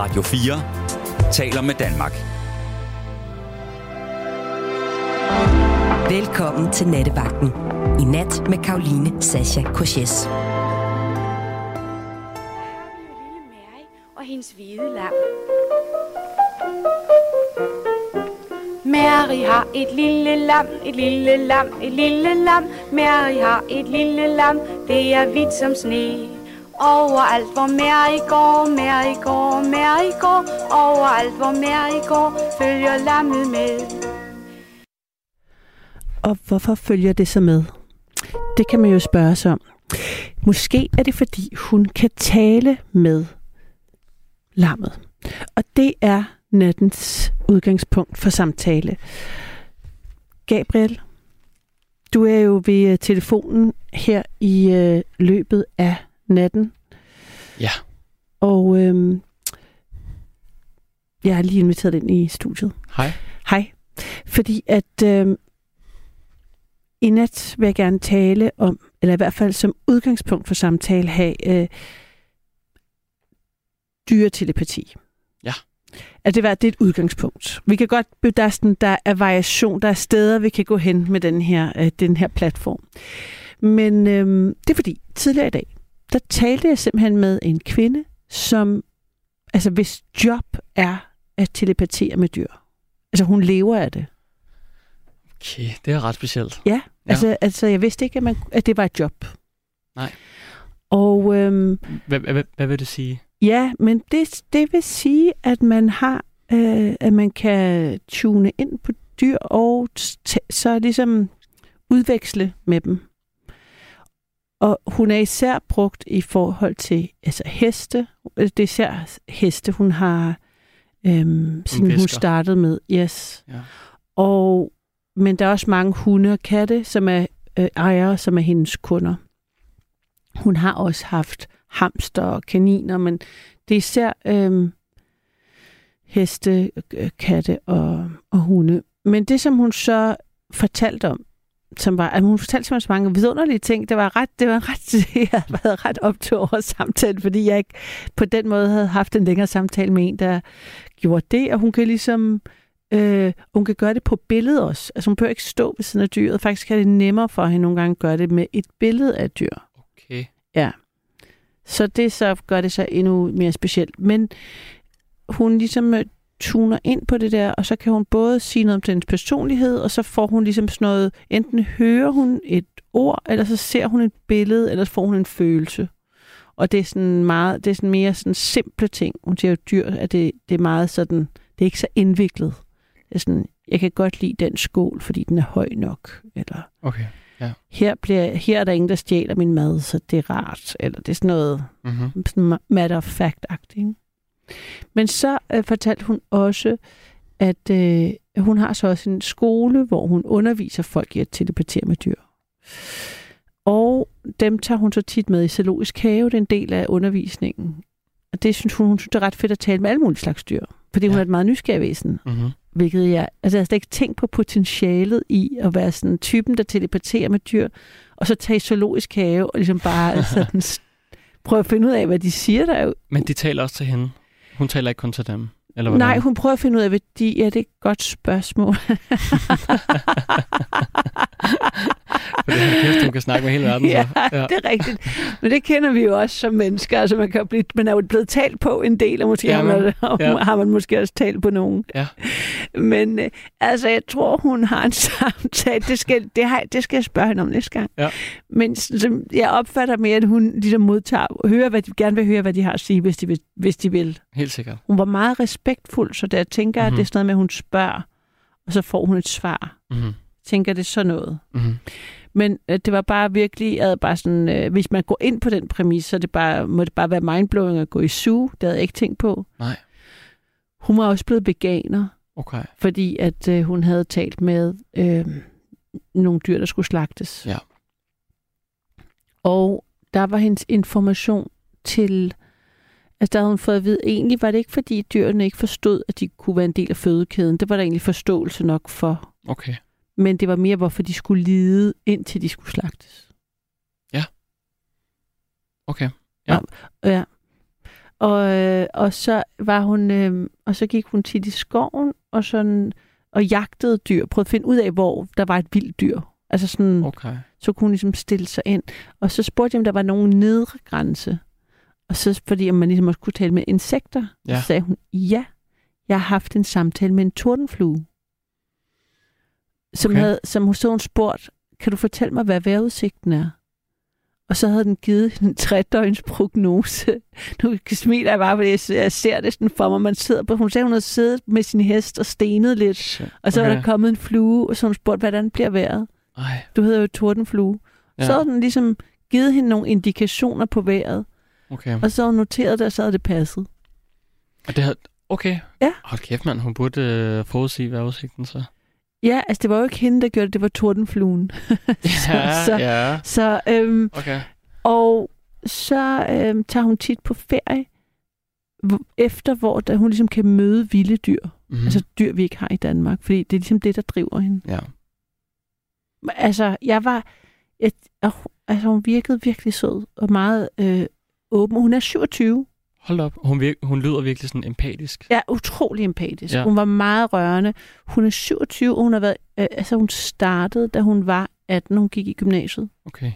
Radio 4 taler med Danmark. Velkommen til Nattevagten. I nat med Karoline Sasha Korses. og hendes hvide lam. Mary har et lille lam, et lille lam, et lille lam. Mary har et lille lam, det er hvidt som sne. Overalt hvor i går, Mary går, Mary går. Overalt hvor i går, følger lammet med. Og hvorfor følger det så med? Det kan man jo spørge sig om. Måske er det, fordi hun kan tale med lammet. Og det er nattens udgangspunkt for samtale. Gabriel, du er jo ved øh, telefonen her i øh, løbet af natten. Ja. Og øh, jeg har lige inviteret ind i studiet. Hej. Hej. Fordi at øh, i nat vil jeg gerne tale om, eller i hvert fald som udgangspunkt for samtale, have øh, dyretelepati. Ja. At det, var, det er et udgangspunkt. Vi kan godt, der er, sådan, der er variation, der er steder, vi kan gå hen med den her, øh, den her platform. Men øh, det er fordi, tidligere i dag, der talte jeg simpelthen med en kvinde, som, altså hvis job er at telepatere med dyr. Altså hun lever af det. Okay, det er ret specielt. Ja, altså, altså jeg vidste ikke, at, man, at det var et job. Nej. Og øhm, Hvad, hvad, hvad vil det sige? ja, men det, det vil sige, at man har, øh, at man kan tune ind på dyr og t- så ligesom udveksle med dem. Og hun er især brugt i forhold til altså heste. Det er især heste, hun har, øhm, siden hun startede med. Yes. Ja. Og, men der er også mange hunde og katte, som er øh, ejere, som er hendes kunder. Hun har også haft hamster og kaniner, men det er især øh, heste, øh, katte og, og hunde. Men det, som hun så fortalte om, som var, at hun fortalte simpelthen så mange vidunderlige ting. Det var ret, det var ret, jeg havde været ret optur over samtalen, fordi jeg ikke på den måde havde haft en længere samtale med en, der gjorde det, og hun kan ligesom, øh, hun kan gøre det på billede også. Altså hun behøver ikke stå ved siden af dyret. Faktisk er det nemmere for hende nogle gange at gøre det med et billede af dyr. Okay. Ja. Så det så gør det så endnu mere specielt. Men hun ligesom øh, tuner ind på det der, og så kan hun både sige noget om hendes personlighed, og så får hun ligesom sådan noget, enten hører hun et ord, eller så ser hun et billede, eller så får hun en følelse. Og det er sådan meget, det er sådan mere sådan simple ting. Hun siger jo dyr, at det, det er meget sådan, det er ikke så indviklet. Det er sådan, jeg kan godt lide den skål, fordi den er høj nok, eller Okay. her, bliver, her er der ingen, der stjæler min mad, så det er rart. Eller det er sådan noget Mm-hmm. sådan matter of fact-agtigt. Men så øh, fortalte hun også, at øh, hun har så også en skole, hvor hun underviser folk i at telepatere med dyr. Og dem tager hun så tit med i zoologisk have, det er en del af undervisningen. Og det synes hun, hun synes, det er ret fedt at tale med alle mulige slags dyr. Fordi hun Ja. er et meget nysgerrig væsen. Mm-hmm. Hvilket jeg, altså jeg har slet ikke tænkt på potentialet i at være sådan typen, der telepaterer med dyr, og så tage i zoologisk have og ligesom bare sådan s- prøve at finde ud af, hvad de siger der. er jo- Men de taler også til hende. Hun taler ikke kun til dem. Eller hvordan? Nej, hun prøver at finde ud af, hvad de... Ja, det er et godt spørgsmål. For det er kæft, hun kan snakke med hele verden. ja, så. det er rigtigt. Men det kender vi jo også som mennesker. Altså, man, kan blive, man er jo blevet talt på en del, og måske Ja, har, man, ja. har man måske også talt på nogen. Ja. Men øh, altså, jeg tror, hun har en samtale. Det skal, det, har, det skal jeg spørge hende om næste gang. Ja. Men som, jeg opfatter mere, at hun ligesom modtager, hører, hvad de, gerne vil høre, hvad de har at sige, hvis de vil. Hvis de vil. Helt sikkert. Hun var meget respektfuld, så der tænker jeg, at det er Mhm. sådan noget med, at hun spørger, og så får hun et svar. Mm-hmm. Tænker det er sådan noget. Mm-hmm. Men øh, det var bare virkelig, jeg havde bare sådan, øh, hvis man går ind på den præmis, så det bare, må det bare være mindblowing at gå i zoo. Det havde jeg ikke tænkt på. Nej. Hun var også blevet veganer, Okay. fordi at øh, hun havde talt med øh, nogle dyr, der skulle slagtes. Ja. Og der var hendes information til, altså der havde hun fået at vide, egentlig var det ikke fordi dyrene ikke forstod, at de kunne være en del af fødekæden. Det var der egentlig forståelse nok for. Okay. Men det var mere, hvorfor de skulle lide, indtil de skulle slagtes. Okay. Ja. Ja. Og, øh, og så var hun, øh, og så gik hun tit i skoven og sådan og jagtede dyr, prøvede at finde ud af, hvor der var et vildt dyr. Altså sådan, Okay. så kunne hun ligesom stille sig ind. Og så spurgte jeg, om der var nogen nedre grænse. Og så fordi om man ligesom også kunne tale med insekter. Ja. Ja. Så sagde hun, ja, jeg har haft en samtale med en tordenflue. Som, Okay. havde, som så hun spurgt, kan du fortælle mig, hvad vejrudsigten er? Og så havde den givet en tredøgns prognose. Nu smiler jeg bare, fordi jeg ser- jeg ser det sådan for mig. Man sidder på, hun sagde, hun havde siddet med sin hest og stenet lidt. Shit. Og så var der kommet en flue, og så havde hun spurgt, hvordan bliver vejret? Ej. Du hedder jo tordenflue. Ja. Så havde den ligesom givet hende nogle indikationer på vejret, Okay. og så havde hun noteret det, og så havde det passet. Og det har... Okay. Ja. Hold kæft, mand. Hun burde øh, forudsige vejrudsigten så. Ja, altså det var jo ikke hende, der gjorde det, det var tordenfluen. Ja, så, ja. så øhm, Okay. og så øhm, tager hun tit på ferie, efter hvor der, hun ligesom kan møde vilde dyr. Mm. Mm. Altså dyr, vi ikke har i Danmark, fordi det er ligesom det, der driver hende. Ja. Altså, jeg var... Jeg, altså, hun virkede virkelig sød og meget øh, åben. Hun er 27. Hold op. Hun, vir- hun lyder virkelig sådan empatisk. Ja, utrolig empatisk. Ja. Hun var meget rørende. Hun er 27, og hun har været... Øh, altså, hun startede, da hun var 18, hun gik i gymnasiet. Okay.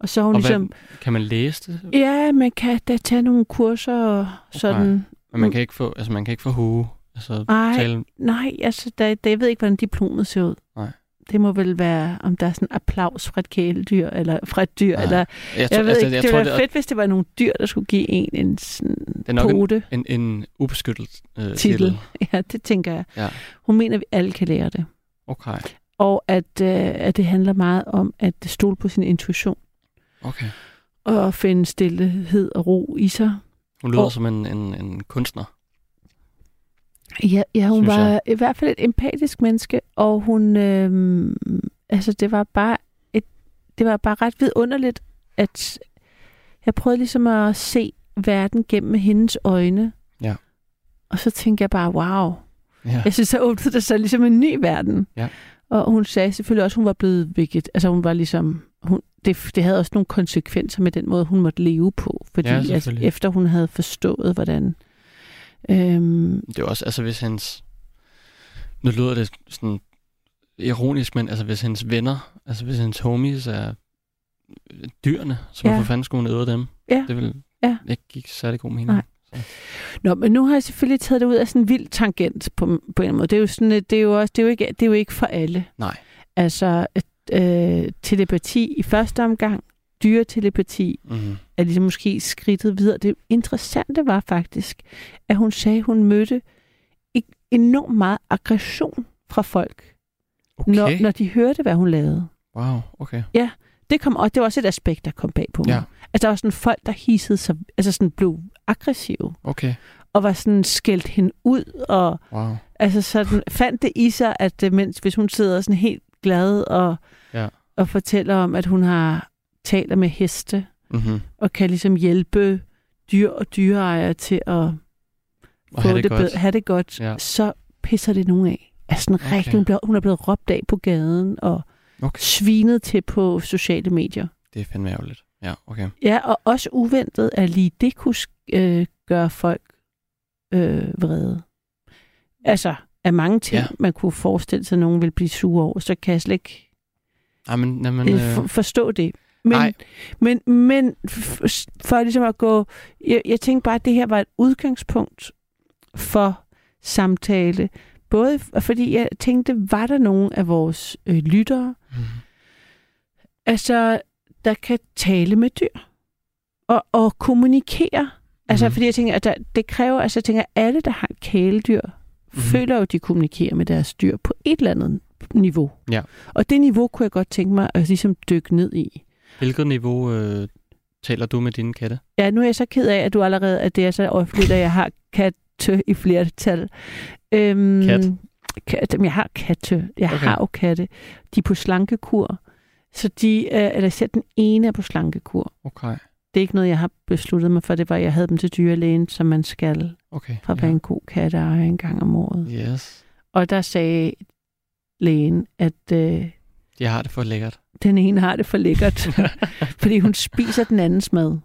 Og så hun Og ligesom... hvad, kan man læse det? Ja, man kan da tage nogle kurser og sådan. Men man kan ikke få, altså man kan ikke få hue. Altså Ej, tale... nej, altså, der, der, jeg ved ikke, hvordan diplomet ser ud. Nej. Det må vel være, om der er sådan applaus fra et kæledyr, eller fra et dyr, Nej. eller... Jeg, Jeg, tror, ved altså, ikke, jeg det ville være fedt, hvis det var nogle dyr, der skulle give en en sådan Det er nok en- pote. er en, en ubeskyttet øh, titel. Titel. Ja, det tænker jeg. Ja. Hun mener, at vi alle kan lære det. Okay. Og at, øh, at det handler meget om at stole på sin intuition, Okay. og finde stillhed og ro i sig. Hun lyder Og- som en, en, en kunstner. Ja, ja hun var jeg. i hvert fald et empatisk menneske, og hun, øh, altså det var bare et, det var bare ret vidunderligt, at jeg prøvede ligesom at se verden gennem hendes øjne. Ja. Og så tænkte jeg bare, wow. Ja. Jeg synes, så åbnede der sig ligesom en ny verden. Ja. Og hun sagde selvfølgelig også, at hun var blevet vigtigt. Altså hun var ligesom, hun, det, det havde også nogle konsekvenser med den måde, hun måtte leve på. Fordi Ja, selvfølgelig. efter hun havde forstået, hvordan... Øhm, Det er også, altså hvis hendes... Nu lyder det sådan ironisk, men altså hvis hendes venner, altså hvis hendes homies er dyrene, så Ja. hvorfor fanden skulle æde dem? Ja. Det vil Ja. ikke give særlig god mening. Nej. Nå, men nu har jeg selvfølgelig taget det ud af sådan en vild tangent på, på en måde. Det er jo, sådan, det er jo, også, det er jo, ikke, det er jo ikke for alle. Nej. Altså, øh, telepati i første omgang, dyretelepati, Mm-hmm. er ligesom måske skridtet videre. Det interessante var faktisk, at hun sagde, at hun mødte e- enormt meget aggression fra folk, Okay. når, når de hørte, hvad hun lavede. Wow, okay. Det kom, og det var også et aspekt, der kom bag på mig. Ja. Altså, der var sådan folk, der hissede sig, altså sådan blev aggressive, Okay. og var sådan skældt hende ud, og Wow. altså sådan fandt det i sig, at øh, mens hvis hun sidder sådan helt glad og, Ja. og fortæller om, at hun har taler med heste, Mm-hmm. og kan ligesom hjælpe dyr og dyreejere til at Og få have det, godt. bedre, have det godt, Ja. så pisser det nogen af. Altså sådan Okay. rigtig, hun, bliver, hun er blevet råbt af på gaden og Okay. svinet til på sociale medier. Det er fandme ærgerligt. Ja, okay. Ja, og også uventet, at lige det kunne øh, gøre folk øh, vrede. Altså, af mange ting, Ja. man kunne forestille sig, at nogen ville blive sure over, så kan jeg slet ikke Ej, men, jamen, øh, øh, for, forstå det. Men, Nej. men, men for ligesom at gå... Jeg, jeg tænkte bare, at det her var et udgangspunkt for samtale. Både fordi jeg tænkte, var der nogen af vores øh, lyttere, mm, altså, der kan tale med dyr og, og kommunikere. Altså, mm. fordi jeg tænker, at der, det kræver, altså jeg tænker, at alle, der har kæledyr, mm. føler jo, at de kommunikerer med deres dyr på et eller andet niveau. Ja. Og det niveau kunne jeg godt tænke mig at ligesom dykke ned i. hvilket niveau øh, taler du med dine katte? Ja, nu er jeg så ked af, at du allerede, at det er så offentligt, at jeg har katte i flertal. Øhm, Kat? kat? Jeg har katte. Jeg Okay. har jo katte. De er på slankekur. Så de, øh, eller selv den ene er på slankekur. Okay. Det er ikke noget, jeg har besluttet mig for. Det var, at jeg havde dem til dyrlægen, som man skal Okay. for at være en god katteejer en gang om året. Yes. Og der sagde lægen, at øh, Jeg har det for lækkert. Den ene har det for lækkert, fordi hun spiser den andens mad.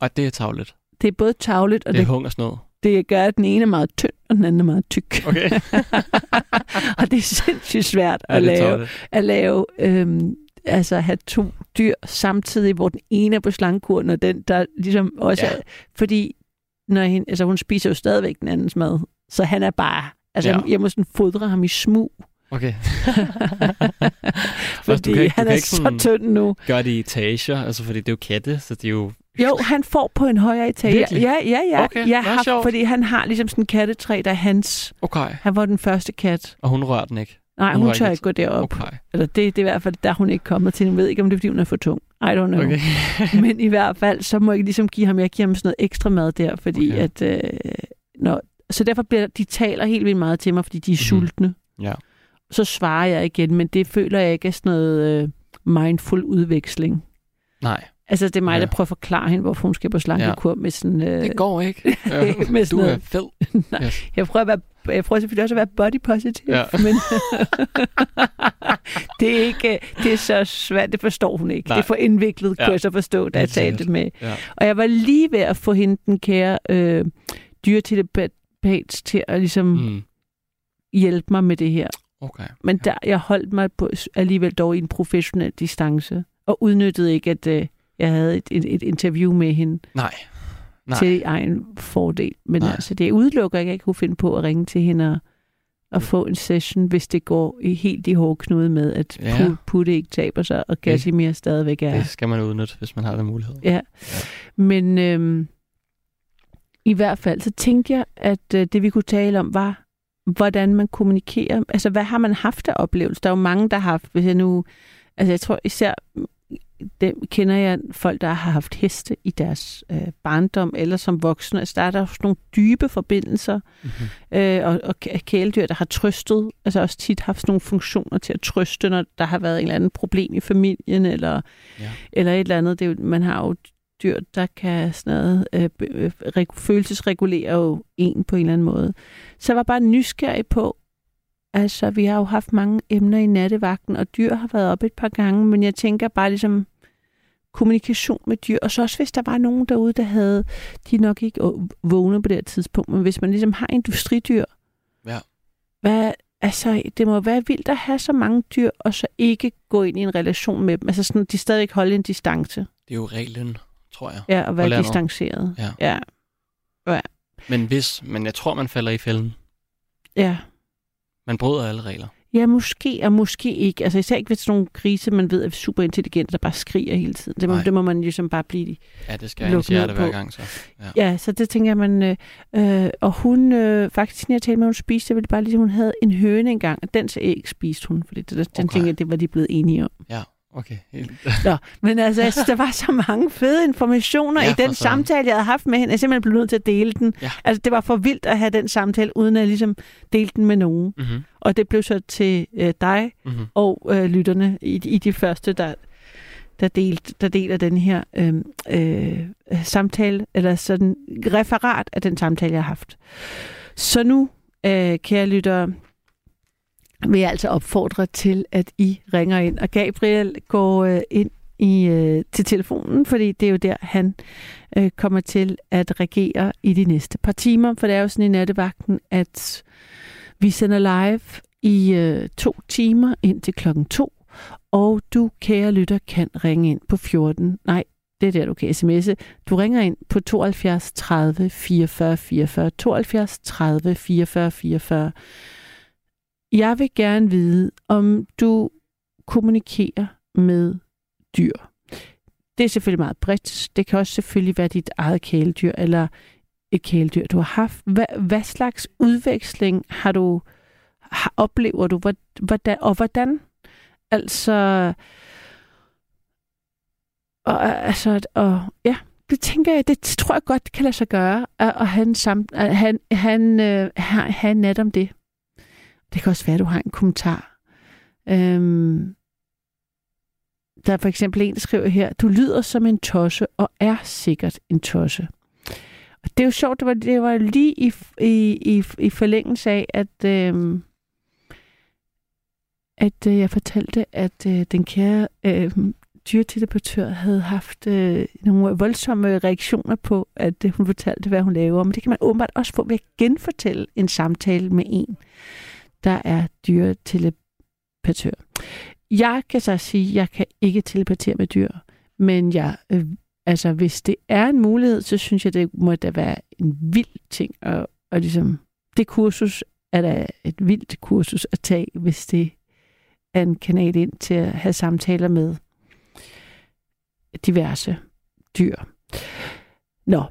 Og det er tavligt. det er både tavligt, og Det er det, hungersnød. det gør, at den ene er meget tynd, og den anden er meget tyk. Okay. og det er sindssygt svært Ja, at lave, tavligt. at lave øhm, altså at have to dyr samtidig, hvor den ene er på slangkuren, og den, der ligesom også Ja. er, fordi når hende, altså hun spiser jo stadigvæk den andens mad, så han er bare, altså Ja. ja. jeg må sådan fodre ham i smug, Okay. fordi kan du han kan er ikke så tynd nu. Gør det i etager, altså fordi det er jo katte, så det er jo... Jo, han får på en højere etage. Virkelig? Ja, ja, ja. Okay, nå, har, sjovt. fordi han har ligesom sådan en kattetræ, der er hans. Okay. Han var den første kat. Og hun rører den ikke. Nej, Hun hun tør ikke- gå derop. Okay. Eller det, det er i hvert fald, der er hun ikke kommet til. Jeg ved ikke, om det er, fordi hun er for tung. I don't know. Okay. Men i hvert fald, så må jeg ligesom give ham, jeg giver ham sådan noget ekstra mad der, fordi Okay. at, øh, når, så derfor bliver de taler helt vildt meget til mig, fordi de er Mhm. sultne. Ja. Så svarer jeg igen, men det føler jeg ikke er sådan noget øh, mindful udveksling. Nej, Altså, det er mig, Ja. der prøver at forklare hende, hvorfor hun skal på slankekur med sådan... Øh, det går ikke. Ja, med sådan du er fed. Nej. Yes. Jeg prøver, at være, jeg prøver selvfølgelig også at være body positive, Ja. men det, er ikke, det er så svært, det forstår hun ikke. Nej. Det er for indviklet, Ja. kunne jeg så forstå, da jeg talte med. Ja. Og jeg var lige ved at få hende, den kære øh, dyretelepat til at ligesom. Mm. hjælpe mig med det her. Okay. Men der, jeg holdt mig på, alligevel dog i en professionel distance, og udnyttede ikke, at øh, jeg havde et, et, et interview med hende Nej. Nej. til egen fordel. Men Nej. altså, det udelukker ikke, at jeg kunne finde på at ringe til hende og, og få en session, hvis det går i helt i hårde knude med, at Ja. ja. Putte ikke taber sig, og Casimir stadigvæk er. Det skal man udnytte, hvis man har den mulighed. Ja. Men øhm, i hvert fald, så tænkte jeg, at øh, det vi kunne tale om var, hvordan man kommunikerer. Altså, hvad har man haft af oplevelse? Der er jo mange, der har haft, hvis jeg nu... Altså, jeg tror især, dem kender jeg folk, der har haft heste i deres øh, barndom, eller som voksne. Altså, der er der sådan nogle dybe forbindelser, Mm-hmm. øh, og, og kæ- kæledyr, der har trøstet, altså også tit haft sådan nogle funktioner til at trøste, når der har været en eller anden problem i familien, eller, Ja. eller et eller andet. Det er jo, man har jo dyr, der kan sådan noget, øh, øh, reg- følelsesregulere jo en på en eller anden måde. Så jeg var bare nysgerrig på, altså vi har jo haft mange emner i nattevagten, og dyr har været op et par gange, men jeg tænker bare ligesom kommunikation med dyr, og så også hvis der var nogen derude, der havde, de nok ikke vågne på det tidspunkt, men hvis man ligesom har industridyr, Ja. hvad, altså, det må være vildt at have så mange dyr, og så ikke gå ind i en relation med dem. Altså sådan, de stadig holde en distance. Det er jo reglen, tror jeg. Ja, og være landet. distanceret. Ja. Ja. Men hvis, men jeg tror, man falder i fælden. Ja. Man bryder alle regler. Ja, måske og måske ikke. Altså især ikke ved sådan nogle grise, man ved er super intelligente, der bare skriger hele tiden. Det må, Nej. det må man ligesom bare blive Ja, det skal jeg hjerte hver gang, så. Ja. Ja, så det tænker jeg, man... Øh, øh, og hun, øh, faktisk, når jeg talte med, hun spiste, var det bare ligesom, hun havde en høne engang, og den så æg spiste hun, fordi det, den Okay. tænker jeg, det var de blevet enige om. Okay. Helt. Nå, men altså, jeg synes, der var så mange fede informationer Ja, i den samtale, jeg havde haft med hende. Jeg simpelthen blevet nødt til at dele den. Ja. Altså, det var for vildt at have den samtale, uden at ligesom delte den med nogen. Mm-hmm. Og det blev så til øh, dig Mm-hmm. og øh, lytterne i, i de første, der, der, delt, der deler den her øh, øh, samtale, eller sådan referat af den samtale, jeg har haft. Så nu, øh, kære lyttere, vil jeg altså opfordre til, at I ringer ind. Og Gabriel går øh, ind i, øh, til telefonen, fordi det er jo der, han øh, kommer til at regere i de næste par timer. For det er jo sådan i nattevagten, at vi sender live i øh, to timer ind til klokken to. Og du, kære lytter, kan ringe ind på 14. Nej, det er der, du kan sms'e. Du ringer ind på 72 30 44 44. 72 30 44 44. Jeg vil gerne vide, om du kommunikerer med dyr. Det er selvfølgelig meget bredt. Det kan også selvfølgelig være dit eget kæledyr, eller et kæledyr, du har haft. Hvad, hvad slags udveksling har du, har, oplever du, hvordan, og hvordan? Altså, og, altså, og, ja, det tænker jeg, det tror jeg godt kan lade sig gøre, at, at have en, sam, at han, han, øh, have, have en nat om det. Det kan også være, at du har en kommentar. Øhm, der er for eksempel en, der skriver her, du lyder som en tosse, og er sikkert en tosse. Og det er jo sjovt, det var, det var lige i, i, i, i forlængelse af, at, øhm, at øh, jeg fortalte, at øh, den kære øh, dyreteleportør havde haft øh, nogle voldsomme reaktioner på, at øh, hun fortalte, hvad hun laver. Men det kan man åbenbart også få ved at genfortælle en samtale med en, der er dyreteleportør. Jeg kan så sige, at jeg kan ikke telepatere med dyr, men jeg, øh, altså, hvis det er en mulighed, så synes jeg, det må da være en vild ting. Og, og ligesom, det kursus er da et vildt kursus at tage, hvis det er en kanal ind til at have samtaler med diverse dyr. Nå.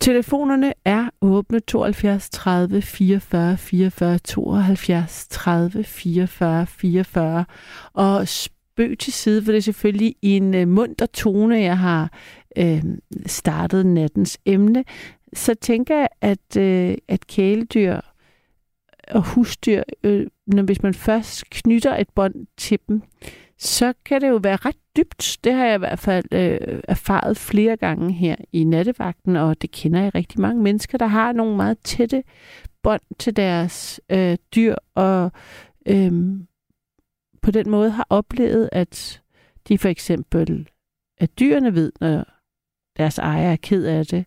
Telefonerne er åbne 72 30 44 44 72 30 44 44. Og spøg til side, for det er selvfølgelig i en øh, munter tone, jeg har øh, startet nattens emne. Så tænker jeg, at, øh, at kæledyr og husdyr, øh, når, hvis man først knytter et bånd til dem, så kan det jo være ret dybt. Det har jeg i hvert fald øh, erfaret flere gange her i nattevagten, og det kender jeg rigtig mange mennesker, der har nogle meget tætte bånd til deres øh, dyr, og øh, på den måde har oplevet, at de for eksempel, at dyrene ved, når deres ejer er ked af det,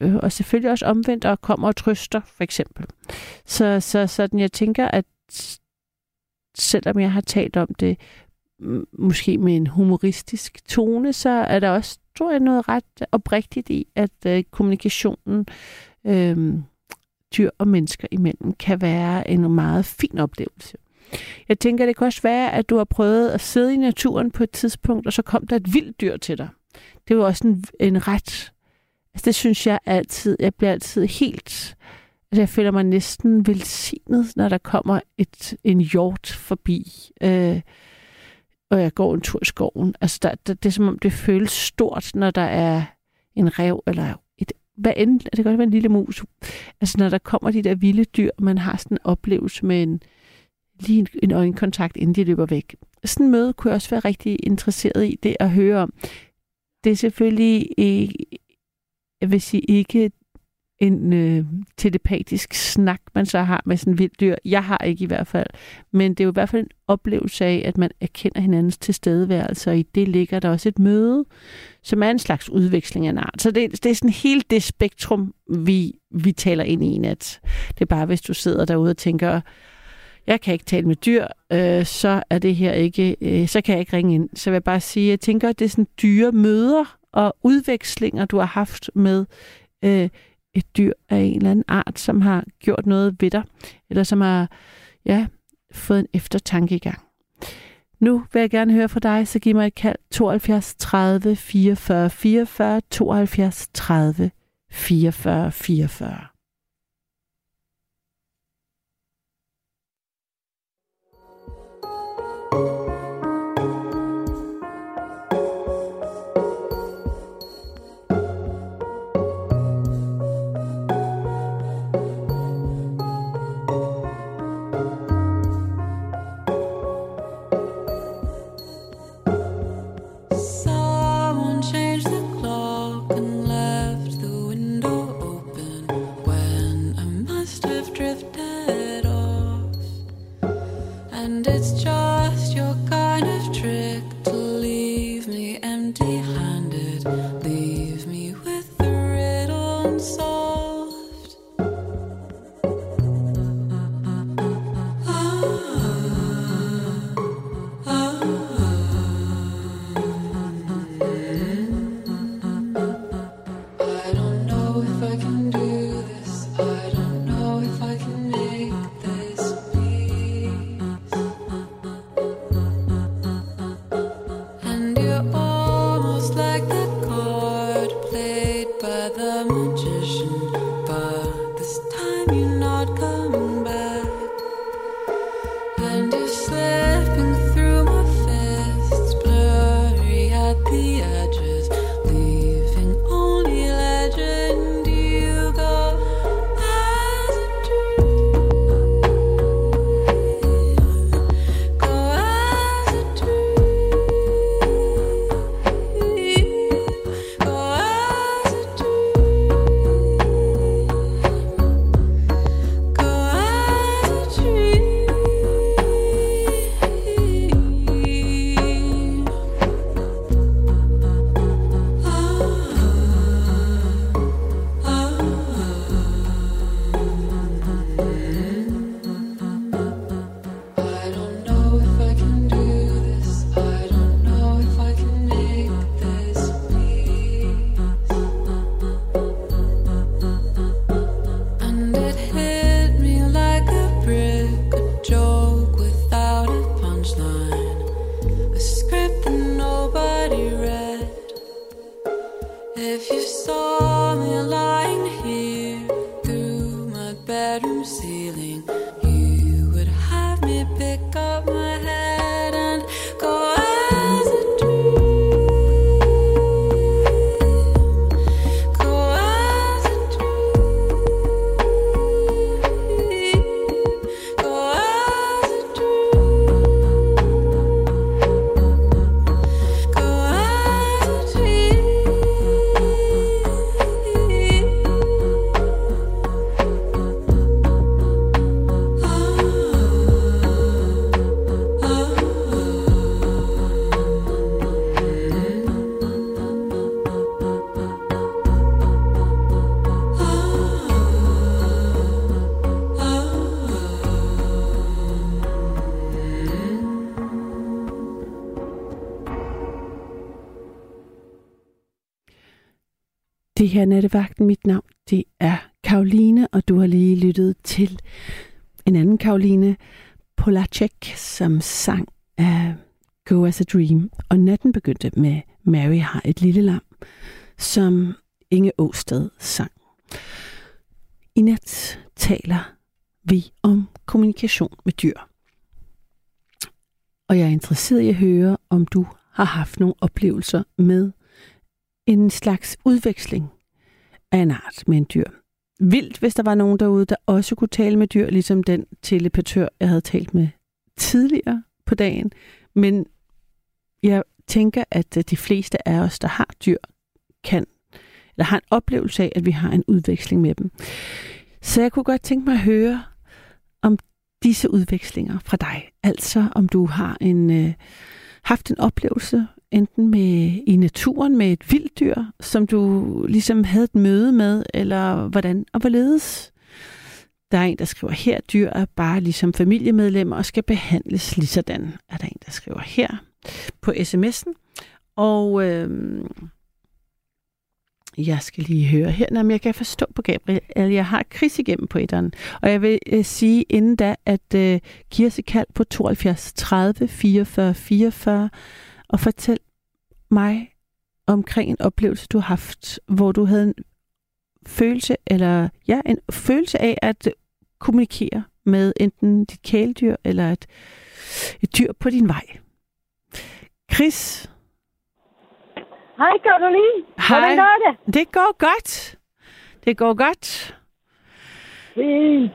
øh, og selvfølgelig også omvendt og kommer og trøster, for eksempel. Så, så sådan, jeg tænker, at selvom jeg har talt om det måske med en humoristisk tone, så er der også, tror jeg, noget ret oprigtigt i, at øh, kommunikationen øh, dyr og mennesker imellem kan være en meget fin oplevelse. Jeg tænker, det kan også være, at du har prøvet at sidde i naturen på et tidspunkt, og så kom der et vildt dyr til dig. Det var også en, en ret... Altså, det synes jeg altid... Jeg bliver altid helt... Altså, jeg føler mig næsten velsignet, når der kommer et, en hjort forbi. Øh, og jeg går en tur i skoven. Altså, der, der, det er som om, det føles stort, når der er en rev, eller et, hvad end, det kan godt være en lille mus. Altså, når der kommer de der vilde dyr, man har sådan en oplevelse med en, lige en, en øjenkontakt, inden de løber væk. Sådan en møde kunne jeg også være rigtig interesseret i det at høre om. Det er selvfølgelig ikke, jeg vil sige, ikke en øh, telepatisk snak, man så har med sådan en vild dyr. Jeg har ikke i hvert fald. Men det er jo i hvert fald en oplevelse af, at man erkender hinandens tilstedeværelse, og i det ligger der også et møde, som er en slags udveksling af en art. Så det, det er sådan helt det spektrum, vi, vi taler ind i en at Det er bare, hvis du sidder derude og tænker, jeg kan ikke tale med dyr, øh, så er det her ikke, øh, så kan jeg ikke ringe ind. Så vil jeg bare sige, jeg tænker, at det er sådan dyre møder og udvekslinger, du har haft med øh, et dyr af en eller anden art, som har gjort noget ved dig, eller som har ja, fået en eftertanke i gang. Nu vil jeg gerne høre fra dig, så giv mig et kald 72 30 44 44 72 30 44 44. so Det her er nattevagten. Mit navn, det er Karoline, og du har lige lyttet til en anden Karoline, Polacek, som sang af Go As A Dream. Og natten begyndte med Mary har et lille lam, som Inge Åsted sang. I nat taler vi om kommunikation med dyr. Og jeg er interesseret i at høre, om du har haft nogle oplevelser med en slags udveksling af en art med en dyr. Vildt, hvis der var nogen derude, der også kunne tale med dyr, ligesom den telepatør, jeg havde talt med tidligere på dagen. Men jeg tænker, at øh, de fleste af os, der har dyr, kan eller har en oplevelse af, at vi har en udveksling med dem. Så jeg kunne godt tænke mig at høre om disse udvekslinger fra dig. Altså om du har en øh, haft en oplevelse enten med i naturen med et vildt dyr, som du ligesom havde et møde med, eller hvordan og hvorledes. Der er en, der skriver her, dyr er bare ligesom familiemedlemmer og skal behandles ligesådan. Er der en, der skriver her på sms'en. Og øh, jeg skal lige høre her. når jeg kan forstå på Gabriel, at jeg har kris igennem på etteren. Og jeg vil øh, sige inden da, at øh, Kirse Kald på 72 30 44 44 og fortæl mig omkring en oplevelse, du har haft, hvor du havde en følelse, eller ja, en følelse af at kommunikere med enten dit kæledyr eller et, et dyr på din vej. Chris? Hej Karoline. Hej. Hvordan går det? Det går godt. Det går godt. Fint.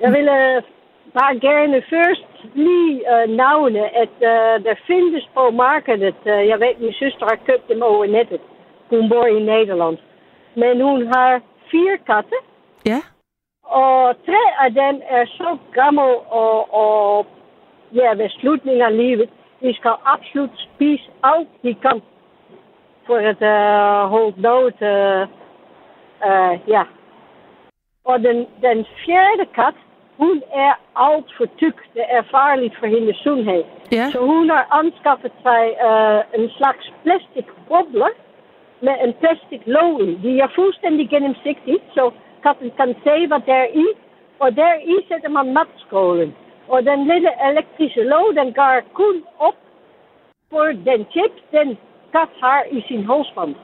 Jeg vil uh, bare gerne først lige uh, navne, at uh, der findes på markedet, uh, jeg ved, min søster har købt dem over nettet. Hun bor i Nederland. Men hun har fire katten, Ja. og tre af dem er så gamle og, og ja, ved slutningen af livet. De skal absolut spise alt de kan for at uh, holde dood. Uh, uh, ja. Og den, den fjerde kat, hun er alt for tyk. Det er farligt for hendes sundhed. Ja. Så hun har anskaffet sig uh, een slags plastic bobler met een plastic låg i. Die er fuldstændig gennemsigtig, så katten kan se wat deri. Og deri sætter man matskålen. Og den lille elektrische låg, den går kun op voor den chip den kat har i sin halsband.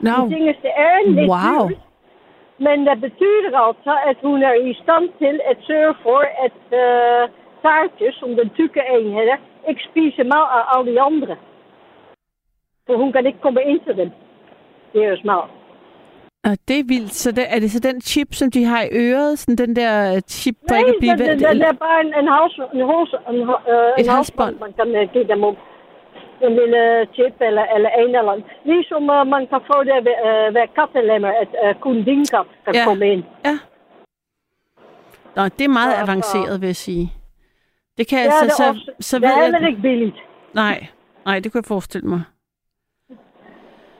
Nå, Die dingen er lidt Wauw. duur, Men dat betekent altså, at hun er i stand til at sørge for at uh, taartjes, om de tukken eenheden, ik spise mal aan al die anderen. Så hun kan ikke komme ind til dem. Det er jo smart. og det er vildt. Så det, er det så den chip, som de har i øret? Sådan den der øh, chip, der Nej, ikke bliver... det, det, det er bare en, en, hals, en, hals, en, en halsbånd. Man kan uh, give dem op. Een lille chip eller, eller een eller ander. Ligesom uh, man kan få det ved, uh, ved kattenlemmer, at uh, koendinkat kan Ja. komme ind. Ja. Nå, det er meget Ja, avanceret, vil jeg sige. Det kan Ja, altså, det så, også, så det er ved heller jeg... ikke billigt. Nej, nej, det kunne jeg forestille mig.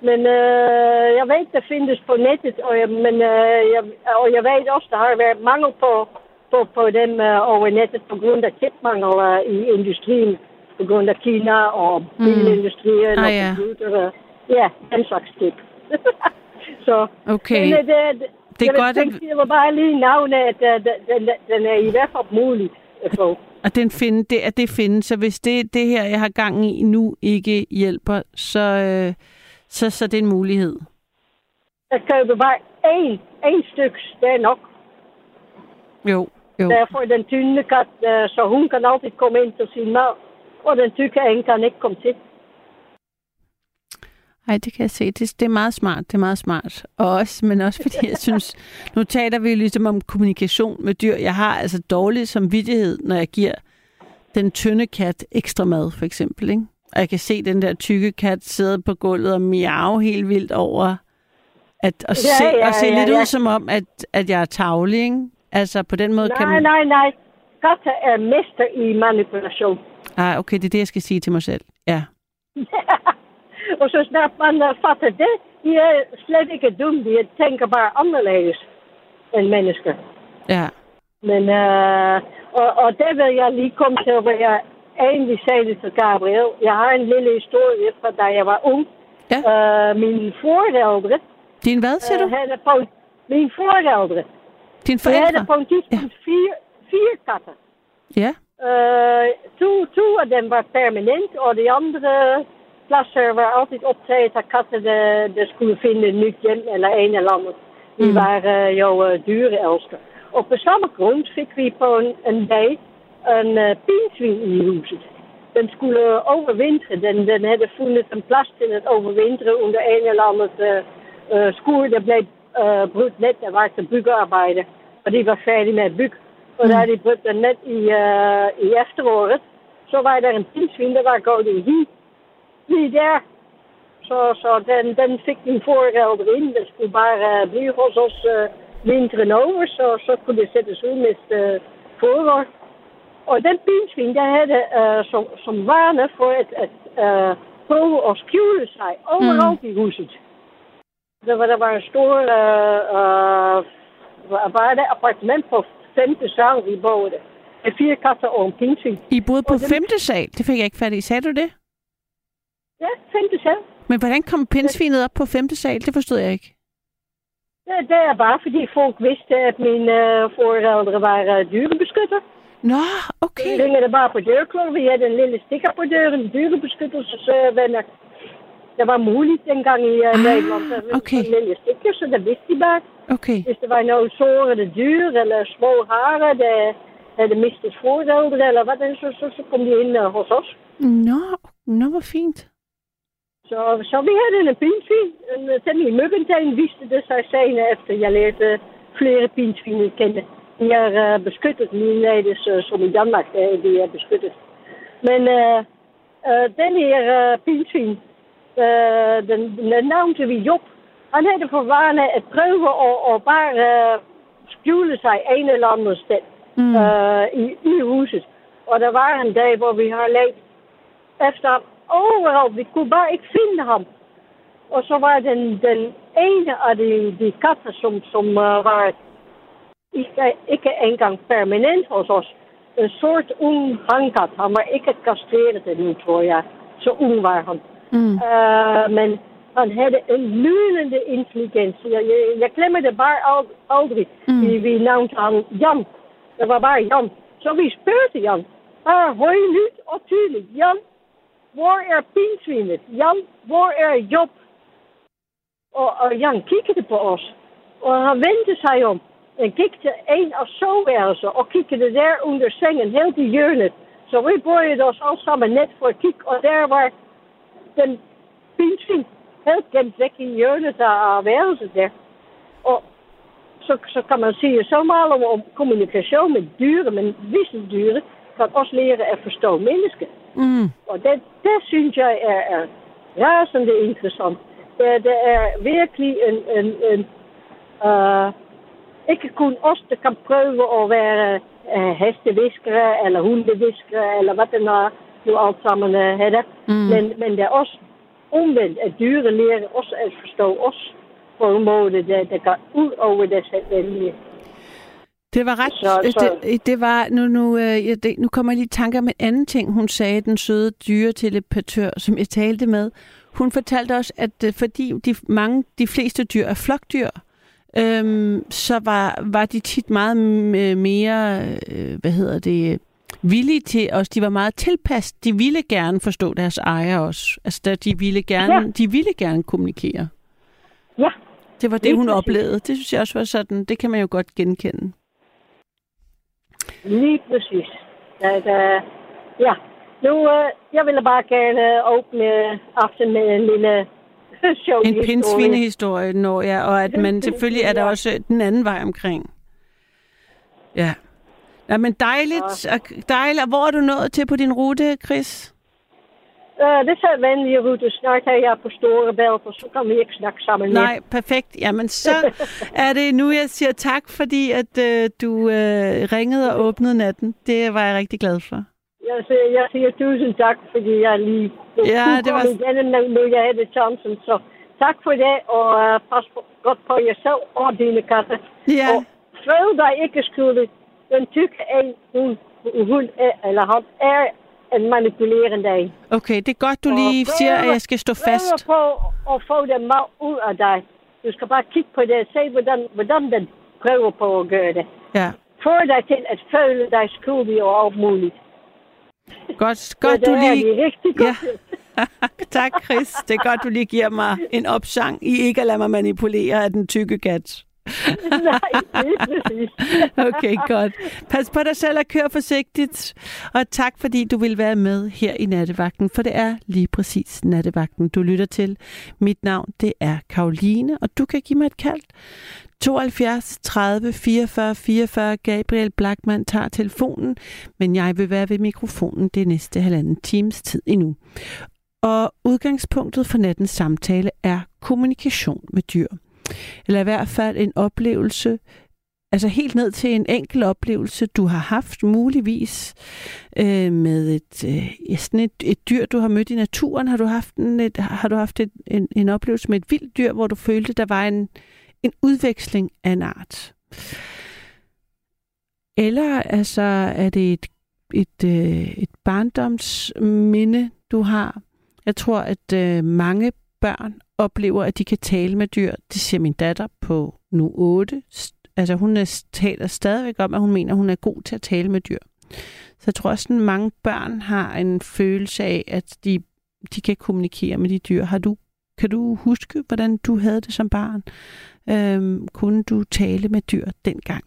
Men øh, jeg ved, der findes på nettet, og jeg, men, øh, jeg, og jeg ved også, der har været mangel på, på, på dem øh, over nettet på grund af chipmangel øh, i industrien. På grund af Kina og bilindustrien Ah, og ja. computer. Ja, den slags chip. Så, Okay. øh, det, det, Det er jeg godt, tænkte, at- jeg vil bare lige navne, at øh, den, den, er i hvert fald mulig at få. Og den finde, det, at det findes. Så hvis det, det her, jeg har gang i nu, ikke hjælper, så, øh, så, så det er en mulighed. Jeg køber bare één, één stuk, det er nok. Jo, jo. Det er for den tynde kat, så hun kan altid komme ind til sin mad. Og den en kan ikke komme til. Ej, det kan jeg se. Det, det er meget smart. Det er meget smart. Og også, men også fordi jeg synes, nu taler vi ligesom om kommunikation med dyr. Jeg har altså dårlig samvittighed, når jeg giver den tynde kat ekstra mad, for eksempel. Ikke? Og jeg kan se den der tykke kat sidde på gulvet og miau helt vildt over, at, og, se, Ja, ja, og se ja, lidt ja. ud som om, at, at jeg er tavlig. Ikke? Altså på den måde kan Nej, man... nej, nej. Katten er mester i manipulation. Ah, okay, det er det, jeg skal sige til mig selv. Ja. og så snart man fatter det, de er slet ikke dum. De tænker bare anderledes end mennesker. Ja. Men, uh, og, og det vil jeg lige komme til, hvor jeg egentlig sagde det til Gabriel. Jeg har en lille historie fra da jeg var ung. Ja. Uh, mine forældre, Din hvad, siger du? havde på, mine forældre, Din de havde forældre? på en tidspunkt fire, fire katter. Ja. Uh, to, to af dem var permanent, og de andere pladser var altijd optaget dat katten de, de skulle vinden een nyt hjem eller een eller ander. Die Mm. waren jouw uh, dure elsker. Op de samme grond fikk vi på een, een dag een uh, pindsvin in huset. Den skulle overwinteren. Den, den hadden funnet een plaats in het overwinteren onder een eller ander uh, uh, skoer. Dat bleef uh, bruut net. Er waren de bugarbeider. Maar die was ferdig met bug. Og da de brugte net i, uh, i efteråret, så var der en pindsvin, der var gået i hi. Lige der. Så, så den, den fik min forældre ind. Den skulle bare uh, blive hos os uh, vinteren over, så, så kunne det sættes ud med uh, forår. Og den pindsvin, der havde uh, som, som vane for at, at uh, prøve at skjule sig overalt mm. i huset. Der var, der var en stor uh, uh, var det appartement på femte sal, vi boede. Med fire katter og en pindsvin. I boede på Og femte sal. Det fik jeg ikke fat i. Sagde du det? Ja, femte sal. Men hvordan kom pindsvinet op på femte sal? Det forstod jeg ikke. Ja, det er bare fordi folk vidste, at mine uh, forældre var uh, dyrebeskytter. Nå, okay. ringede bare på dørklokken. Vi havde en lille stikker på døren, dyrebeskyttelsesvenner. Det var muligt dengang i uh, Ah, Nederland. Der var okay. Een lille stikker, så dat wist de bare. Okay. Hvis der var noget sårede dyr eller små hare, der havde mistet forældre eller hvad, så, så, så kom de ind uh, hos os. Nå, nå, hvor fint. Så, så vi havde en pindsvin. En uh, den i Muggentegn viste det sig senere, efter jeg lærte flere pindsvin kende. De er uh, beskyttet, nu er det så, som i Danmark, uh, de er beskyttet. Men uh, uh, den her uh, pindsvin, uh, den, den navnte vi Job, han havde for vane at prøve at, at bare uh, skjule sig en eller anden sted Mm. uh, i, i huset. Og der var en dag, hvor vi har let efter ham overalt. Vi kunne bare ikke finde ham. Og så var den, den ene af de, de katten, som, som uh, var ikke, ikke engang permanent hos os. Een soort ung hangkat. Han var ikke castreerd endnu, tror jeg. Zo ung var han. Mm. Uh, men han had een lunende intelligentie. Je, je, klemmerde bare al, aldrig. Mm. Vi, vi noemden han Jan. Dat was bare Jan. Zo wie speurde Jan. Maar hoor je nu? Oh, tuurlijk. Jan, waar er pindsvinet? Jan, waar er Job? Og, og Jan kikkede på os. Og han wendde sig om. En kikte een of zo ergens. Og kikkede daar onder sengen. Heel die jeurnet. Zo we boeien ons al samen net voor kik. En daar waar den pindsvin heel kent weg in jeurnet aanwezig is daar. Og zo, zo kan man zien, zomaar om, om communicatie met duren, met wisselduren, kan ons leren en verstaan mensen. Mm. Og dat, dat synes jeg er, er razende interessant. Der, der er virkelig een, een, een uh, ikke kun os, der kan prøve at være uh, hesteviskere, eller hundeviskere, eller hvad det nu, nu alt sammen uh, hedder. Mm. Men, men der er også omvendt, at dyre leren også at forstå os på en måde, der, der går ud over det selvvældige. Det var ret... Så- Så, så- Det, det var... Nu, nu, øh, jeg- det, nu kommer jeg lige i tanke om en anden ting, hun sagde, den søde dyreteleportør, som jeg talte med. Hun fortalte os, at øh, fordi de, mange, de fleste dyr er flokdyr, øhm, så var, var de tit meget mere, øh, hvad hedder det, villige til os. De var meget tilpasset. De ville gerne forstå deres ejer også. Altså, der, de ville gerne, Ja. de ville gerne kommunikere. Ja, Det var det, Lige hun præcis. oplevede. Det synes jeg også var sådan, det kan man jo godt genkende. Lige præcis. At, uh, ja, nu, uh, jeg ville bare gerne åbne aften med en lille sjov En historie. pindsvinehistorie, når jeg, og at man selvfølgelig er der også den anden vej omkring. Ja. Ja, men dejligt. og dejligt. Hvor er du nået til på din rute, Chris? Uh, det er venlige rute. Snart er jeg på store bælt, og så kan vi ikke snakke sammen mere. Nej, perfekt. Jamen, så er det nu, jeg siger tak, fordi at øh, du øh, ringede og åbnede natten. Det var jeg rigtig glad for. Jeg siger, jeg siger tusind tak, fordi jeg lige Ja, det var- igennem, når- nu jeg havde chancen. Så tak for det, og uh, pas på, godt på jer selv og dine katte. Ja, Og føl dig ikke skyldig. Den tykke en, hun, hun er, eller han er en manipulerende en. okay. Det er godt, du Og lige prøv siger, at jeg skal stå fast. på at få det meget ud af dig. Du skal bare kigge på det og se, hvordan, hvordan den prøver på at gøre det. Ja, Få dig til at føle dig skyldig og alt muligt. godt, godt det du er lige... de rigtig godt. Ja. tak, Chris. Det er godt, du lige giver mig en opsang i ikke at lade mig manipulere af den tykke kat. Nej, lige præcis. Okay, godt. Pas på dig selv og kør forsigtigt. Og tak, fordi du vil være med her i Nattevagten, for det er lige præcis Nattevagten, du lytter til. Mit navn, det er Karoline, og du kan give mig et kald. 72 30 44 44. Gabriel Blackman tager telefonen, men jeg vil være ved mikrofonen det næste halvanden times tid endnu. Og udgangspunktet for nattens samtale er kommunikation med dyr. Eller i hvert fald en oplevelse, altså helt ned til en enkel oplevelse, du har haft muligvis øh, med et, øh, ja, sådan et, et dyr, du har mødt i naturen. Har du haft, en, et, har du haft et, en, en oplevelse med et vildt dyr, hvor du følte, der var en, en udveksling af en art? Eller altså, er det et, et, øh, et barndomsminde, du har? Jeg tror, at øh, mange børn oplever, at de kan tale med dyr. Det siger min datter på nu 8. Altså hun er, taler stadigvæk om, at hun mener, at hun er god til at tale med dyr. Så jeg tror også, at mange børn har en følelse af, at de, de kan kommunikere med de dyr. Har du, kan du huske, hvordan du havde det som barn? Øhm, kunne du tale med dyr dengang?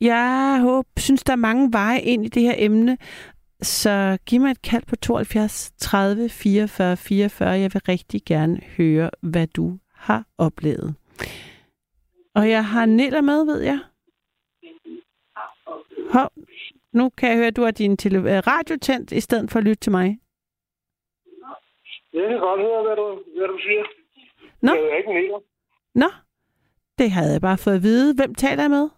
Jeg håber, synes, der er mange veje ind i det her emne, så giv mig et kald på 72 30 44 44. Jeg vil rigtig gerne høre, hvad du har oplevet. Og jeg har Niller med, ved jeg. Hov, nu kan jeg høre, at du har din tele- øh, radio tændt, i stedet for at lytte til mig. Jeg kan godt høre, hvad du, hvad du siger. Nå. Jeg er ikke en Nå, det havde jeg bare fået at vide. Hvem taler jeg med?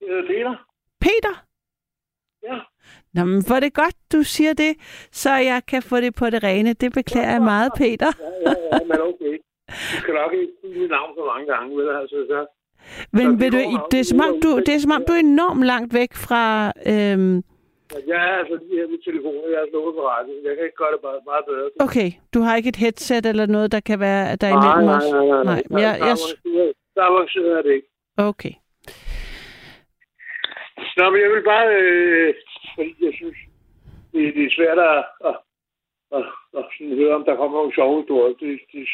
Jeg hedder Peter. Peter? Ja. Nå, men hvor det godt, du siger det, så jeg kan få det på det rene. Det beklager jeg meget, Peter. Ja, ja, ja, men okay. Du skal nok ikke sige mit navn så mange gange, vel? Altså, så, Men Så det du, det er, som om du, det er som om, du er enormt langt væk fra... Øhm, jeg er altså lige her med telefonen, jeg er slået på radioen. Jeg kan ikke gøre det bare meget bedre. okay, du har ikke et headset eller noget, der kan være der er nej, imellem nej, os? nej, nej, Nej, men jeg, jeg, avanceret- der avanceret er det ikke. okay. Nå, men jeg vil bare, øh, fordi jeg synes, det, det er svært at, at, at, at sådan høre, om der kommer nogle sjove historier. Det, det,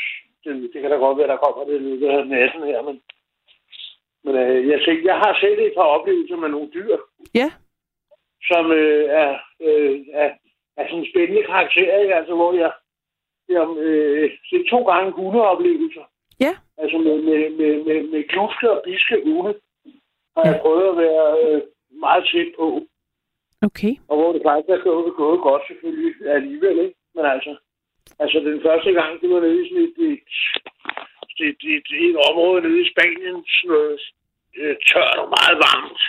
det, det kan da godt være, der kommer det i løbet af natten her, men, men øh, jeg, tænker, jeg har set et par oplevelser med nogle dyr, Ja, som øh, er, øh, er, er sådan en spændende karakter, ikke? altså hvor jeg, jeg øh, set to gange hundeoplevelser. Ja. Altså med, med, med, med, med kluske og biske hunde har jeg prøvet at være øh, meget tæt på. Okay. Og hvor det faktisk er gået, gået godt selvfølgelig alligevel, ikke? Men altså, altså den første gang, det var nede i sådan et, et, et, et, et område nede i Spanien, sådan noget øh, tørt og meget varmt.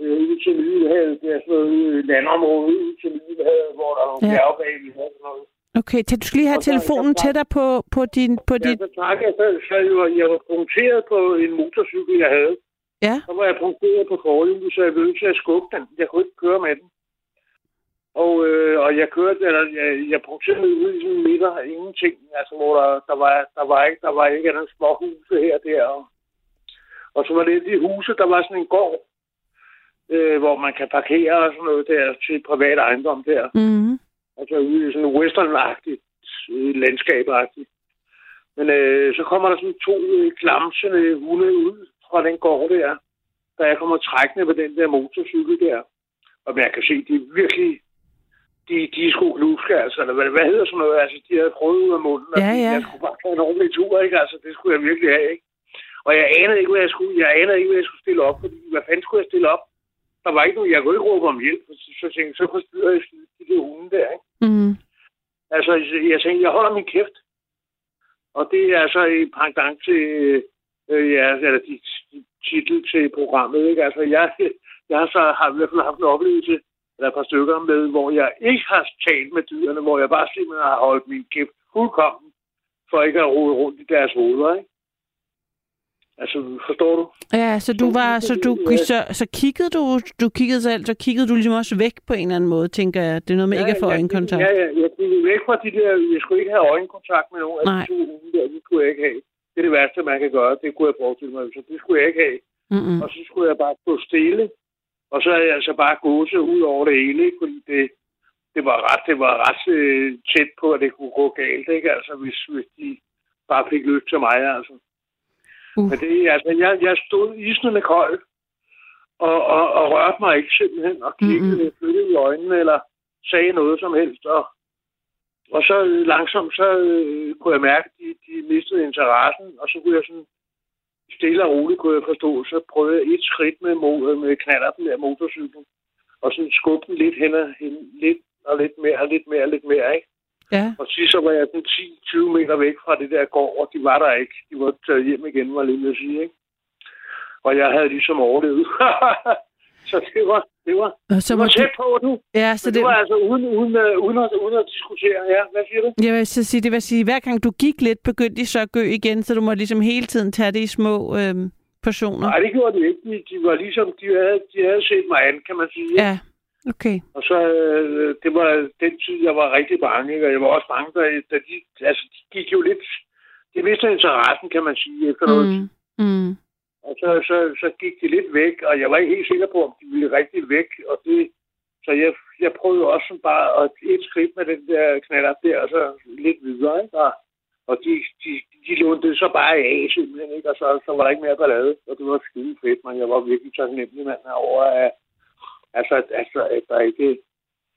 Øh, ude til Middelhavet, det er sådan noget øh, landområde ude til Middelhavet, hvor der er nogle Ja. bagved og sådan noget. Okay, så du skal lige have Og så- telefonen så- tættere på, på, din, på Ja, dit... så tak, jeg sad jo, og jeg var punkteret på en motorcykel, jeg havde. Ja, Så var jeg punkteret på forhjulet, så jeg blev nødt til at skubbe den. Jeg kunne ikke køre med den. Og, øh, og jeg kørte, eller jeg, jeg punkterede ud i sådan en midter af ingenting, altså hvor der, der, var, der, var ikke, der var ikke andet små huse her og der. Og, og så var det de huse, der var sådan en gård, øh, hvor man kan parkere og sådan noget der til privat ejendom der. mm-hmm. Altså ude i sådan en westernagtigt øh, landskabagtigt. Men øh, så kommer der sådan to øh, glamsende hunde ud fra den gård der, da jeg kommer trækkende på den der motorcykel der. Og man kan se, de er virkelig, de, de er sgu gluske, altså, eller hvad, hvad hedder sådan noget, altså, de havde prøvet ud af munden, og Ja, ja. jeg skulle bare få en ordentlig tur, ikke, altså, det skulle jeg virkelig have, ikke. Og jeg anede ikke, hvad jeg skulle, jeg anede ikke, hvad jeg skulle stille op, fordi hvad fanden skulle jeg stille op? Der var ikke nogen, jeg kunne ikke råbe om hjælp, så, så tænkte jeg, så forstyrrer jeg de der hunde der, ikke? Mm. Altså, jeg tænkte, jeg holder min kæft. Og det er altså i pendant til, øh, ja, eller de, de titel til programmet, ikke? Altså, jeg, jeg har så har i hvert fald haft en oplevelse, eller et par stykker med, hvor jeg ikke har talt med dyrene, hvor jeg bare simpelthen har holdt min kæft fuldkommen, for ikke at rode rundt i deres hoveder, ikke? Altså, forstår du? Ja, så du var, så du, så, så kiggede du, du kiggede selv, så kiggede du ligesom også væk på en eller anden måde, tænker jeg. Det er noget med ikke at få ja, øjenkontakt. Ja, ja, jeg gik væk fra de der, jeg skulle ikke have øjenkontakt med nogen af de to hunde der, det skulle jeg ikke have. Det er det værste, man kan gøre, det kunne jeg forestille mig, så det skulle jeg ikke have. Mm-mm. Og så skulle jeg bare gå stille, og så er jeg altså bare gået så ud over det hele, ikke? fordi det, det var ret, det var ret øh, tæt på, at det kunne gå galt, ikke? Altså, hvis, hvis de bare fik lyst til mig, altså. Uh. Men det, altså, jeg, jeg stod isnende kold, og, og, og rørte mig ikke simpelthen, og kiggede, Mhm. mm-hmm. flyttede i øjnene, eller sagde noget som helst, og, og så øh, langsomt, så øh, kunne jeg mærke, at de, de mistede interessen, og så kunne jeg sådan stille og roligt, kunne jeg forstå, så prøvede jeg et skridt med, mo- med knaller den der motorcykel, og sådan skubbe den lidt hen og hen, lidt og lidt mere, og lidt mere, og lidt mere, ikke? Ja. Og sidst så var jeg sådan 10-20 meter væk fra det der gård, og de var der ikke. De var taget hjem igen, var lige at sige, ikke? Og jeg havde ligesom overlevet. så det var, det var, Og så det var du, tæt på nu. ja, så Så det, det, var altså uden, uden, øh, uden, at, uden at diskutere. Ja, hvad siger du? jeg vil så sige, det vil sige, hver gang du gik lidt, begyndte de så at gø igen, så du må ligesom hele tiden tage det i små øhm, portioner. Nej, det gjorde de ikke. De, de var ligesom, de havde, de havde set mig an, kan man sige. Ja, okay. Og så, øh, det var den tid, jeg var rigtig bange, og jeg var også bange, da, da de, altså, de gik jo lidt, de mistede interessen, kan man sige, efter noget tid. Mm. Og så, så, så gik de lidt væk, og jeg var ikke helt sikker på, om de ville rigtig væk. Og det, så jeg, jeg prøvede også bare at et skridt med den der knaller der, og så lidt videre. Ikke? Og, og de, de, de lånte det så bare af, simpelthen, ikke? og så, så var der ikke mere ballade. Og det var skide fedt, men jeg var virkelig taknemmelig mand over, at, altså, at, altså, at der ikke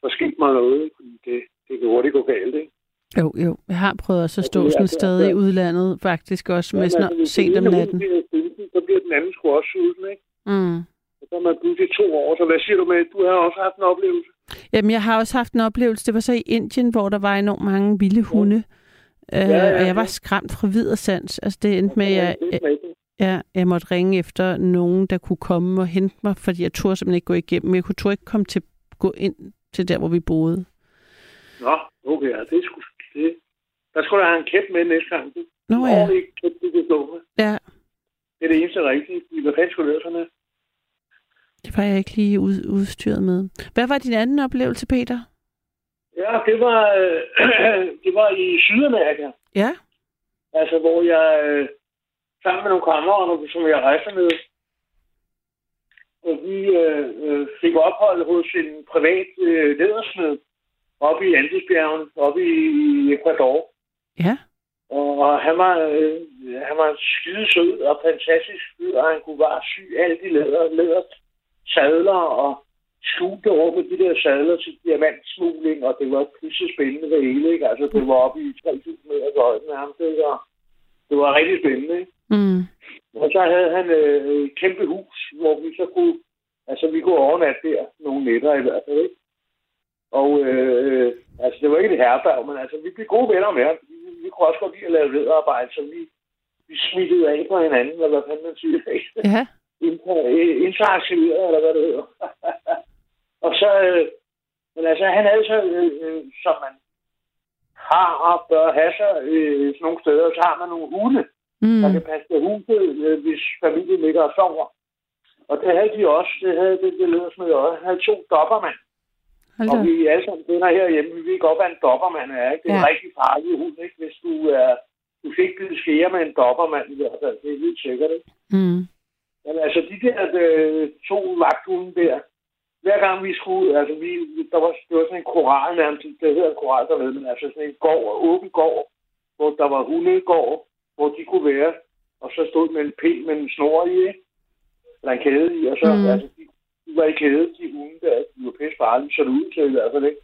var sket mig noget. Ikke? Fordi det, det kan hurtigt gå galt. Ikke? Jo, jo. Jeg har prøvet også at stå Ja, det sådan et det sted det i udlandet, faktisk også med Men sådan altså, sent om natten. sulten, Så bliver den anden sgu også sulten, ikke? Mm. Og så er man pludselig to år. Så hvad siger du med, du har også haft en oplevelse? Jamen, jeg har også haft en oplevelse. Det var så i Indien, hvor der var enormt mange vilde hunde. Øh, ja, og jeg var ja. skræmt fra vid og sans. Altså, det endte med, at jeg, er jeg, rigtigt. jeg, jeg måtte ringe efter nogen, der kunne komme og hente mig, fordi jeg turde simpelthen ikke gå igennem. Jeg kunne turde ikke komme til gå ind til der, hvor vi boede. Nå, okay, ja, det er sgu det. Der skulle du have en kæp med næste gang. Du. Nå ja, ordentlig kæp, du kan stå med. ja. Det er det eneste rigtige. Fordi Hvad fanden skulle her? Det var jeg ikke lige ud, udstyret med. Hvad var din anden oplevelse, Peter? Ja, det var, øh, det var i Sydamerika. Ja. Altså, hvor jeg øh, sammen med nogle kammerater, som jeg rejste med, og vi øh, øh, fik ophold hos en privat øh, ledersmed oppe i Andesbjergene, oppe i, i Ecuador. Ja. Og han var, øh, han var skide sød og fantastisk fyr, og han kunne bare sy alle de læder, læder sadler og skjulte rum med de der sadler til diamantsmugling, og det var pisse spændende det hele, ikke? Altså, det var oppe i 3.000 meter højden nærmest, ikke? Og det var rigtig spændende, ikke? Mm. Og så havde han øh, et kæmpe hus, hvor vi så kunne, altså vi kunne overnat der, nogle nætter i hvert fald, ikke? Og øh, altså det var ikke et herberg, men altså vi blev gode venner med ham. Vi, vi kunne også godt lide at lave lederarbejde, så vi, vi smittede af på hinanden, eller hvad fanden man siger? Ja. Øh, interaktiveret, eller hvad det hedder. og så, øh, men altså han havde så, øh, øh, som man har og bør have sig øh, sådan nogle steder, så har man nogle hunde, Mm. der kan passe på huset, øh, hvis familien ligger og sover. Og det havde de også. Det havde det, det leder som også. Havde to doppermand. Hold Og vi alle sammen kender herhjemme, vi ved godt, hvad en doppermand er. Ikke? Det er en Ja. rigtig farlig hund, ikke? hvis du er... Du fik det skære med en doppermand i hvert fald. Det er helt sikkert, ikke? Mm. Men altså, de der øh, to vagthunde der, hver gang vi skulle, altså vi, der var, det var sådan en koral nærmest, det hedder en koral dernede, men altså sådan en gård, åben gård, hvor der var hundegård, hvor de kunne være, og så stod med en pind med en snor i, ikke? eller en kæde i, og så, mm. altså, de, kæde, de hunde der, de var pisse farlige, så det ud til i hvert fald, ikke?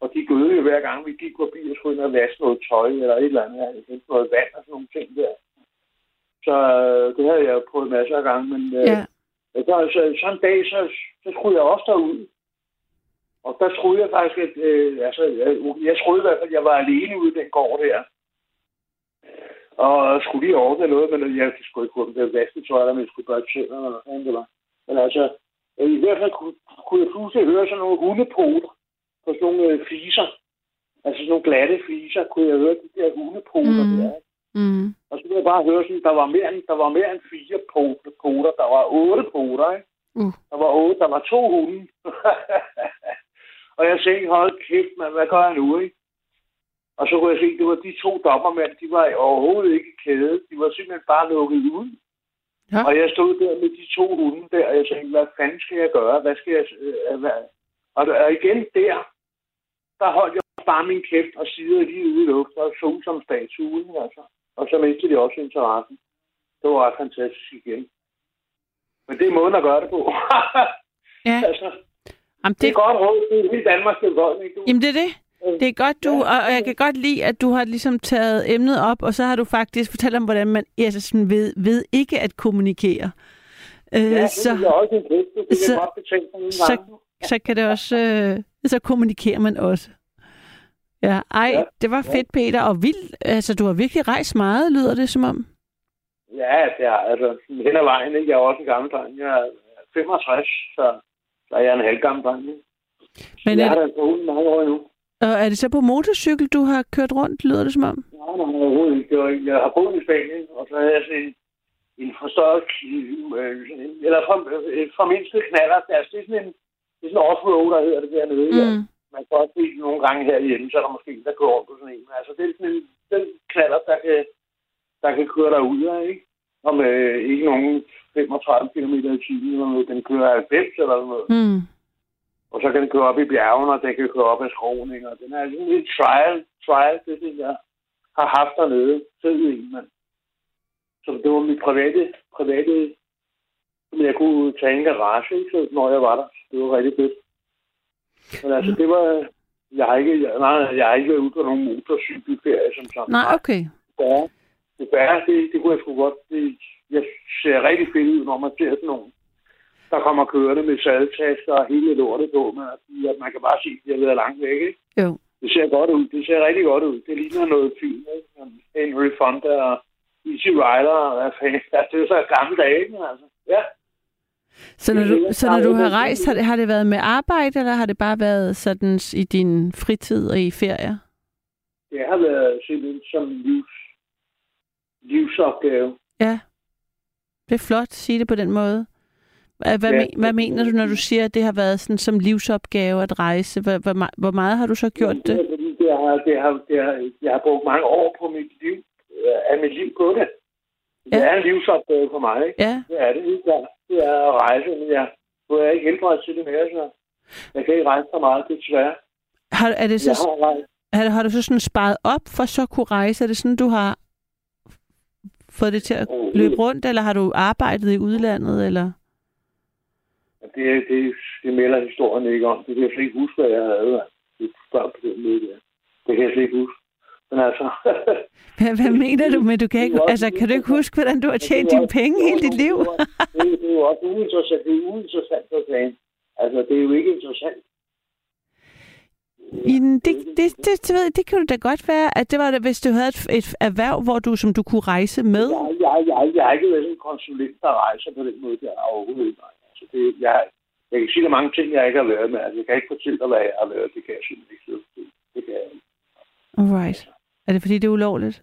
Og de gøde jo hver gang, vi gik forbi og skulle ind og vaske noget tøj, eller et eller andet jeg tænkte, noget vand og sådan nogle ting der. Så øh, det havde jeg jo prøvet masser af gange, men øh, Ja. Så, så, så en dag, så, så skulle jeg også derud. Og der troede jeg faktisk, at øh, altså, jeg, jeg troede i hvert fald, at jeg var alene ude den gård der. Og skulle lige ordne noget, men jeg skulle ikke kunne det vasketøj, eller men jeg skulle gøre tænder, eller hvad det var. Men altså, i hvert fald kunne, kunne jeg pludselig høre sådan nogle hundepoter på sådan nogle øh, fiser. Altså sådan nogle glatte fiser, kunne jeg høre de der hundepoter Mm. mm. der. Mm. Og så kunne jeg bare høre sådan, der var mere end, der var mere end fire poter, poter. Der var otte poter, ikke? Uh. Der var otte, der var to hunde. og jeg tænkte, hold kæft, man, hvad gør jeg nu, ikke? Og så kunne jeg se, det var de to dommermænd, de var overhovedet ikke kæde. De var simpelthen bare lukket ud. Ja. Og jeg stod der med de to hunde der, og jeg tænkte, hvad fanden skal jeg gøre? Hvad skal jeg... Øh, hvad? Og, der- og igen der, der holdt jeg bare min kæft og sidder lige ude i luften og så som statuen, altså. Og så mistede de også interessen. Det var ret fantastisk igen. Men det er måden at gøre det på. Ja. altså, Jamen, det det, er godt råd til hele Danmarks befolkning. Du. jamen, det er det. Det er godt, du, og jeg kan godt lide, at du har ligesom taget emnet op, og så har du faktisk fortalt om, hvordan man altså sådan ved, ved ikke at kommunikere. Øh, ja, det så, er også en kæft. Det så- godt så, så kan det også, øh, så kommunikerer man også. Ja, ej, Ja. det var fedt, Peter, og vildt. Altså, du har virkelig rejst meget, lyder det som om. Ja, det er altså hen ad vejen. Ikke? Jeg er også en gammel dreng. Jeg er 65, så, så er jeg en halvgammel dreng. Ikke? Men jeg er, da boet mange år endnu. Og er det så på motorcykel, du har kørt rundt, lyder det som om? Nej, nej, overhovedet ikke. Jeg har boet i Spanien, og så havde jeg sådan en, en forstørret, øh, eller for, øh, formindsket knaller. Altså, det er sådan en, det er sådan en offroad, der hedder det dernede. Mm. Mm. Man kan også se nogle gange herhjemme, så er der måske en, der kører rundt på sådan en. Men Altså, det er sådan en, den knaller, der kan, der kan køre derud af, ikke? Og med ikke nogen 35 km i timen, eller noget. den kører 90 eller noget. Mm. Og så kan den køre op i bjergene, og den kan køre op ikke? Og den er sådan en trial, trial, det det, jeg har haft dernede. Fed en, mand. Så det var mit private, private, som jeg kunne tage i en garage, ikke? Så, når jeg var der. Det var rigtig fedt. Men altså, det var... Jeg har ikke, jeg, nej, jeg har ikke været ude på nogen motorcykelferie, som sådan. Nej, okay. Ja, det er det, det kunne jeg sgu godt. Det, jeg ser rigtig fedt ud, når man ser sådan nogen, der kommer kørende med sadtasker og hele lortet på. Altså, at man kan bare se, at de har været langt væk, ikke? Jo. Det ser godt ud. Det ser rigtig godt ud. Det ligner noget film, ikke? Henry Fonda og Easy Rider og hvad fanden. Altså, det er så gamle dage, ikke? Altså. Ja. Så når du, så når du har rejst, har det, har det været med arbejde, eller har det bare været sådan i din fritid og i ferier? Det har været simpelthen som livs, livsopgave. Ja. Det er flot at sige det på den måde. Hvad, Ja. men, hvad mener du, når du siger, at det har været sådan som livsopgave at rejse? Hvor, hvor, hvor meget har du så gjort det? Ja, fordi det har, det har, det har, jeg har brugt mange år på mit liv, øh, af mit liv på det. Det Ja. er en livsopgave for mig, ikke? Ja, Det er det, helt klart. Det er at rejse, men jeg, nu er jeg ikke helbredt til det mere, så jeg kan ikke rejse så meget, desværre. har, er det Jeg så, har rejst. har, har du så sådan sparet op for så at kunne rejse? Er det sådan, du har fået det til at løbe rundt, eller har du arbejdet i udlandet? Eller? Det, det, det melder historien ikke om. Det kan jeg slet ikke huske, hvad jeg havde. Det spørger på den måde der. Det kan jeg slet ikke huske. Men altså... Hvad, hvad mener du med, du kan ikke, altså, kan du ikke huske, hvordan du har tjent dine penge hele dit liv? det, er- det er jo også uinteressant. Det er uinteressant at sige. Altså, det er jo ikke interessant. Jamen, det, det, det, det, ved det kan jo da godt være, at det var det, hvis du havde et, et erhverv, hvor du, som du kunne rejse med. Jeg, jeg, jeg, jeg har ikke været en konsulent, der rejser på den måde, der er overhovedet ikke. Det, jeg, jeg kan sige, der er mange ting, jeg ikke har været med. Altså, jeg kan ikke fortælle dig, hvad jeg har været. Det kan jeg simpelthen ikke. Det, det kan jeg ikke. Alright. Er det fordi, det er ulovligt?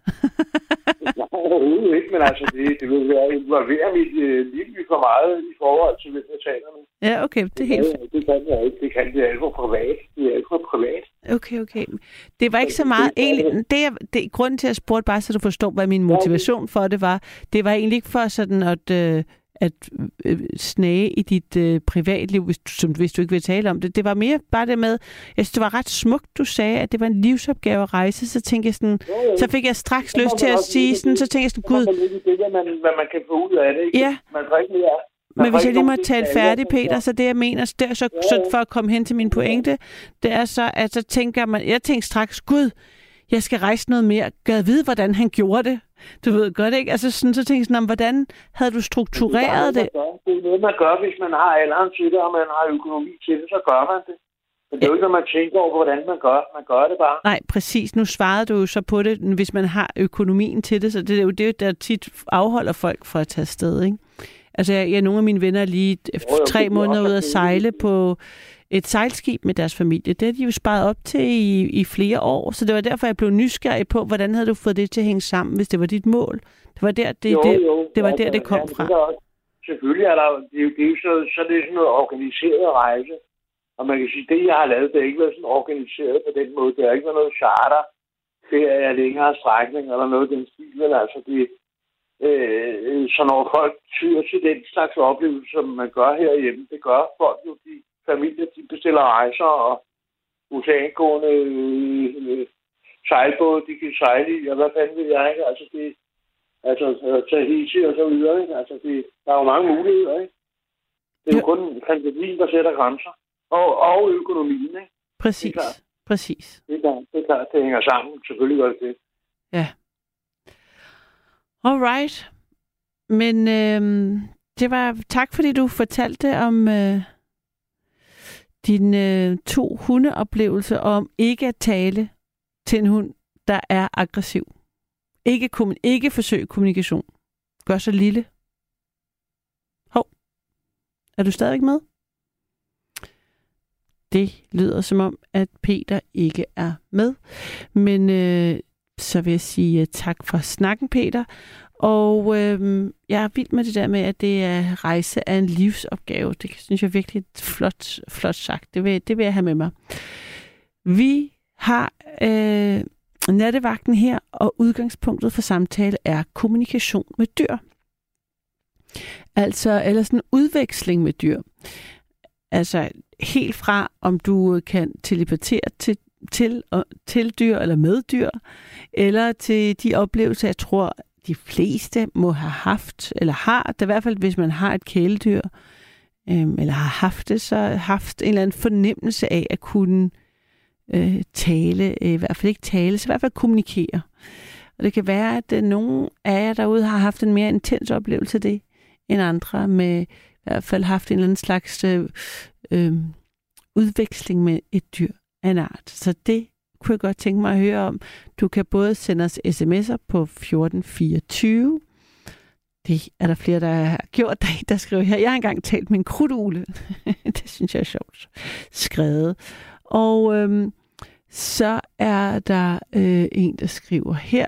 Nej, overhovedet ikke, men altså, det, det vil være involvere mit øh, liv for meget i forhold til, hvem jeg taler med. ja, okay, det er helt... Ja, det kan jeg ikke. Det kan det er alt for privat. Det er alt for privat. Okay, okay. Det var ikke så meget... Egentlig, det, er- det, grunden til, at jeg spurgte, bare så du forstår, hvad min motivation for det var, det var egentlig ikke for sådan at, øh, at øh, snage i dit øh, privatliv, hvis du, som, hvis du ikke vil tale om det. Det var mere bare det med, jeg synes, det var ret smukt, du sagde, at det var en livsopgave at rejse. Så tænkte jeg sådan, Jo, jo. så fik jeg straks lyst til at sige sådan, så tænkte jeg sådan, gud, det, hvad man, hvad man kan få ud af det. Ikke? Ja. Man får ikke mere. Men hvis jeg lige må tale færdig, som Peter, så- det jeg mener, der, så, så for at komme hen til min pointe, det er så, at så tænker man, jeg tænker straks, gud, jeg skal rejse noget mere. Gad vide, hvordan han gjorde det. Du ved godt, ikke? Altså sådan, så tænker jeg sådan, hvordan havde du struktureret det? Det er noget, man gør, hvis man har alderen til det, og man har økonomi til det, så gør man det. Men det er jo ikke, når man tænker over, hvordan man gør. Man gør det bare. Nej, præcis. Nu svarede du jo så på det, hvis man har økonomien til det, så det er jo det, der tit afholder folk fra at tage afsted, ikke? Altså, jeg, jeg, nogle af mine venner er lige Jo, jo, tre er måneder ud at sejle på et sejlskib med deres familie. Det har de jo sparet op til i, i flere år, så det var derfor, jeg blev nysgerrig på, hvordan havde du fået det til at hænge sammen, hvis det var dit mål? Det var der, det, jo, det, jo, det, var der, det kom ja, fra. Det er også, selvfølgelig er der det er jo, det er så, så er det sådan noget organiseret rejse. Og man kan sige, det jeg har lavet, det har ikke været sådan organiseret på den måde. Det har ikke været noget charter, ferie af længere strækning eller noget den stil. Men altså, det, øh, så når folk tyrer til den slags oplevelse, som man gør herhjemme, det gør folk jo, de familier, de bestiller rejser og oceangående øh, sejlbåde, de kan sejle i, og hvad fanden vil jeg ikke? Altså, det, altså øh, Tahiti og så videre, ikke? Altså, det, der er jo mange muligheder, ikke? Det er jo Jo. kun fantasien, der sætter grænser. Og, og økonomien, ikke? Præcis. det er. Præcis. Det er klart, det, er klart, det hænger sammen. Selvfølgelig gør det det. Ja. All right. Men øh, det var tak, fordi du fortalte om øh, din øh, to hundeoplevelser om ikke at tale til en hund, der er aggressiv. Ikke, kommun- ikke forsøg kommunikation. Gør så lille. Hov. Er du stadig med? Det lyder som om, at Peter ikke er med. Men øh, så vil jeg sige øh, tak for snakken, Peter. Og øh, jeg er vild med det der med, at det er rejse af en livsopgave. Det synes jeg virkelig er flot, flot sagt. Det vil, det vil jeg have med mig. Vi har øh, nattevagten her, og udgangspunktet for samtale er kommunikation med dyr. Altså, eller sådan udveksling med dyr. Altså, helt fra, om du kan teleportere til, til, og, til dyr eller med dyr, eller til de oplevelser, jeg tror, de fleste må have haft, eller har, det er i hvert fald, hvis man har et kæledyr, øhm, eller har haft det, så haft en eller anden fornemmelse af at kunne øh, tale, øh, i hvert fald ikke tale, så i hvert fald kommunikere. Og det kan være, at øh, nogle af jer derude har haft en mere intens oplevelse af det, end andre, med i hvert fald haft en eller anden slags øh, øh, udveksling med et dyr af en art. Så det kunne jeg godt tænke mig at høre om. Du kan både sende os sms'er på 1424. Det er der flere, der har gjort. Der, der skriver her, jeg har engang talt med en krudtugle. det synes jeg er sjovt skrevet. Og øhm, så er der øh, en, der skriver her.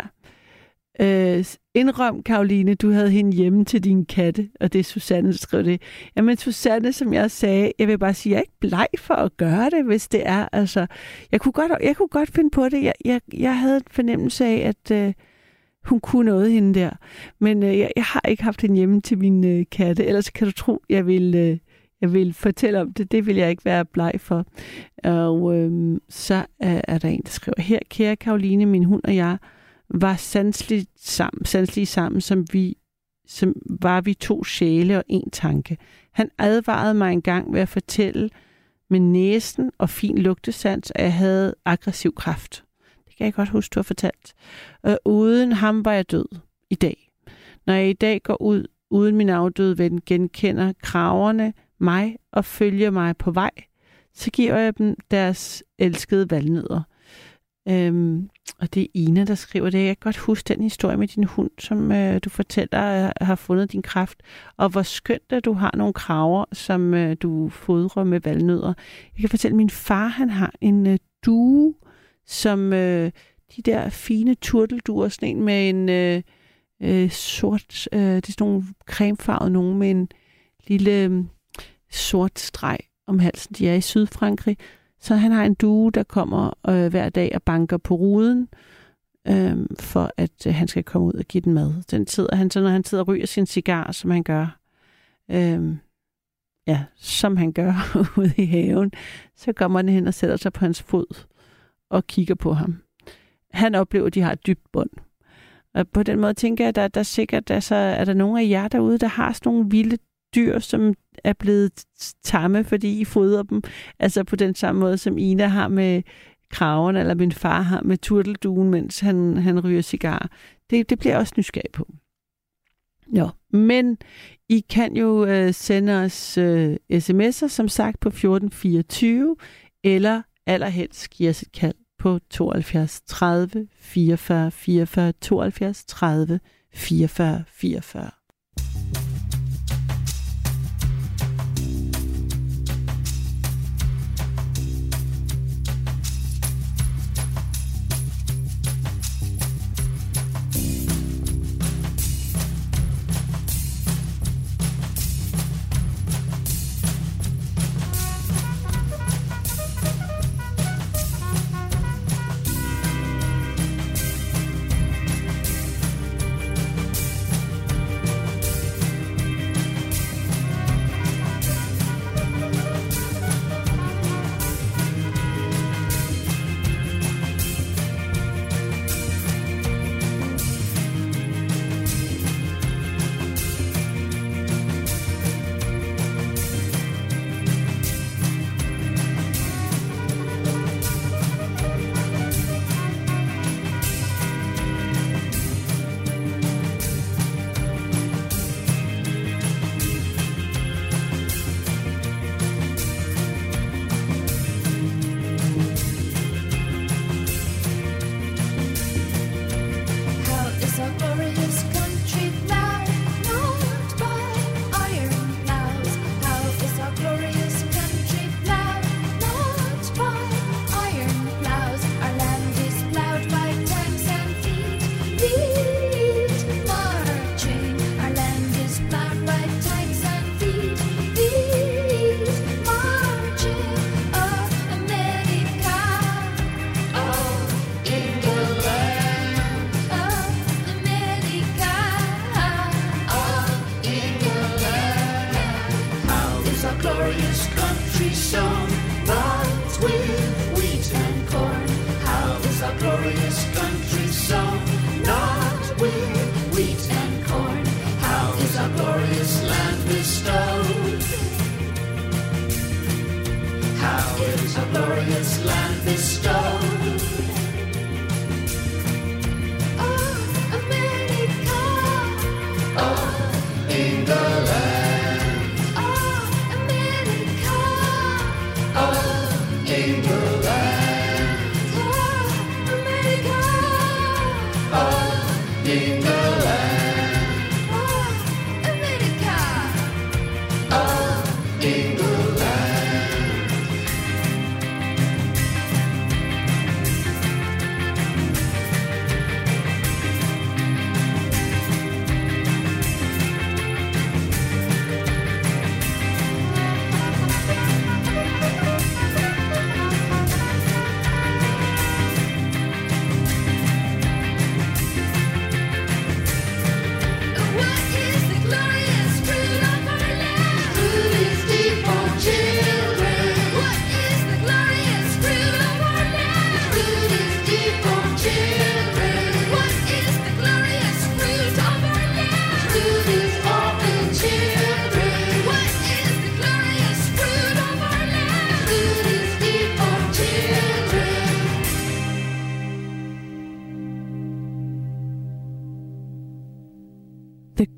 Øh, indrøm, Karoline, du havde hende hjemme til din katte, og det er Susanne, der skrev det. Jamen Susanne, som jeg sagde, jeg vil bare sige, jeg er ikke bleg for at gøre det, hvis det er. Altså, jeg kunne godt, jeg kunne godt finde på det. Jeg, jeg, jeg havde en fornemmelse af, at øh, hun kunne noget hende der. Men øh, jeg, jeg har ikke haft hende hjemme til min øh, katte, ellers kan du tro, jeg vil, øh, jeg vil fortælle om det. Det vil jeg ikke være bleg for. Og øh, så er, er der en, der skriver her, kære Karoline, min hund og jeg, var sanseligt sammen, sanselige sammen, som vi som var vi to sjæle og en tanke. Han advarede mig engang ved at fortælle med næsen og fin lugtesans, at jeg havde aggressiv kraft. Det kan jeg godt huske, du har fortalt. Og uden ham var jeg død i dag. Når jeg i dag går ud, uden min afdøde ven genkender kraverne mig og følger mig på vej, så giver jeg dem deres elskede valnødder. Øhm, og det er Ina, der skriver det. Jeg kan godt huske den historie med din hund, som øh, du fortæller øh, har fundet din kraft. Og hvor skønt, at du har nogle kraver, som øh, du fodrer med valnødder. Jeg kan fortælle, at min far han har en øh, due, som øh, de der fine turtelduer, sådan en med en øh, øh, sort, øh, det er sådan nogle cremefarvede nogen med en lille øh, sort streg om halsen. De er i Sydfrankrig. Så han har en due, der kommer øh, hver dag og banker på ruden, øh, for at øh, han skal komme ud og give den mad. Den sidder han så, når han sidder og ryger sin cigar, som han gør. øh, ja, som han gør ude i haven, så kommer den hen og sætter sig på hans fod og kigger på ham. Han oplever, at de har et dybt bånd. Og på den måde tænker jeg, at der, der sikkert altså, er der nogle af jer derude, der har sådan nogle vilde dyr, som er blevet tamme, fordi I fodrer dem. Altså på den samme måde, som Ina har med kraven, eller min far har med turtelduen, mens han, han ryger cigar. Det, det bliver jeg også nysgerrig på. Jo, men I kan jo øh, sende os øh, sms'er, som sagt, på 1424, eller allerhelst give os et kald på 72 30 44 44 72 30 44 44.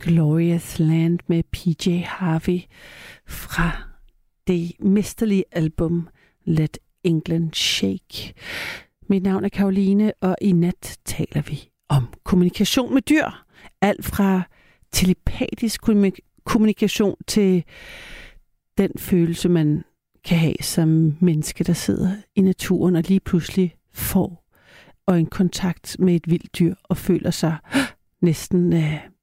Glorious Land med PJ Harvey fra det mesterlige album Let England Shake. Mit navn er Karoline, og i nat taler vi om kommunikation med dyr. Alt fra telepatisk kommunikation til den følelse, man kan have som menneske, der sidder i naturen og lige pludselig får en kontakt med et vildt dyr og føler sig næsten øh,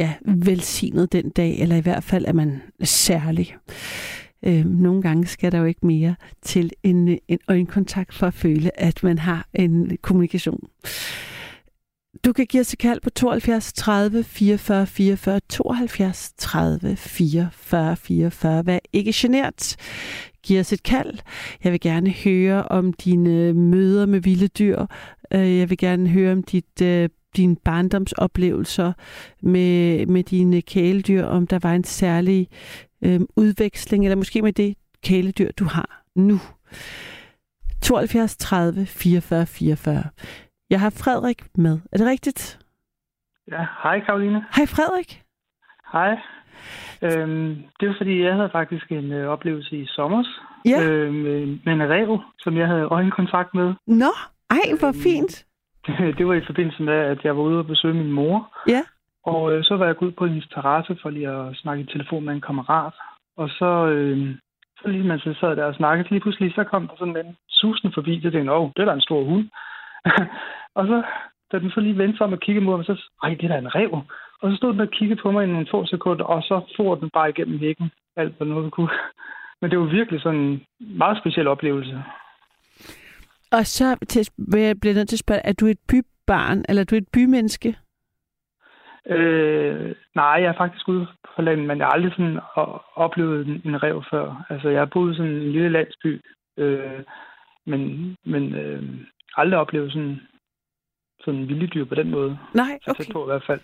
ja, velsignet den dag, eller i hvert fald er man særlig. Øh, nogle gange skal der jo ikke mere til en, en øjenkontakt for at føle, at man har en kommunikation. Du kan give os et kald på 72 30 44 44 72 30 44 44. Vær ikke genert. Giv os et kald. Jeg vil gerne høre om dine møder med vilde dyr. Øh, jeg vil gerne høre om dit, øh, dine barndomsoplevelser med, med dine kæledyr, om der var en særlig øh, udveksling, eller måske med det kæledyr, du har nu. 72 30 44 44. Jeg har Frederik med. Er det rigtigt? Ja, hej Karoline. Hej Frederik. Hej. Øhm, det var fordi, jeg havde faktisk en øh, oplevelse i sommer Ja. øh, med, med en rev, som jeg havde øjenkontakt med. Nå, ej, hvor fint. det var i forbindelse med, at jeg var ude og besøge min mor. Ja. Og øh, så var jeg gået ud på hendes terrasse for lige at snakke i telefon med en kammerat. Og så, øh, så lige mens jeg sad der og snakkede, lige pludselig så kom der sådan en susende forbi. Så tænkte jeg, åh, det er da en stor hund. og så, da den så lige vendte sig om og kiggede mod mig, så ej, det er da en rev. Og så stod den og kiggede på mig i nogle få sekunder, og så for den bare igennem hækken, alt hvad noget kunne. Men det var virkelig sådan en meget speciel oplevelse. Og så til, vil jeg blive nødt til at spørge, er du et bybarn, eller er du et bymenneske? Øh, nej, jeg er faktisk ude på landet, men jeg har aldrig sådan oplevet en, en rev før. Altså, jeg har boet i sådan en lille landsby, øh, men, men øh, aldrig oplevet sådan, sådan vilde dyr på den måde. Nej, Så okay. tæt på i hvert fald.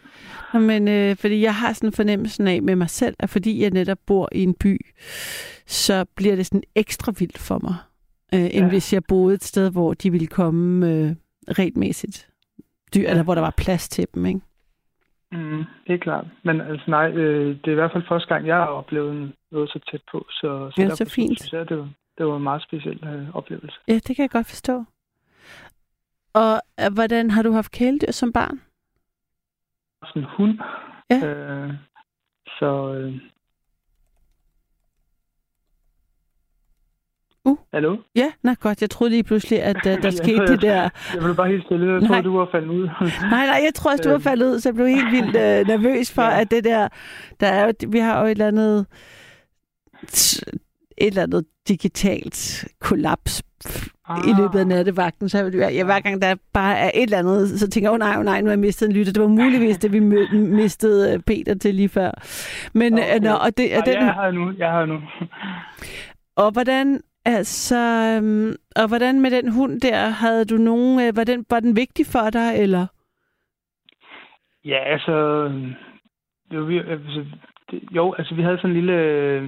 Men øh, fordi jeg har sådan en fornemmelse af med mig selv, at fordi jeg netop bor i en by, så bliver det sådan ekstra vildt for mig, øh, end Ja. hvis jeg boede et sted, hvor de ville komme øh, regelmæssigt dyr, ja. eller hvor der var plads til dem, ikke? Mm, det er klart. Men altså nej, øh, det er i hvert fald første gang, jeg har oplevet noget så tæt på. Så, Ja, derfor så fint. Synes jeg, det, var, det var en meget speciel øh, oplevelse. Ja, det kan jeg godt forstå. Og øh, hvordan har du haft kæledyr som barn? Sådan en hund. Ja. Øh, så... Øh, Uh. Hallo? Ja, nå godt. Jeg troede lige pludselig, at uh, der skete det der... Jeg blev bare helt stille. Jeg Nej. troede, du var faldet ud. Nej, nej, jeg tror også, du var Øhm. faldet ud, så jeg blev helt vildt øh, nervøs for, Ja. at det der... Der er jo, vi har jo et eller andet... Et eller andet digitalt kollaps i løbet af nattevagten. Så jeg, jeg, hver gang der bare er et eller andet, så tænker jeg, oh, nej, oh, nej, nu har jeg mistet en lytter. Det var muligvis det, vi mistede øh, Peter til lige før. Men, Okay. nå, og, det, og, den, jeg har nu. Jeg har nu. og hvordan... Altså, øhm, og hvordan med den hund der, havde du nogen, øh, var, den, var den vigtig for dig, eller? Ja, altså... Det var, vir- altså det, jo, altså vi havde sådan en lille...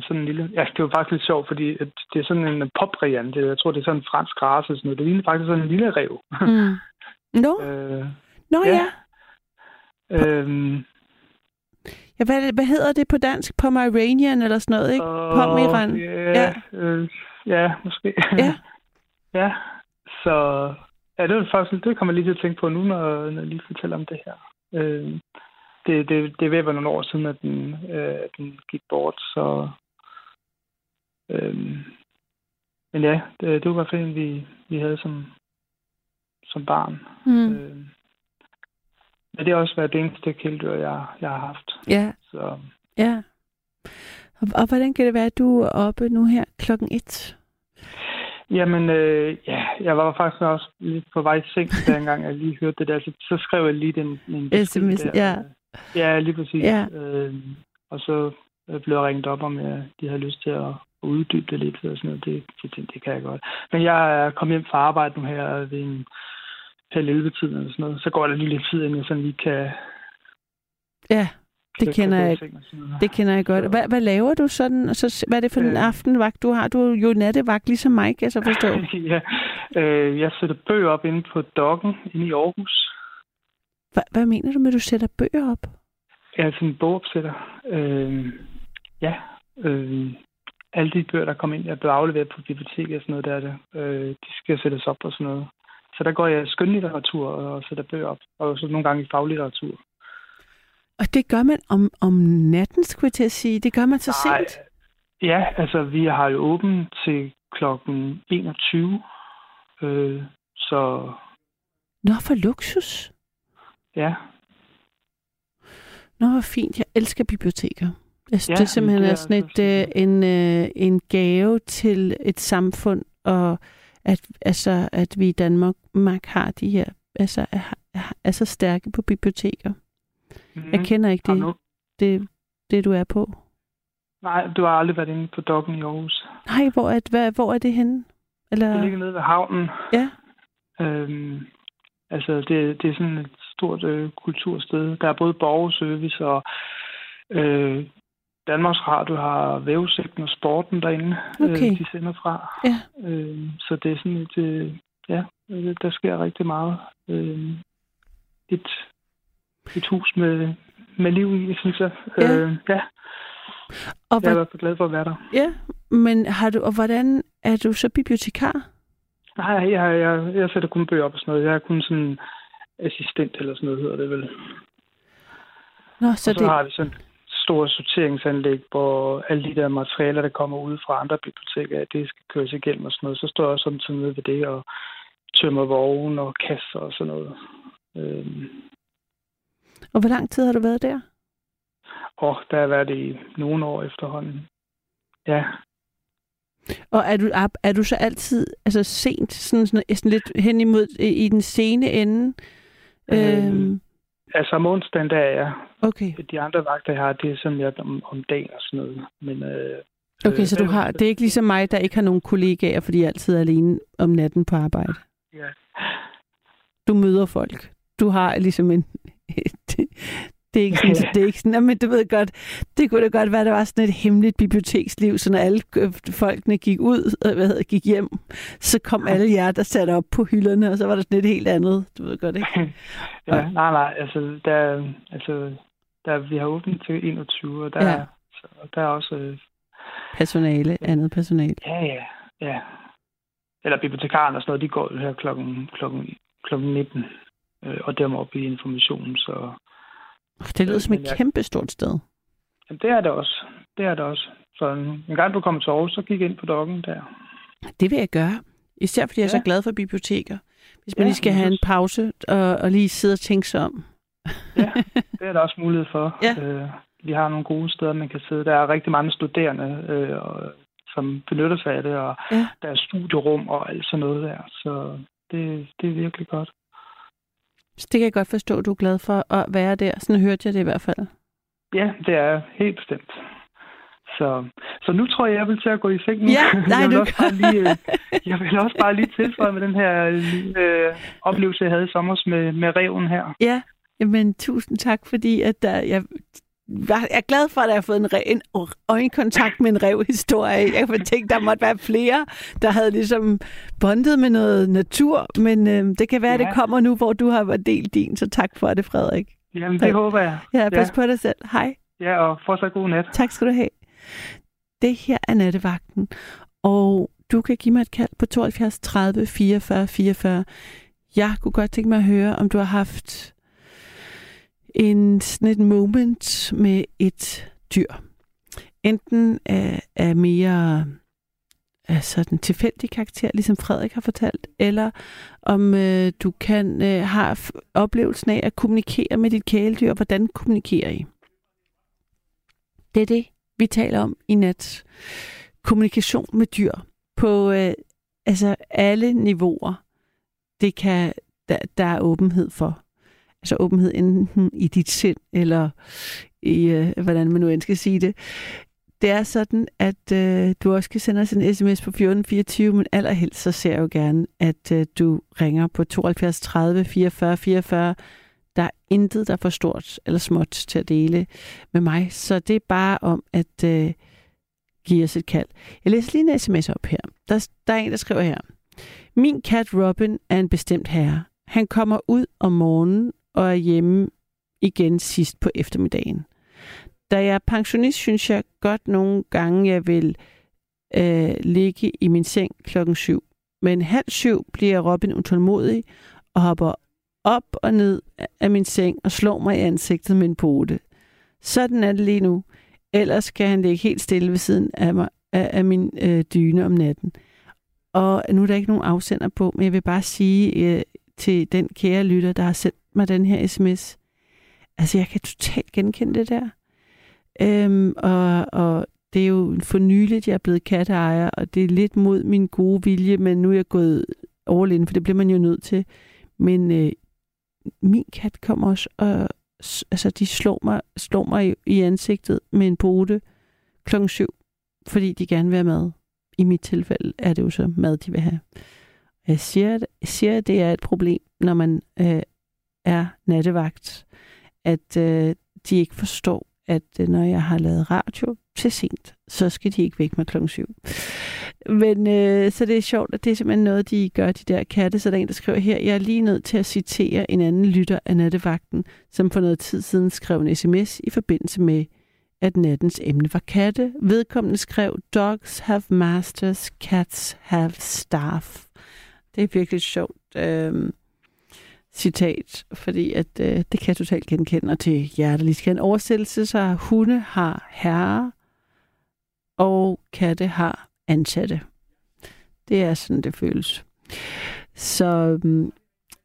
Sådan en lille ja, det var faktisk lidt sjovt, fordi at det er sådan en pop-variant. Jeg tror, det er sådan en fransk race. Sådan noget. Det ligner faktisk sådan en lille rev. Mm. Nå, øh, nå ja. ja. øhm, ja hvad, hvad hedder det på dansk? Pomeranian eller sådan noget, ikke? Pomeran. Ja, Ja. øh, ja, måske. Ja. ja, så ja, det, var faktisk, det kommer jeg lige til at tænke på nu, når, når jeg lige fortæller om det her. Øh, det, det, det er ved at være nogle år siden, at den, øh, at den gik bort, så... Øh, men ja, det, det var i hvert fald en, vi, vi havde som, som barn. Mm. Øh, men det har også været det eneste kæledyr, jeg, jeg har haft. Ja, Så ja. Og, og hvordan kan det være, at du er oppe nu her klokken et? Jamen, øh, ja, jeg var faktisk også lidt på vej i seng, da engang jeg lige hørte det der. Så, så skrev jeg lige den, en SMS, der. ja. Ja, lige præcis. Ja. Øh, og så øh, blev jeg ringet op, om jeg, de havde lyst til at uddybe det lidt og sådan noget. Det, det, det, kan jeg godt. Men jeg er kommet hjem fra arbejde nu her ved en halv 11 tid eller sådan noget. Så går der lige lidt tid, inden jeg sådan lige kan... Ja, det kender jeg. Det kender jeg godt. Hvad, hvad laver du sådan? Så, hvad er det for en Øh. aftenvagt, du har? Du er jo nattevagt, ligesom mig, kan jeg så forstå. ja, øh, jeg sætter bøger op inde på Dokken inde i Aarhus. Hva, hvad mener du med, at du sætter bøger op? Jeg er sådan en bogopsætter. Øh, ja. Øh, alle de bøger, der kommer ind, jeg blevet afleveret på biblioteket og sådan noget, der er det. Øh, de skal sættes op og sådan noget. Så der går jeg skønlitteratur og sætter bøger op. Og så nogle gange i faglitteratur. Og det gør man om, om natten, skulle jeg til at sige. Det gør man så Nej, sent. Ja, altså vi har jo åbent til klokken 21. Øh, så Nå, for luksus. ja, Nå, hvor fint. Jeg elsker biblioteker. Jeg synes, Ja, det er simpelthen det er er sådan så et, øh, en, øh, en gave til et samfund, og at, altså, at vi i Danmark Mark har de her, altså, at, er så stærke på biblioteker. Mm-hmm. Jeg kender ikke det, det, det, du er på. Nej, du har aldrig været inde på dokken i Aarhus. Nej, hvor er, hvad, hvor er det henne? Eller, Det ligger nede ved havnen. Ja. Øhm, altså, det, det er sådan et stort øh, kultursted. Der er både borgerservice og øh, Danmarks Radio har vævesigten og sporten derinde, Okay. øh, de sender fra. Ja. Øh, så det er sådan et, øh, ja, øh, der sker rigtig meget. Øh, et, et hus med, med liv i, synes jeg. Ja. Øh, ja. og, Jeg er i hvert fald glad for at være der. ja, men har du, og hvordan er du så bibliotekar? Nej, jeg, jeg, jeg sætter kun bøger op og sådan noget. Jeg er kun sådan assistent eller sådan noget, hedder det vel. Nå, Så og så det, har vi sådan et stort sorteringsanlæg, hvor alle de der materialer, der kommer ud fra andre biblioteker, det skal køres igennem og sådan noget. Så står jeg også samtidig ved det og tømmer vogne og kasser og sådan noget. Øhm, og hvor lang tid har du været der? og der har været det i nogle år efterhånden. Ja, Og er du, er, er du så altid altså sent, sådan, sådan, sådan lidt hen imod i, i den sene ende? Øhm, Øhm, altså om onsdagen, der er jeg. okay. De andre vagter, jeg har, det er sådan lidt om, om dagen og sådan noget. Men, øh, Okay, øh, så du har, det er ikke ligesom mig, der ikke har nogen kollegaer, fordi jeg altid er alene om natten på arbejde. Ja. Du møder folk. Du har ligesom en... Det, det er ikke sådan, det er ikke sådan, men du ved godt, det kunne da godt være, at der var sådan et hemmeligt biblioteksliv, så når alle øh, folkene gik ud, og hvad hedder, gik hjem, så kom alle jer, der satte op på hylderne, og så var der sådan et helt andet, du ved godt, ikke? ja, nej, nej, altså, der, altså der, vi har åbent til 21, og der, Ja. så, der er også... Øh, Personale, andet personale. ja, ja, ja. Eller bibliotekaren og sådan noget, de går her klokken, klokken, klokken 19, øh, og dem op i informationen, så Det lyder som Men et jeg- kæmpe stort sted. jamen, det er det også. Det er det også. Så en gang du kommer til Aarhus, så kig ind på dokken der. Det vil jeg gøre. Især fordi jeg er så glad for biblioteker. Hvis man Ja, lige skal have en pause og, og lige sidde og tænke sig om. Ja, det er der også mulighed for. Ja. Øh, vi har nogle gode steder, man kan sidde. Der er rigtig mange studerende, øh, som benytter sig af det, og Ja. der er studierum og alt sådan noget der. Så det, det er virkelig godt. Så det kan jeg godt forstå, at du er glad for at være der. Sådan hørte jeg det i hvert fald. Ja, det er helt bestemt. Så, så nu tror jeg, jeg vil til at gå i seng nu. Ja, nej, jeg, vil du også bare lige, øh, jeg vil også bare lige tilføje med den her øh, oplevelse, jeg havde i sommer med, med reven her. Ja, jamen tusind tak, fordi at der, jeg, jeg er glad for, at jeg har fået en, re, en øjenkontakt med en revhistorie. Jeg kunne tænke, der måtte være flere, der havde ligesom bondet med noget natur, men øh, det kan være, at Ja. det kommer nu, hvor du har delt din, så tak for det, Frederik. Jamen, det håber jeg. Ja, pas Ja. på dig selv. Hej. Ja, og fortsat god nat. Tak skal du have. Det her er nattevagten, og du kan give mig et kald på 72 30 44 44. Jeg kunne godt tænke mig at høre, om du har haft en sådan et moment med et dyr. Enten er, er mere af sådan tilfældig karakter, ligesom Frederik har fortalt, eller om øh, du kan øh, have oplevelsen af at kommunikere med dit kæledyr. Hvordan kommunikerer I? Det er det, vi taler om i nat. Kommunikation med dyr på øh, altså alle niveauer. Det kan der, der er åbenhed for. Altså åbenhed enten i dit sind, eller i, øh, hvordan man nu end skal sige det. Det er sådan, at øh, du også kan sende os en sms på 1424, men allerhelst så ser jeg jo gerne, at øh, du ringer på 72 30 44 44. Der er intet, der er for stort eller småt til at dele med mig, så det er bare om at øh, give os et kald. Jeg læser lige en sms op her. Der, der er en, der skriver her. Min kat Robin er en bestemt herre. Han kommer ud om morgenen og er hjemme igen sidst på eftermiddagen. Da jeg er pensionist, synes jeg godt nogle gange, jeg vil øh, ligge i min seng klokken syv. Men halv syv bliver Robin utålmodig og hopper op og ned af min seng og slår mig i ansigtet med en pote. Sådan er det lige nu. Ellers kan han ligge helt stille ved siden af, mig, af, af min øh, dyne om natten. Og nu er der ikke nogen afsender på, men jeg vil bare sige øh, til den kære lytter, der har sendt mig den her sms. Altså, jeg kan totalt genkende det der. Øhm, og, og det er jo for nyligt, jeg er blevet katteejer, og det er lidt mod min gode vilje, men nu er jeg gået all in, for det bliver man jo nødt til. Men øh, min kat kommer også, og altså, de slår mig, slår mig i, i ansigtet med en pote klokken syv, fordi de gerne vil have mad. I mit tilfælde er det jo så mad, de vil have. Jeg siger, jeg siger at det er et problem, når man øh, er nattevagt, at øh, de ikke forstår, at øh, når jeg har lavet radio til sent, så skal de ikke væk med klokken syv. Men øh, så det er sjovt, at det er simpelthen noget, de gør, de der katte. Så der er en, der skriver her, jeg er lige nødt til at citere en anden lytter af nattevagten, som for noget tid siden skrev en sms i forbindelse med, at nattens emne var katte. Vedkommende skrev, dogs have masters, cats have staff. Det er virkelig sjovt øh, citat, fordi at, øh, det kan jeg totalt genkende, og til hjertelig skal en oversættelse, så hunde har herre, og katte har ansatte. Det er sådan, det føles. Så øh,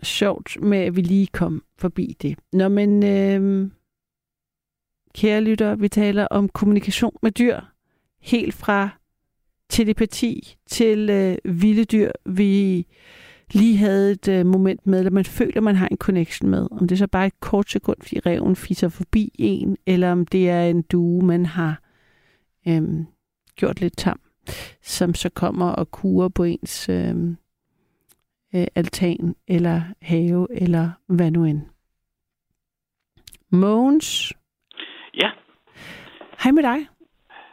sjovt med, at vi lige kom forbi det. Nå, men øh, kære lytter, vi taler om kommunikation med dyr. Helt fra telepati til øh, vilde dyr, vi lige havde et øh, moment med, eller man føler, man har en connection med. Om det er så bare et kort sekund, fordi reven fisser forbi en, eller om det er en due, man har øhm, gjort lidt tam, som så kommer og kurer på ens øhm, øh, altan, eller have, eller hvad nu end. Mogens, Ja, hej med dig.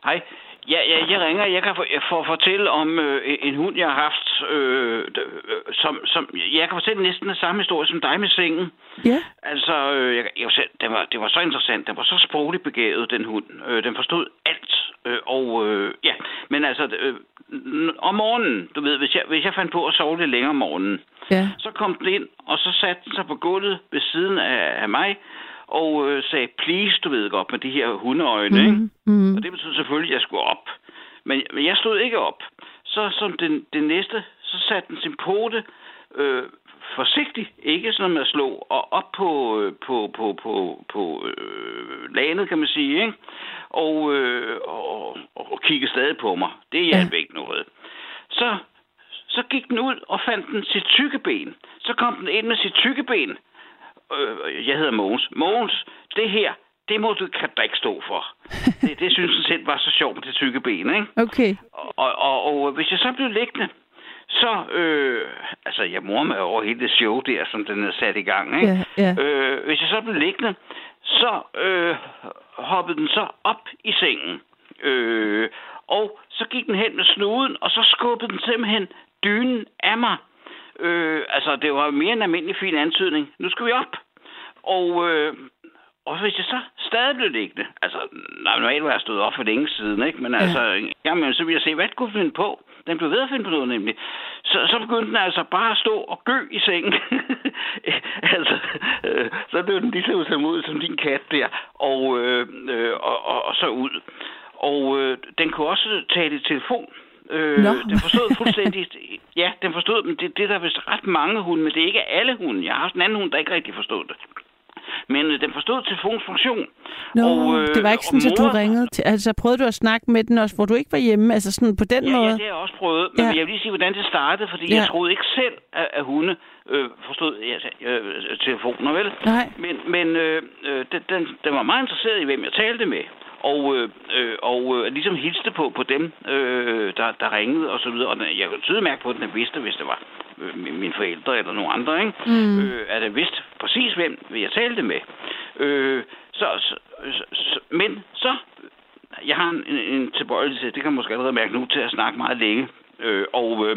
hej. Ja, ja, jeg ringer. Jeg kan for, for fortælle om øh, en hund, jeg har haft, øh, øh, som, som... Jeg kan fortælle næsten den samme historie som dig med sengen. Ja. Altså, øh, jeg, jeg, selv, det, var, det var så interessant. Den var så sprogligt begavet, den hund. Øh, den forstod alt. Øh, og øh, ja, men altså, øh, om morgenen, du ved, hvis jeg, hvis jeg fandt på at sove lidt længere om morgenen, Ja. så kom den ind, og så satte den sig på gulvet ved siden af, af mig, og øh, sagde, please, du ved godt, med de her hundeøjne, mm. ikke? Mm. Og det betød selvfølgelig, at jeg skulle op. Men, men jeg stod ikke op. Så som det, det næste, så satte den sin pote øh, forsigtigt, ikke sådan med at slå, og op på, øh, på, på, på, på øh, lanet, kan man sige, ikke? Og, øh, og, og kiggede stadig på mig. Det hjalp ja. ikke noget. Så, så gik den ud og fandt den sit tykke ben. Så kom den ind med sit tykke ben. Øh, jeg hedder Mogens. Mogens, det her, det må du kan da ikke stå for. Det, det synes den selv var så sjovt med det tykke ben, ikke? Okay. Og, og, og hvis jeg så blev liggende, så, øh, altså jeg morer mig over hele det show der, som den er sat i gang, ikke? Ja, ja. Øh, hvis jeg så blev liggende, så øh, hoppede den så op i sengen. Øh, og så gik den hen med snuden, og så skubbede den simpelthen dynen af mig. Øh, altså, det var mere en almindelig fin antydning. Nu skal vi op. Og, øh, og hvis jeg så stadig blev liggende, altså, nej, normalt var jeg stået op for længe siden, ikke? Men altså, jamen, så ville jeg se, hvad kunne den finde på? Den blev ved at finde på noget, nemlig. Så, så begyndte den altså bare at stå og gø i sengen. altså, øh, så blev den lige så utålmodig som din kat der, og, øh, øh, og, og, og så ud. Og øh, den kunne også tale i telefon. Øh, Nå. den forstod fuldstændig... ja, den forstod, men det, det er der vist ret mange hunde, men det er ikke alle hunde. Jeg har også en anden hund, der ikke rigtig forstod det. Men øh, den forstod telefonens funktion. Nå, Og, øh, det var ikke sådan, og at du mor- ringede til... Altså, prøvede du at snakke med den også, hvor du ikke var hjemme? Altså sådan på den Ja, måde? ja, det har jeg også prøvet. Men Ja. jeg vil lige sige, hvordan det startede, fordi Ja. jeg troede ikke selv, at, at hunde øh, forstod ja, øh, telefoner, vel? Nej. Men, men øh, øh, den, den, den var meget interesseret i, hvem jeg talte med. Og, øh, øh, og øh, ligesom hilste på, på dem, øh, der, der ringede og så videre. Og den- jeg kunne tydeligt mærke på, at den vidste, hvis det var øh, min- mine forældre eller nogen andre, ikke? Mm. Øh, at den vidste præcis, hvem jeg talte med. Øh, så, så, så, men så jeg har en, en tilbøjelighed, det kan man måske allerede mærke nu, til at snakke meget længe. Øh, og øh,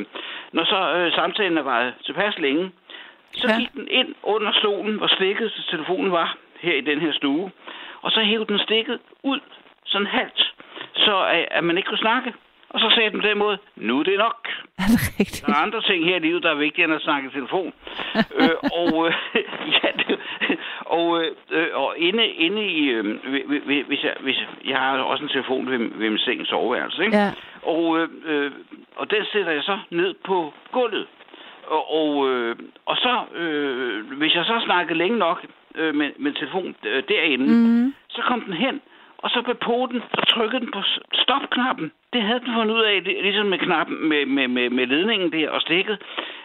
når så øh, samtalen har varet tilpas længe, så Ja. gik den ind under stolen, hvor stikket til telefonen var, her i den her stue. Og så hævde den stikket ud, sådan halvt, så at, at man ikke kunne snakke. Og så sagde den på den måde, nu er det nok. Er det rigtigt? Der er andre ting her i livet, der er vigtigere end at snakke i telefon. øh, og øh, ja, det, og, øh, øh, og inde, inde i, øh, hvi- hvi- hvis jeg, hvis jeg, jeg har også en telefon ved, ved min seng soveværelse, ikke? Ja. Og, øh, øh, og den sætter jeg så ned på gulvet. Og, og, øh, og så, øh, hvis jeg så snakkede længe nok øh, med, med telefon øh, derinde, Mm. så kom den hen, og så på poten, så trykkede den på stopknappen. Det havde den fundet ud af, ligesom med knappen, med, med, med, med ledningen der og stikket,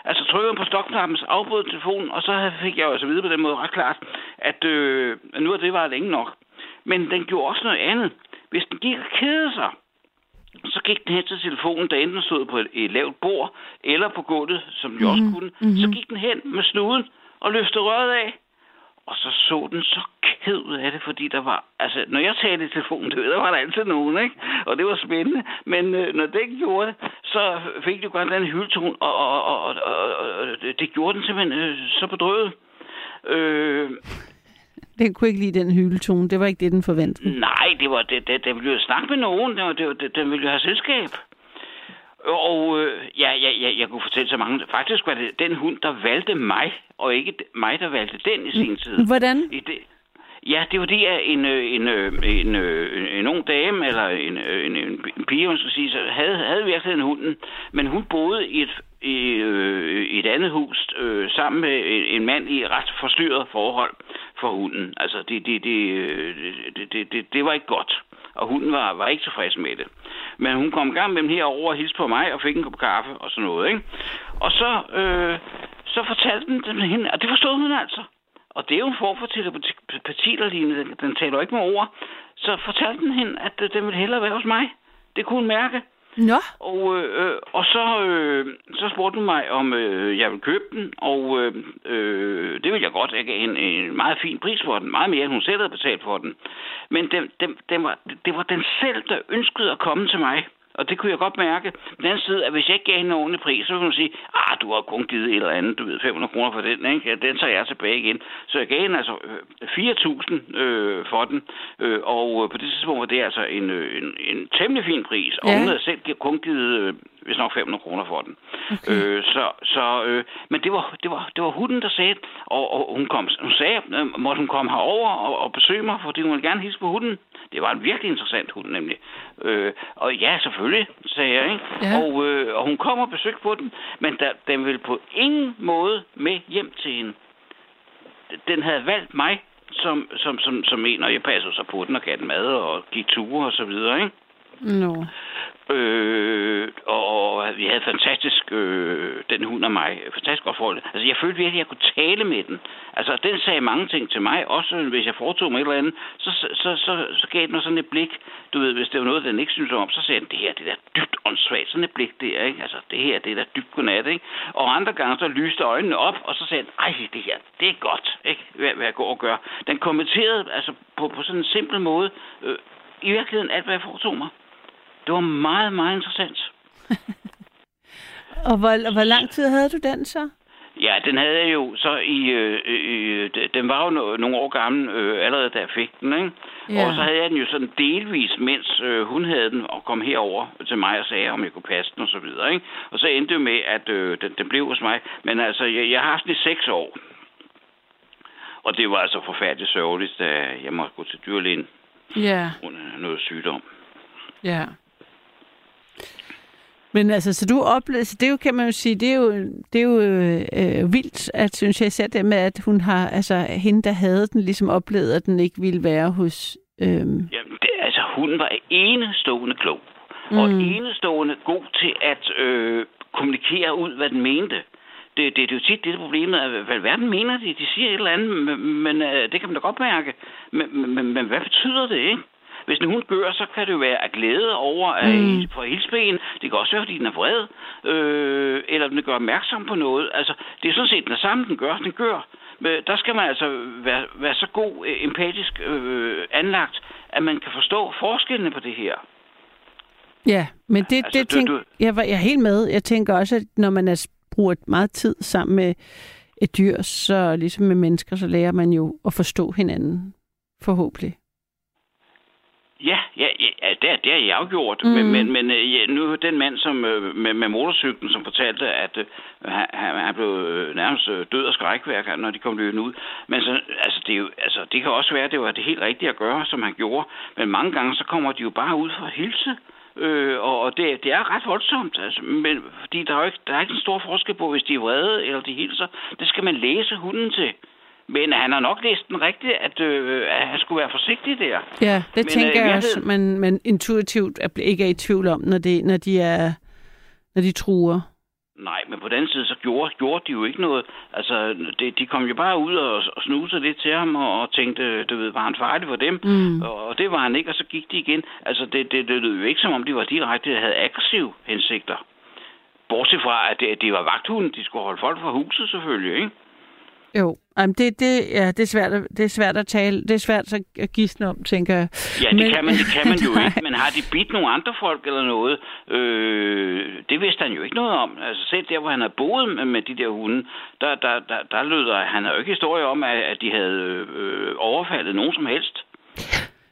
Altså trykker på stokknappen, så afbrød telefonen, og så fik jeg jo altså vide på den måde ret klart, at øh, nu er det var længe nok. Men den gjorde også noget andet. Hvis den gik og kedede sig, så gik den hen til telefonen, der enten stod på et, et lavt bord, eller på gulvet, som den jo også kunne. Så gik den hen med snuden og løftede røret af. Og så så den så ked ud af det, fordi der var... Altså, når jeg talte i telefonen, det, der var der altid nogen, ikke? Og det var spændende. Men øh, når den gjorde det, så fik det godt den hyldtone, og, og, og, og, og, og det- det gjorde den simpelthen øh, så bedrøvet. Øh, Den kunne ikke lide den hyldetone. Det var ikke det, den forventede. Nej, det var det, det, det ville jo snakke med nogen. Det var, det, var, det, den ville jo have selskab. Og øh, ja, ja, ja, jeg kunne fortælle så mange. Faktisk var det den hund, der valgte mig, og ikke mig, der valgte den i sin tid. Hvordan? I det, ja, det var det, at en, øh, en, øh, en, øh, en ung dame, eller en, en, en, en pige, man skal sige, så havde, havde virkelig en hunden, men hun boede i et, i, øh, i et andet hus øh, sammen med en, en mand i ret forstyrret forhold for hunden. Altså, det, det, det, øh, det, det, det, det var ikke godt, og hunden var, var ikke tilfreds med det. Men hun kom i gang med dem herover og hilste på mig og fik en kop kaffe og sådan noget, ikke? Og så, øh, så fortalte den dem hende, og det forstod hun altså. Og det er jo en form for telepati, der lignende. Den, den taler ikke med ord. Så fortalte den hende, at øh, den ville hellere være hos mig. Det kunne hun mærke. Nå, Og, øh, og så, øh, så spurgte hun mig, om øh, jeg ville købe den, og øh, øh det ville jeg godt. Jeg gav en, en meget fin pris for den, meget mere end hun selv havde betalt for den. Men den, den, den var, det var den selv, der ønskede at komme til mig. Og det kunne jeg godt mærke. På den anden side, at hvis jeg ikke gav hende en ordentlig pris, så ville hun sige, ah, du har kun givet et eller andet, du ved, 500 kroner for den, ikke? Ja, den tager jeg tilbage igen. Så jeg gav hende altså øh, 4.000 øh, for den, øh, og øh, på det tidspunkt var det altså en, øh, en, en temmelig fin pris, og Ja. hun havde selv kun givet, øh, hvis nok 500 kroner for den. Okay. Øh, så, så, øh, men det var, det, var, det var hunden, der sagde, og, og hun, kom, hun sagde, øh, måtte hun komme herover og, og besøge mig, fordi hun ville gerne hilse på hunden. Det var en virkelig interessant hund, nemlig. Øh, og ja, selvfølgelig, sagde jeg, ikke? Ja. Og, øh, og hun kom og besøgte på den, men der, den ville på ingen måde med hjem til hende. Den havde valgt mig som, som, som, som en, og jeg passede så på den og gav den mad og gik ture og så videre, ikke? Nå. Øh, og vi havde fantastisk, øh, den hund og mig, fantastisk godt forhold. Altså, jeg følte virkelig, at jeg kunne tale med den. Altså, den sagde mange ting til mig, også hvis jeg foretog mig et eller andet, så, så, så, så, så gav den mig sådan et blik. Du ved, hvis det var noget, den ikke syntes om, så sagde den, det her, det er dybt åndssvagt, sådan et blik der, ikke? Altså, det her, det er da dybt godnat, ikke? Og andre gange, så lyste øjnene op, og så sagde den, ej, det her, det er godt, ikke? Hvad, hvad jeg går og gør. Den kommenterede, altså, på, på sådan en simpel måde, øh, i virkeligheden alt, hvad jeg foretog mig. Det var meget, meget interessant. Og hvor, hvor lang tid havde du den så? Ja, den havde jeg jo så i... Øh, øh, den var jo no, nogle år gammel øh, allerede, da jeg fik den, ikke? Ja. Og så havde jeg den jo sådan delvis, mens øh, hun havde den, og kom herover til mig og sagde, om jeg kunne passe den og så videre, ikke? Og så endte det med, at øh, den, den blev hos mig. Men altså, jeg, jeg har haft den i seks år. Og det var altså forfærdeligt sørgeligt, da jeg måtte gå til dyrlægen Ja, af noget sygdom. ja. Men altså, så du oplevede, det er jo, kan man jo sige, det er jo, det er jo øh, vildt, at synes jeg især det med, at hun har, altså hende, der havde den, ligesom oplevet, at den ikke ville være hos, øhm, Jamen, det, altså, hun var enestående klog. Mm. Og enestående god til at øh, kommunikere ud, hvad den mente. Det, det, det er jo tit det, der er problemet, at hvad verden mener de. De siger et eller andet, men, men øh, det kan man da godt mærke. Men, men, men hvad betyder det, ikke? Hvis en hund gør, så kan det jo være af glæde over at mm. på hilsben. Det kan også være, fordi den er vred. Øh, eller den gør opmærksom på noget. Altså, det er sådan set den samme, den gør. Den gør. Men der skal man altså være, være så god, øh, empatisk øh, anlagt, at man kan forstå forskellene på det her. ja, men det, Altså, altså, det du- tænk, du- jeg, var, jeg er helt med. Jeg tænker også, at når man er, bruger meget tid sammen med et dyr, så ligesom med mennesker, så lærer man jo at forstå hinanden, forhåbentlig. Ja, ja, ja det, er, det er jeg afgjort. Mm. Men, men, men øh, ja, nu den mand som, øh, med, med motorcyklen, som fortalte, at øh, han, han blev øh, nærmest død af skrækværk, når de kom løbende ud. Men så, altså, det, er jo, altså, det kan også være, at det var det helt rigtige at gøre, som han gjorde. Men mange gange, så kommer de jo bare ud for at hilse. Øh, og og det, det er ret voldsomt, altså, men, fordi der er jo ikke, der er ikke en stor forskel på, hvis de er vrede eller de hilser. Det skal man læse hunden til. Men han har nok læst den rigtigt, at, øh, at han skulle være forsigtig der. Ja, det Men, men, tænker øh, jeg også, ved- man, man intuitivt er, ikke er i tvivl om, når, det, når, de, er, når de truer. Nej, men på den side, så gjorde, gjorde de jo ikke noget. Altså, de, de kom jo bare ud og, og snusede lidt til ham, og, og tænkte, du ved, var han farlig for dem? Mm. Og, og det var han ikke, og så gik de igen. Altså, det, det, det lød jo ikke, som om de var direkte havde aggressive hensigter. Bortset fra, at det, at de var vagthunden, de skulle holde folk fra huset selvfølgelig, ikke? Jo, Jamen, det, det, ja, det, er svært, at- det er svært at tale. Det er svært at gisne om, tænker jeg. Ja, det, Men- kan, man, det kan man jo Nej. ikke, men har de bidt nogle andre folk eller noget? Øh, det vidste han jo ikke noget om. Altså selv der, hvor han havde boet med, med de der hunde, der, der, der, der lød der, han havde jo ikke historie om, at, at de havde øh, overfaldet nogen som helst.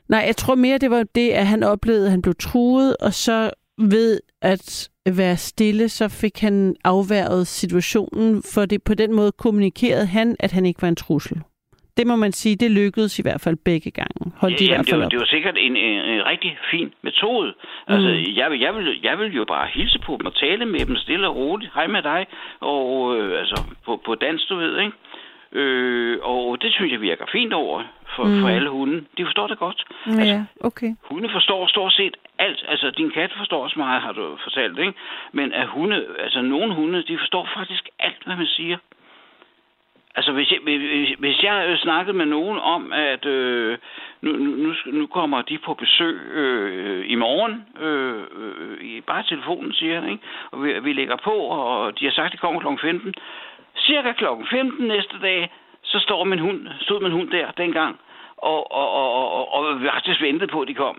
Nej, jeg tror mere, det var det, at han oplevede, at han blev truet, og så ved at være stille, så fik han afværget situationen, for det på den måde kommunikerede han, at han ikke var en trussel. Det må man sige, det lykkedes i hvert fald begge gange. Hold de i jamen, hvert det, var, op. det var sikkert en, en, en rigtig fin metode. Altså, Mm. jeg, vil, jeg, vil, jeg vil jo bare hilse på dem og tale med dem stille og roligt. Hej med dig. Og øh, altså, på, på dans, du ved, ikke? Øh, og det synes jeg virker fint over for, Mm. for alle hunde. De forstår det godt. Altså, Ja, okay. Hunde forstår stort set alt. Altså, din kat forstår også meget, har du fortalt, ikke? Men at hunde, altså nogle hunde, de forstår faktisk alt, hvad man siger. Altså, hvis jeg, hvis, hvis jeg snakkede med nogen om, at øh, nu, nu, nu kommer de på besøg øh, i morgen, øh, øh, i bare telefonen, siger ikke? Og vi, vi lægger på, og de har sagt, at de kommer kl. 15. Cirka kl. 15 næste dag, så står min hund, stod min hund der dengang, og, og, og, og, og, har faktisk ventet på, at de kom.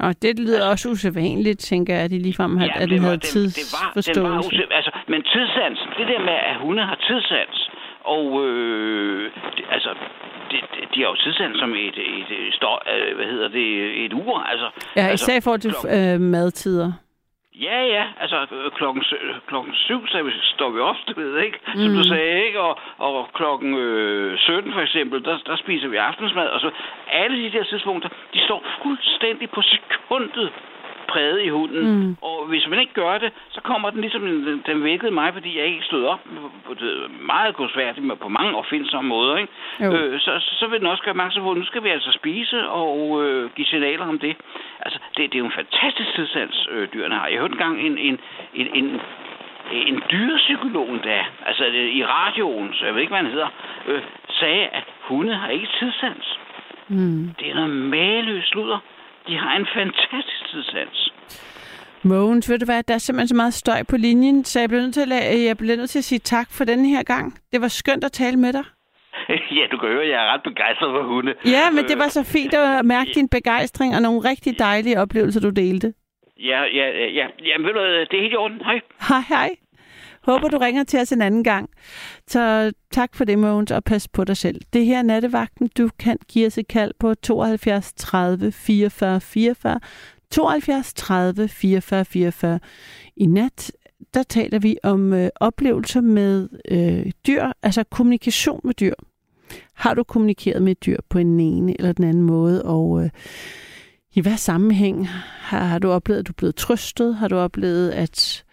Og det lyder også usædvanligt, tænker jeg, at de ligefrem havde, at den havde den, det var, tidsforståelse. den var altså, men tidssans, det der med, at hunde har tidssans, og øh, det, altså, det, det, de har jo tidssans som et, et, et, stå, øh, hvad hedder det, et ur, altså. Ja, altså, især i forhold til øh, madtider. Ja, ja, altså øh, klokken, sø- klokken syv så står vi op, du ved ikke, som Mm. du sagde, ikke? Og, og klokken øh, 17 for eksempel, der, der spiser vi aftensmad, og så alle de der tidspunkter, de står fuldstændig på sekundet præget i hunden. Mm. Og hvis man ikke gør det, så kommer den ligesom, den, den vækkede mig, fordi jeg ikke stod op på, på det meget godsværdigt, men på mange opfindsomme måder, ikke? Jo. Øh, så, så, vil den også gøre opmærksom på, at nu skal vi altså spise og øh, give signaler om det. Altså, det, det er jo en fantastisk tidssans, øh, dyrene har. Jeg hørte engang en, en, en, en, en dyrepsykolog der, altså øh, i radioen, så jeg ved ikke, hvad han hedder, øh, sagde, at hunde har ikke tidssans. Mm. Det er noget maløst sludder. De har en fantastisk tidssans. Mogens, ved du hvad, der er simpelthen så meget støj på linjen, så jeg bliver nødt til at, jeg bliver nødt til at sige tak for den her gang. Det var skønt at tale med dig. ja, du kan høre, jeg er ret begejstret for hunde. Ja, men det var så fint at mærke din begejstring og nogle rigtig dejlige oplevelser, du delte. Ja, ja, ja. ja. Jamen, ved du, det er helt i orden. Hej. Hej, hej. Håber, du ringer til os en anden gang. Så tak for det, Mogens, og pas på dig selv. Det her er nattevagten. Du kan give os et kald på 72 30 44 44. 72 30 44 44. I nat, der taler vi om øh, oplevelser med øh, dyr, altså kommunikation med dyr. Har du kommunikeret med dyr på en ene eller den anden måde, og øh, i hvad sammenhæng har, har du oplevet, at du er blevet trøstet? Har du oplevet, at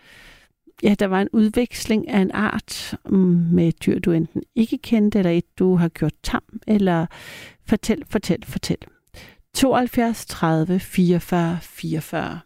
ja, der var en udveksling af en art mm, med et dyr, du enten ikke kendte, eller et, du har gjort tam, eller fortæl, fortæl, fortæl. 72 30 44 44.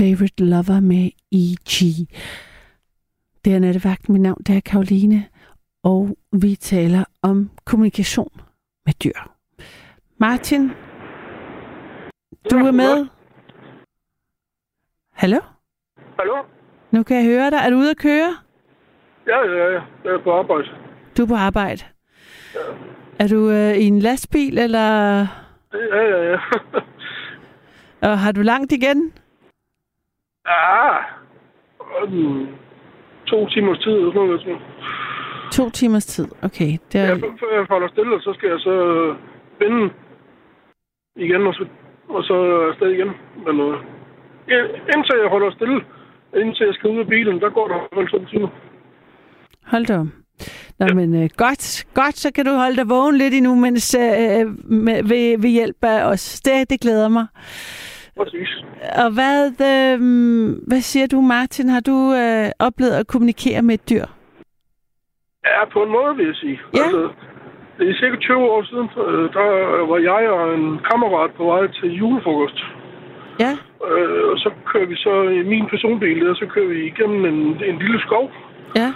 Favorite Lover med E.G. Det er nattevagten. Mit navn det er Karoline, og vi taler om kommunikation med dyr. Martin, du er med. Hallo? Hallo? Nu kan jeg høre dig. Er du ude at køre? Ja, ja, ja. Jeg er på arbejde. Du er på arbejde. Er du øh, i en lastbil, eller Ja, ja, ja. og har du langt igen? Ja. Um, to timers tid eller sådan noget. To timers tid. Okay. Det Ja, er, før jeg holder stille, så skal jeg så øh, vende igen, og så, og så afsted igen. Men øh, ja, indtil jeg holder stille, indtil jeg skal ud af bilen, der går der vel to timer. Hold da. Nå, ja. men øh, godt, godt, så kan du holde dig vågen lidt endnu, mens øh, med, ved, ved hjælp af os. Det, det glæder mig. Præcis. Og hvad, øh, hvad siger du, Martin? Har du øh, oplevet at kommunikere med et dyr? Ja, på en måde, vil jeg sige. Ja. Altså, det er cirka 20 år siden, øh, der var jeg og en kammerat på vej til julefrokost. Ja. Øh, og så kører vi så i min personbil, der så kører vi igennem en, en lille skov. Ja.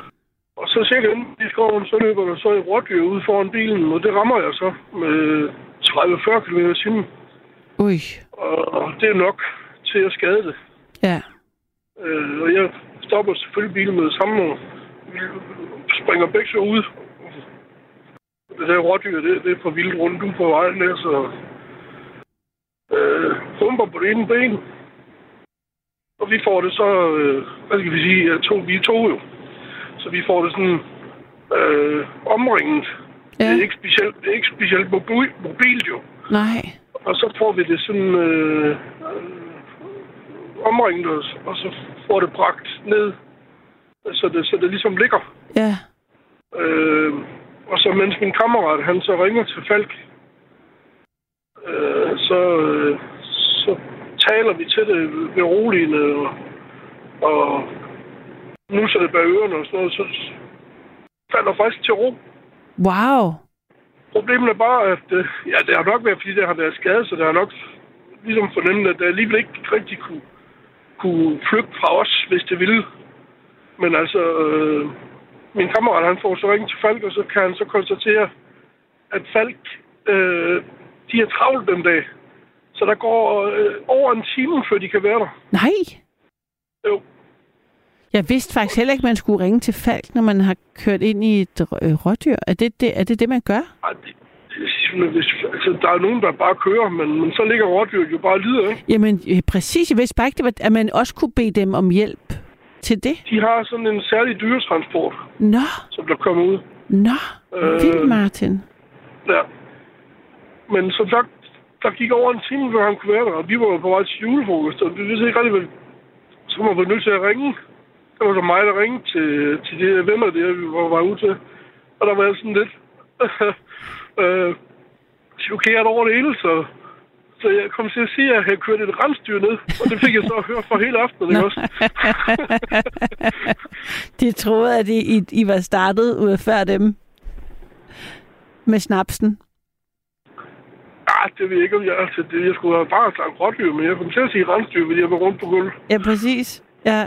Og så cirka inde i skoven, så løber der så et rådyr ud foran bilen, og det rammer jeg så med 30-40 km i timen. Ui. Og det er nok til at skade det. Ja. Øh, og jeg stopper selvfølgelig bilen med det samme, og vi springer begge så ud. Det der rådyr, det, det er for vildt rundt ud på vejen der, så øh, humper på det ene ben. Og vi får det så, øh, hvad skal vi sige, to, vi er to jo. Så vi får det sådan øh, omringet. Ja. Det, er ikke specielt, det er ikke specielt mobil, mobilt jo. Nej. Og så får vi det sådan øh, omringet os, og så får det bragt ned, så det, så det ligesom ligger. Ja. Øh, og så mens min kammerat, han så ringer til Falk, øh, så, øh, så taler vi til det beroligende, og, og nu så det bag ørerne og sådan noget, så falder faktisk til ro. Wow. Problemet er bare, at øh, ja, det har nok været, fordi det har været skadet, så det har nok ligesom fornemmet, at det alligevel ikke rigtig kunne, kunne flygte fra os, hvis det ville. Men altså, øh, min kammerat, han får så ringet til Falk, og så kan han så konstatere, at Falk, øh, de er travlt den dag. Så der går øh, over en time, før de kan være der. Nej. Jo. Jeg vidste faktisk heller ikke, man skulle ringe til Falk, når man har kørt ind i et øh, rådyr. Er det det, er det, det man gør? Ej, det, hvis, altså, der er nogen, der bare kører, men, men så ligger rådyret jo bare og lider, ikke? Jamen, øh, præcis. Jeg vidste bare ikke, at man også kunne bede dem om hjælp til det. De har sådan en særlig dyretransport, Nå, som der kommer ud. nå. Øh, Vildt, Martin. Ja. Men som sagt, der gik over en time, før han kunne være der, og vi var på vej til julefrokost, og vi vidste ikke rigtig, hvad... Så var vi nødt til at ringe. Det var så mig, der ringede til, til de her venner, der vi var, var ude til. Og der var jeg sådan lidt øh, chokeret over det hele, så, så jeg kom til at sige, at jeg havde kørt et rensdyr ned. Og det fik jeg så at høre for hele aftenen, ikke også? De troede, at I, I, I var startet ud før dem med snapsen. Ah, det ved jeg ikke, om jeg... Altså, det, jeg skulle have bare sagt rådyr, men jeg kom til at sige rensdyr, fordi jeg var rundt på gulvet. Ja, præcis. Ja.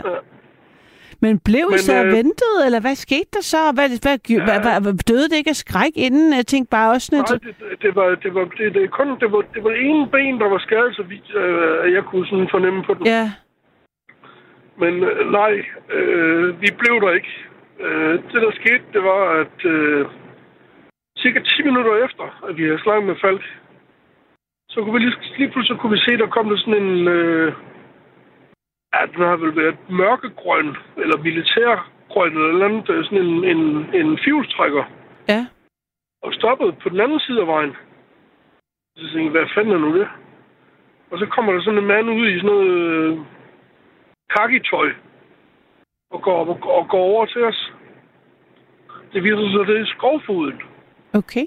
Men blev I Men, så øh, ventet, eller hvad skete der så? Hvad, hvad, hvad, hvad, hvad, døde det ikke af skræk inden? Jeg tænkte bare også... Nej, det, det, var, det, var, det, det, kun, det, var, det var ene ben, der var skadet, så vidt øh, jeg kunne sådan fornemme på den. Ja. Men øh, nej, øh, vi blev der ikke. Øh, det, der skete, det var, at øh, cirka 10 minutter efter, at vi havde snakket med Falk, så kunne vi lige, lige pludselig kunne vi se, der kom der sådan en... Øh, ja, den har vel været mørkegrøn, eller militærgrøn, eller andet, øh, sådan en, en, en fjulstrækker. Ja. Og stoppede på den anden side af vejen. Så tænkte jeg, hvad fanden er nu det? Og så kommer der sådan en mand ud i sådan noget øh, kakitøj og går, og, og går over til os. Det viser sig, at det er skovfoden. Okay.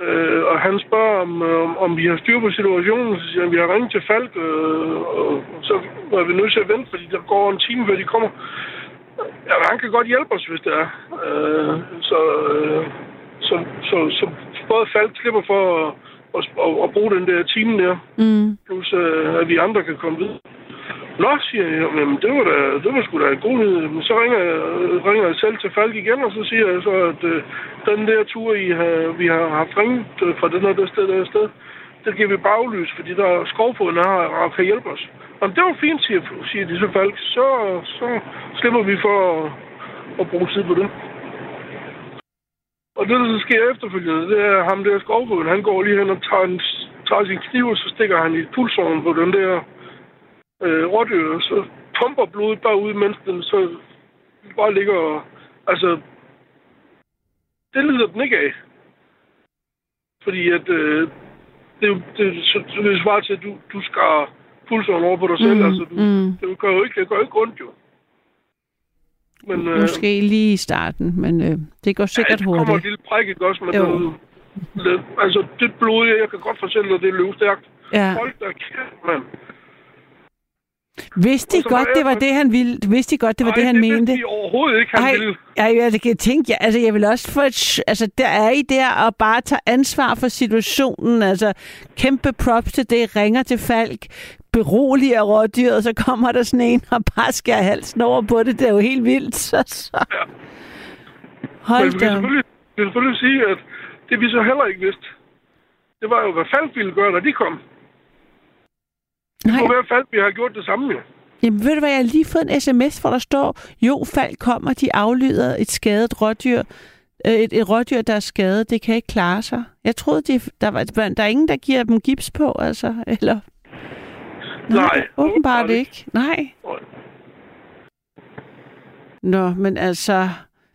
Øh, og han spørger, om, øh, om, om vi har styr på situationen. Så siger han, vi har ringet til Falk, øh, og så er vi nødt til at vente, fordi der går en time, før de kommer. Ja, han kan godt hjælpe os, hvis det er. Øh, så, øh, så, så, så både Falk slipper for at, at, at, at bruge den der time der, Mm. plus øh, at vi andre kan komme videre. Nå, siger jeg, jamen, det var, da, det var sgu da en god nyhed. Men så ringer jeg, ringer jeg selv til Falk igen, og så siger jeg så, at øh, den der tur, I har, vi har haft ringet øh, fra den her der sted, der sted, det giver vi baglys, fordi der er skovfoden her og kan hjælpe os. Jamen, det var fint, siger, siger de så Falk. Så, så slipper vi for at, at bruge tid på det. Og det, der så sker efterfølgende, det er ham der skovfoden. Han går lige hen og tager, en, tager sin kniv, og så stikker han i pulsåren på den der øh, rådyr, og så pumper blodet bare ud, mens den så bare ligger og... Altså, det lider den ikke af. Fordi at øh, det, det, så, så det svarer til, at du, du skar pulsåren over på dig selv. Mm, Altså, du, mm. det gør jo ikke, det gør jo ikke ondt, jo. Men, øh, Måske lige i starten, men øh, det går sikkert ja, det kommer et hurtigt. lille prik, ikke også? Men Jo. den, den, altså, det blod, jeg kan godt fortælle dig, det er løvstærkt. Ja. Hold da kæft, mand. Vidste de godt, det var jeg- det, han ville? Vidste de godt, det var Ej, det, han det mente? vidste de overhovedet ikke, han Ej, ville. ej, jeg kan tænke, ja, altså jeg vil også få et, altså der er I der og bare tage ansvar for situationen, altså kæmpe props til det, ringer til Falk, beroliger rådyret, så kommer der sådan en og bare skærer halsen over på det, det er jo helt vildt, så. Men Hold vil da. selvfølgelig, vi vil selvfølgelig sige, at det vi så heller ikke vidste, det var jo, hvad Falk ville gøre, når de kom. Det Nej. kunne være, at Falk vi har gjort det samme, jo. Jamen ved du hvad, jeg har lige fået en sms, hvor der står, jo, Falk kommer, de aflyder et skadet rådyr, øh, et, et rådyr, der er skadet, det kan ikke klare sig. Jeg troede, de, der, var, der er ingen, der giver dem gips på, altså, eller... Nej, åbenbart åbenbart ikke. Nej. Nå, men altså,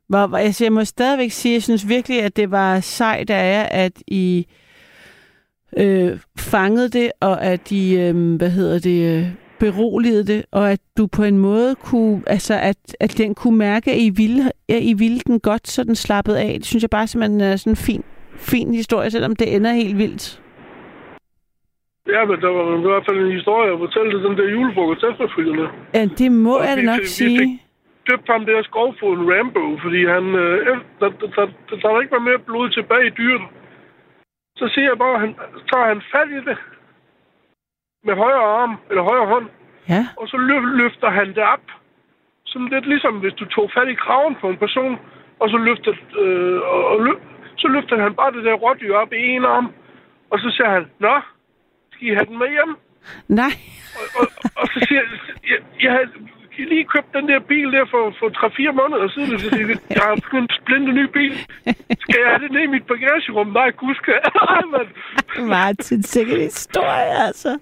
hvor, altså, jeg må stadigvæk sige, jeg synes virkelig, at det var sejt af jer, at I øh, fangede det, og at I, øh, hvad hedder det, øh, beroligede det, og at du på en måde kunne, altså at, at den kunne mærke, at I ville, at I ville den godt, så den slappede af. Det synes jeg bare simpelthen er sådan en fin, fin historie, selvom det ender helt vildt. Ja, men der var i hvert fald en historie at fortælle til den der julefrokost efterfølgende. Ja, det må Og jeg vi nok vi sige. fik døbt ham der skovfoden Rambo, fordi han, øh, der, der, der, der, der ikke var mere blod tilbage i dyret. Så siger jeg bare, at han, tager han fat i det med højre arm, eller højre hånd, Ja. og så løf, løfter han det op. Sådan lidt ligesom hvis du tog fat i kraven på en person, og så løfter, øh, og, og lø, så løfter han bare det der rådyr op i en arm, og så siger han, Nå, skal I have den med hjem? Nej. Og, og, og så siger jeg, jeg, jeg havde lige købt den der bil der for, for 3-4 måneder siden, og så jeg, jeg har købt en splinte ny bil. Skal jeg have det ned i mit bagagerum? Nej, gud skal jeg. Martin, sikkert historie, altså.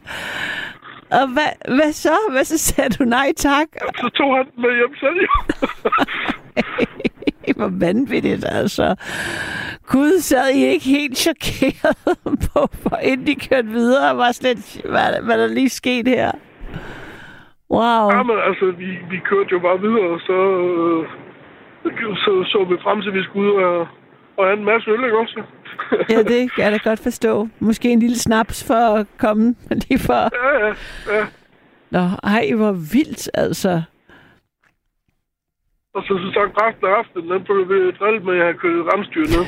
Og hvad, hvad så? Hvad så sagde du nej tak? Så tog han den med hjem selv, jo. Hvor vanvittigt, altså. Gud, sad I ikke helt chokeret på, for inden de kørte videre, var slet, hvad, hvad der lige skete her? Wow. Ja, men altså, vi, vi kørte jo bare videre, og så, øh, så så vi frem til, at vi skulle ud og, og have en masse øl, ikke også? Ja, det kan jeg da godt forstå. Måske en lille snaps for at komme lige for... Ja, ja, ja. Nå, ej, hvor vildt, altså. Og så, så sagt resten af aftenen, den blev vi drillet med, at jeg havde kørt rensdyr ned.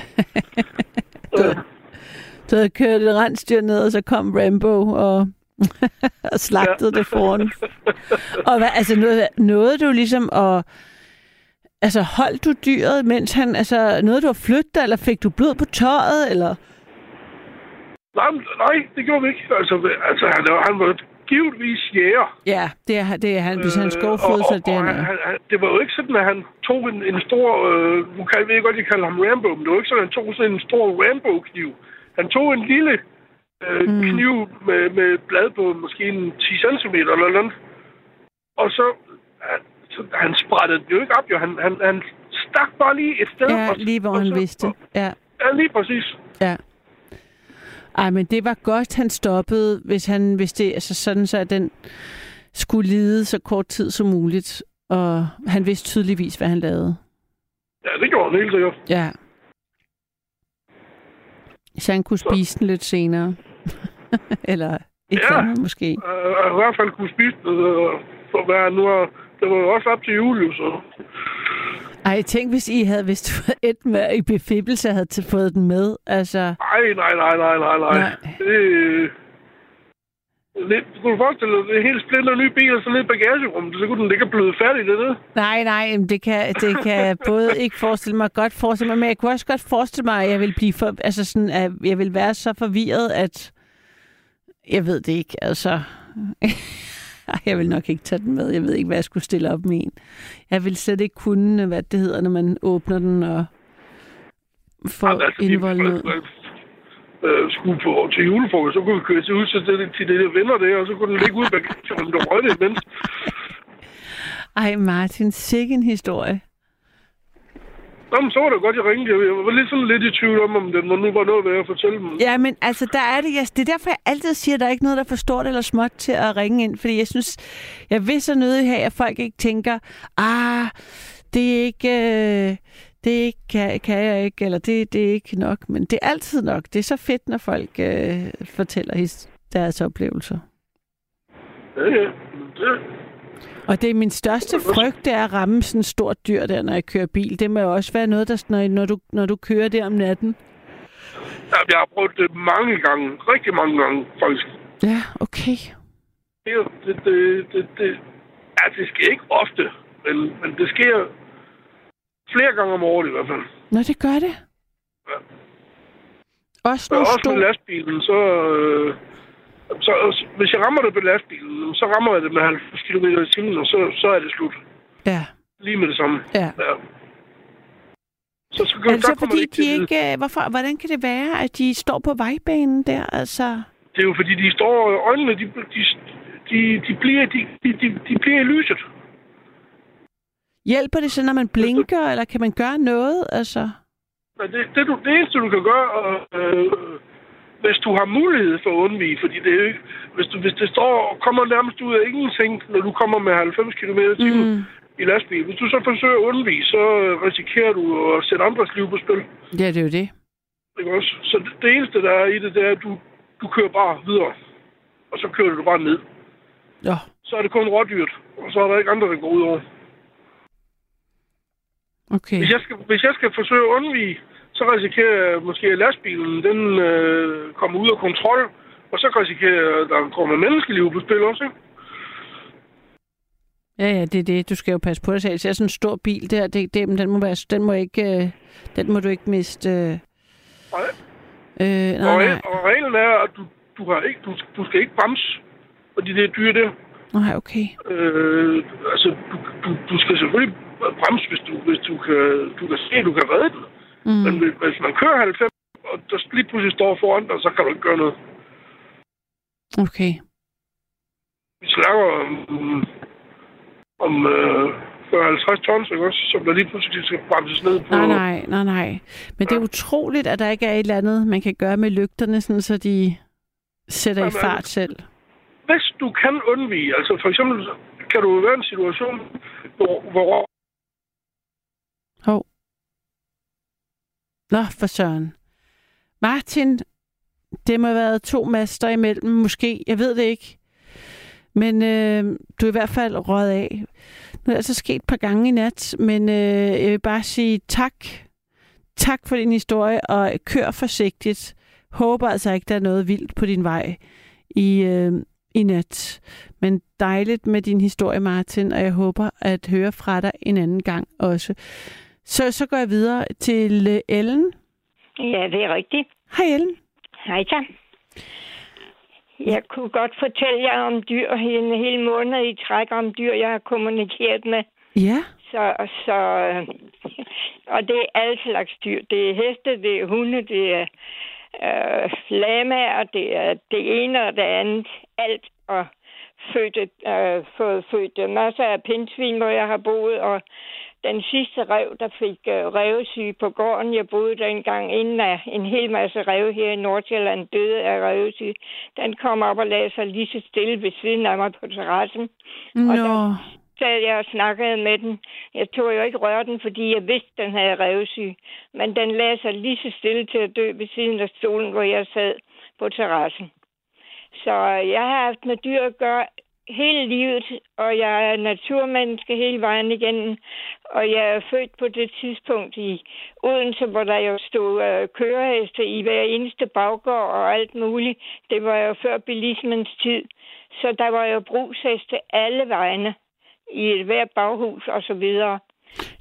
Så havde kørt et rensdyr ned, og så kom Rambo og, og slagtede ja. det foran. Og hvad, altså nåede, nåede du ligesom at... Altså holdt du dyret, mens han... Altså nåede du at flytte eller fik du blod på tøjet, eller... Nej, nej, det gjorde vi ikke. Altså, altså han, han var givetvis jæger. Ja, det er, det er han. Hvis han skovfod, Øh, så det er. han, han, det var jo ikke sådan, at han tog en, en stor... Øh, nu kan jeg ved godt, I kalder ham Rambo, men det var ikke sådan, at han tog sådan en stor Rambo-kniv. Han tog en lille øh, mm. kniv med, med blad på måske en 10 cm eller noget. Og så, han, så han sprættede den jo ikke op, jo. Han, han, han stak bare lige et sted. Ja, og, lige hvor og han så, vidste. Ja, Ja, lige præcis. ja. Ej, men det var godt, han stoppede, hvis han hvis det altså sådan, så at den skulle lide så kort tid som muligt. Og han vidste tydeligvis, hvad han lavede. Ja, det gjorde han helt sikkert. Ja. Så han kunne spise den lidt senere. Eller ikke Ja. måske. Øh, i hvert fald kunne spise det, øh, for hvad nu har... Det var jo også op til jul, så... Ej, tænk, hvis I havde, hvis du havde et med i befibbelse, havde fået den med. Altså, Nej, nej, nej, nej, nej, nej. Nej. Det, det, du kunne forestille dig, det er helt splinter ny bil, og så lidt bagagerum, så kunne den og bløde færdig det der. nej, nej, det kan, det kan jeg både ikke forestille mig, godt forestille mig, men jeg kunne også godt forestille mig, at jeg vil blive for, altså sådan, at jeg vil være så forvirret, at jeg ved det ikke, altså. Jeg vil nok ikke tage den med. Jeg ved ikke, hvad jeg skulle stille op med en. Jeg vil slet ikke kunne, hvad det hedder, når man åbner den og får altså, ned. Øh, skulle på til julefrokost, så kunne vi køre til ud til det, der venner der, og så kunne den ligge ude i bagagerummet og røg det imens. Ej, Martin, sikke en historie. Nå, men så var det godt, jeg ringede. Jeg var lidt sådan lidt i tvivl om, om det nu var noget værd at fortælle dem. Ja, men altså, der er det, jeg, det er derfor, jeg altid siger, at der er ikke noget, der er for stort eller småt til at ringe ind, fordi jeg synes, jeg vil så nødig have, at folk ikke tænker, ah, det er ikke, øh, det kan, kan jeg ikke, eller det, det er ikke nok, men det er altid nok. Det er så fedt, når folk øh, fortæller his, deres oplevelser. Ja, ja. Det, Og det er min største frygt, det er at ramme sådan et stort dyr der, når jeg kører bil. Det må jo også være noget, der, når, når, du, når du kører der om natten. ja, jeg har prøvet det mange gange. Rigtig mange gange, faktisk. Ja, okay. Det, det, det, det, det, ja, det sker ikke ofte, men, men det sker flere gange om året i hvert fald. Nå, det gør det. Ja. Også Og nogle også med lastbilen, så, øh, så. Hvis jeg rammer det på lastbilen, så rammer jeg det med 90 km i timen, og så, så er det slut. Ja. Lige med det samme. Ja. ja. Så, så, det der fordi, ikke de vide- ikke... øh, Hvorfor, hvordan kan det være, at de står på vejbanen der? Altså, Det er jo fordi, de står... Øjnene, de, de, de, de, bliver, de, de, de, de bliver i lyset. Hjælper det så, når man blinker, eller kan man gøre noget? Altså, det, det, du, det eneste, du kan gøre, øh, hvis du har mulighed for at undvige, fordi det er ikke, hvis, du, hvis det står og kommer nærmest ud af ingenting, når du kommer med 90 km i mm. i lastbil. Hvis du så forsøger at undvige, så øh, risikerer du at sætte andres liv på spil. ja, det er jo det. Ikke også? Så det, det eneste, der er i det, det er, at du, du kører bare videre. Og så kører du bare ned. Ja. Så er det kun rådyrt, og så er der ikke andre, der går ud over. Okay. Hvis jeg, skal, hvis jeg skal forsøge at undvige, så risikerer jeg måske, at lastbilen den, øh, kommer ud af kontrol, og så risikerer jeg, at der kommer menneskeliv på spil også. Ikke? Ja, ja, det er det. Du skal jo passe på dig selv. Så er sådan en stor bil der, det, det, den, må være, den, må ikke, øh, den må du ikke miste. Øh, Nej. øh, nej, og, nej. og reglen er, at du, du, har ikke, du, du skal ikke bremse på de der dyr der. Nej, okay. Øh, altså, du, du, du skal selvfølgelig bremse, hvis du, hvis du kan, du kan se, at du kan redde den. Mm. Men hvis, man kører 90, og der lige pludselig står foran dig, så kan du ikke gøre noget. Okay. Vi snakker om, om øh, 40-50 tons, ikke også? Som der lige pludselig skal bremses ned på. Nej, nej, nej, nej. Men det er utroligt, at der ikke er et eller andet, man kan gøre med lygterne, sådan, så de sætter i Jamen, fart selv. Hvis du kan undvige, altså for eksempel kan du være i en situation, hvor, hvor Hov. Nå, for søren. Martin, det må have været to master imellem, måske. Jeg ved det ikke. Men øh, du er i hvert fald røget af. Nu er det altså sket et par gange i nat, men øh, jeg vil bare sige tak. Tak for din historie, og kør forsigtigt. Håber altså ikke, der er noget vildt på din vej i, øh, i nat. Men dejligt med din historie, Martin, og jeg håber at høre fra dig en anden gang også. Så, så går jeg videre til øh, Ellen. Ja, det er rigtigt. Hej Ellen. Hej så. Jeg kunne godt fortælle jer om dyr en hel måned i træk om dyr, jeg har kommunikeret med. Ja. Så, så, og det er alle slags dyr. Det er heste, det er hunde, det er øh, lamaer, det er det ene og det andet. Alt og fødte, øh, fået født masser af pindsvin, hvor jeg har boet, og den sidste rev, der fik øh, revsyge på gården, jeg boede der engang, inden af en hel masse rev her i Nordsjælland døde af revsyge, den kom op og lagde sig lige så stille ved siden af mig på terrassen. Og Nå. der sad jeg og snakkede med den. Jeg tog jo ikke røre den, fordi jeg vidste, den havde revsyge. Men den lagde sig lige så stille til at dø ved siden af stolen, hvor jeg sad på terrassen. Så jeg har haft med dyr at gøre hele livet, og jeg er naturmenneske hele vejen igennem. Og jeg er født på det tidspunkt i Odense, hvor der jo stod øh, køreheste i hver eneste baggård og alt muligt. Det var jo før bilismens tid. Så der var jo brugsheste alle vegne i et hver baghus og så videre.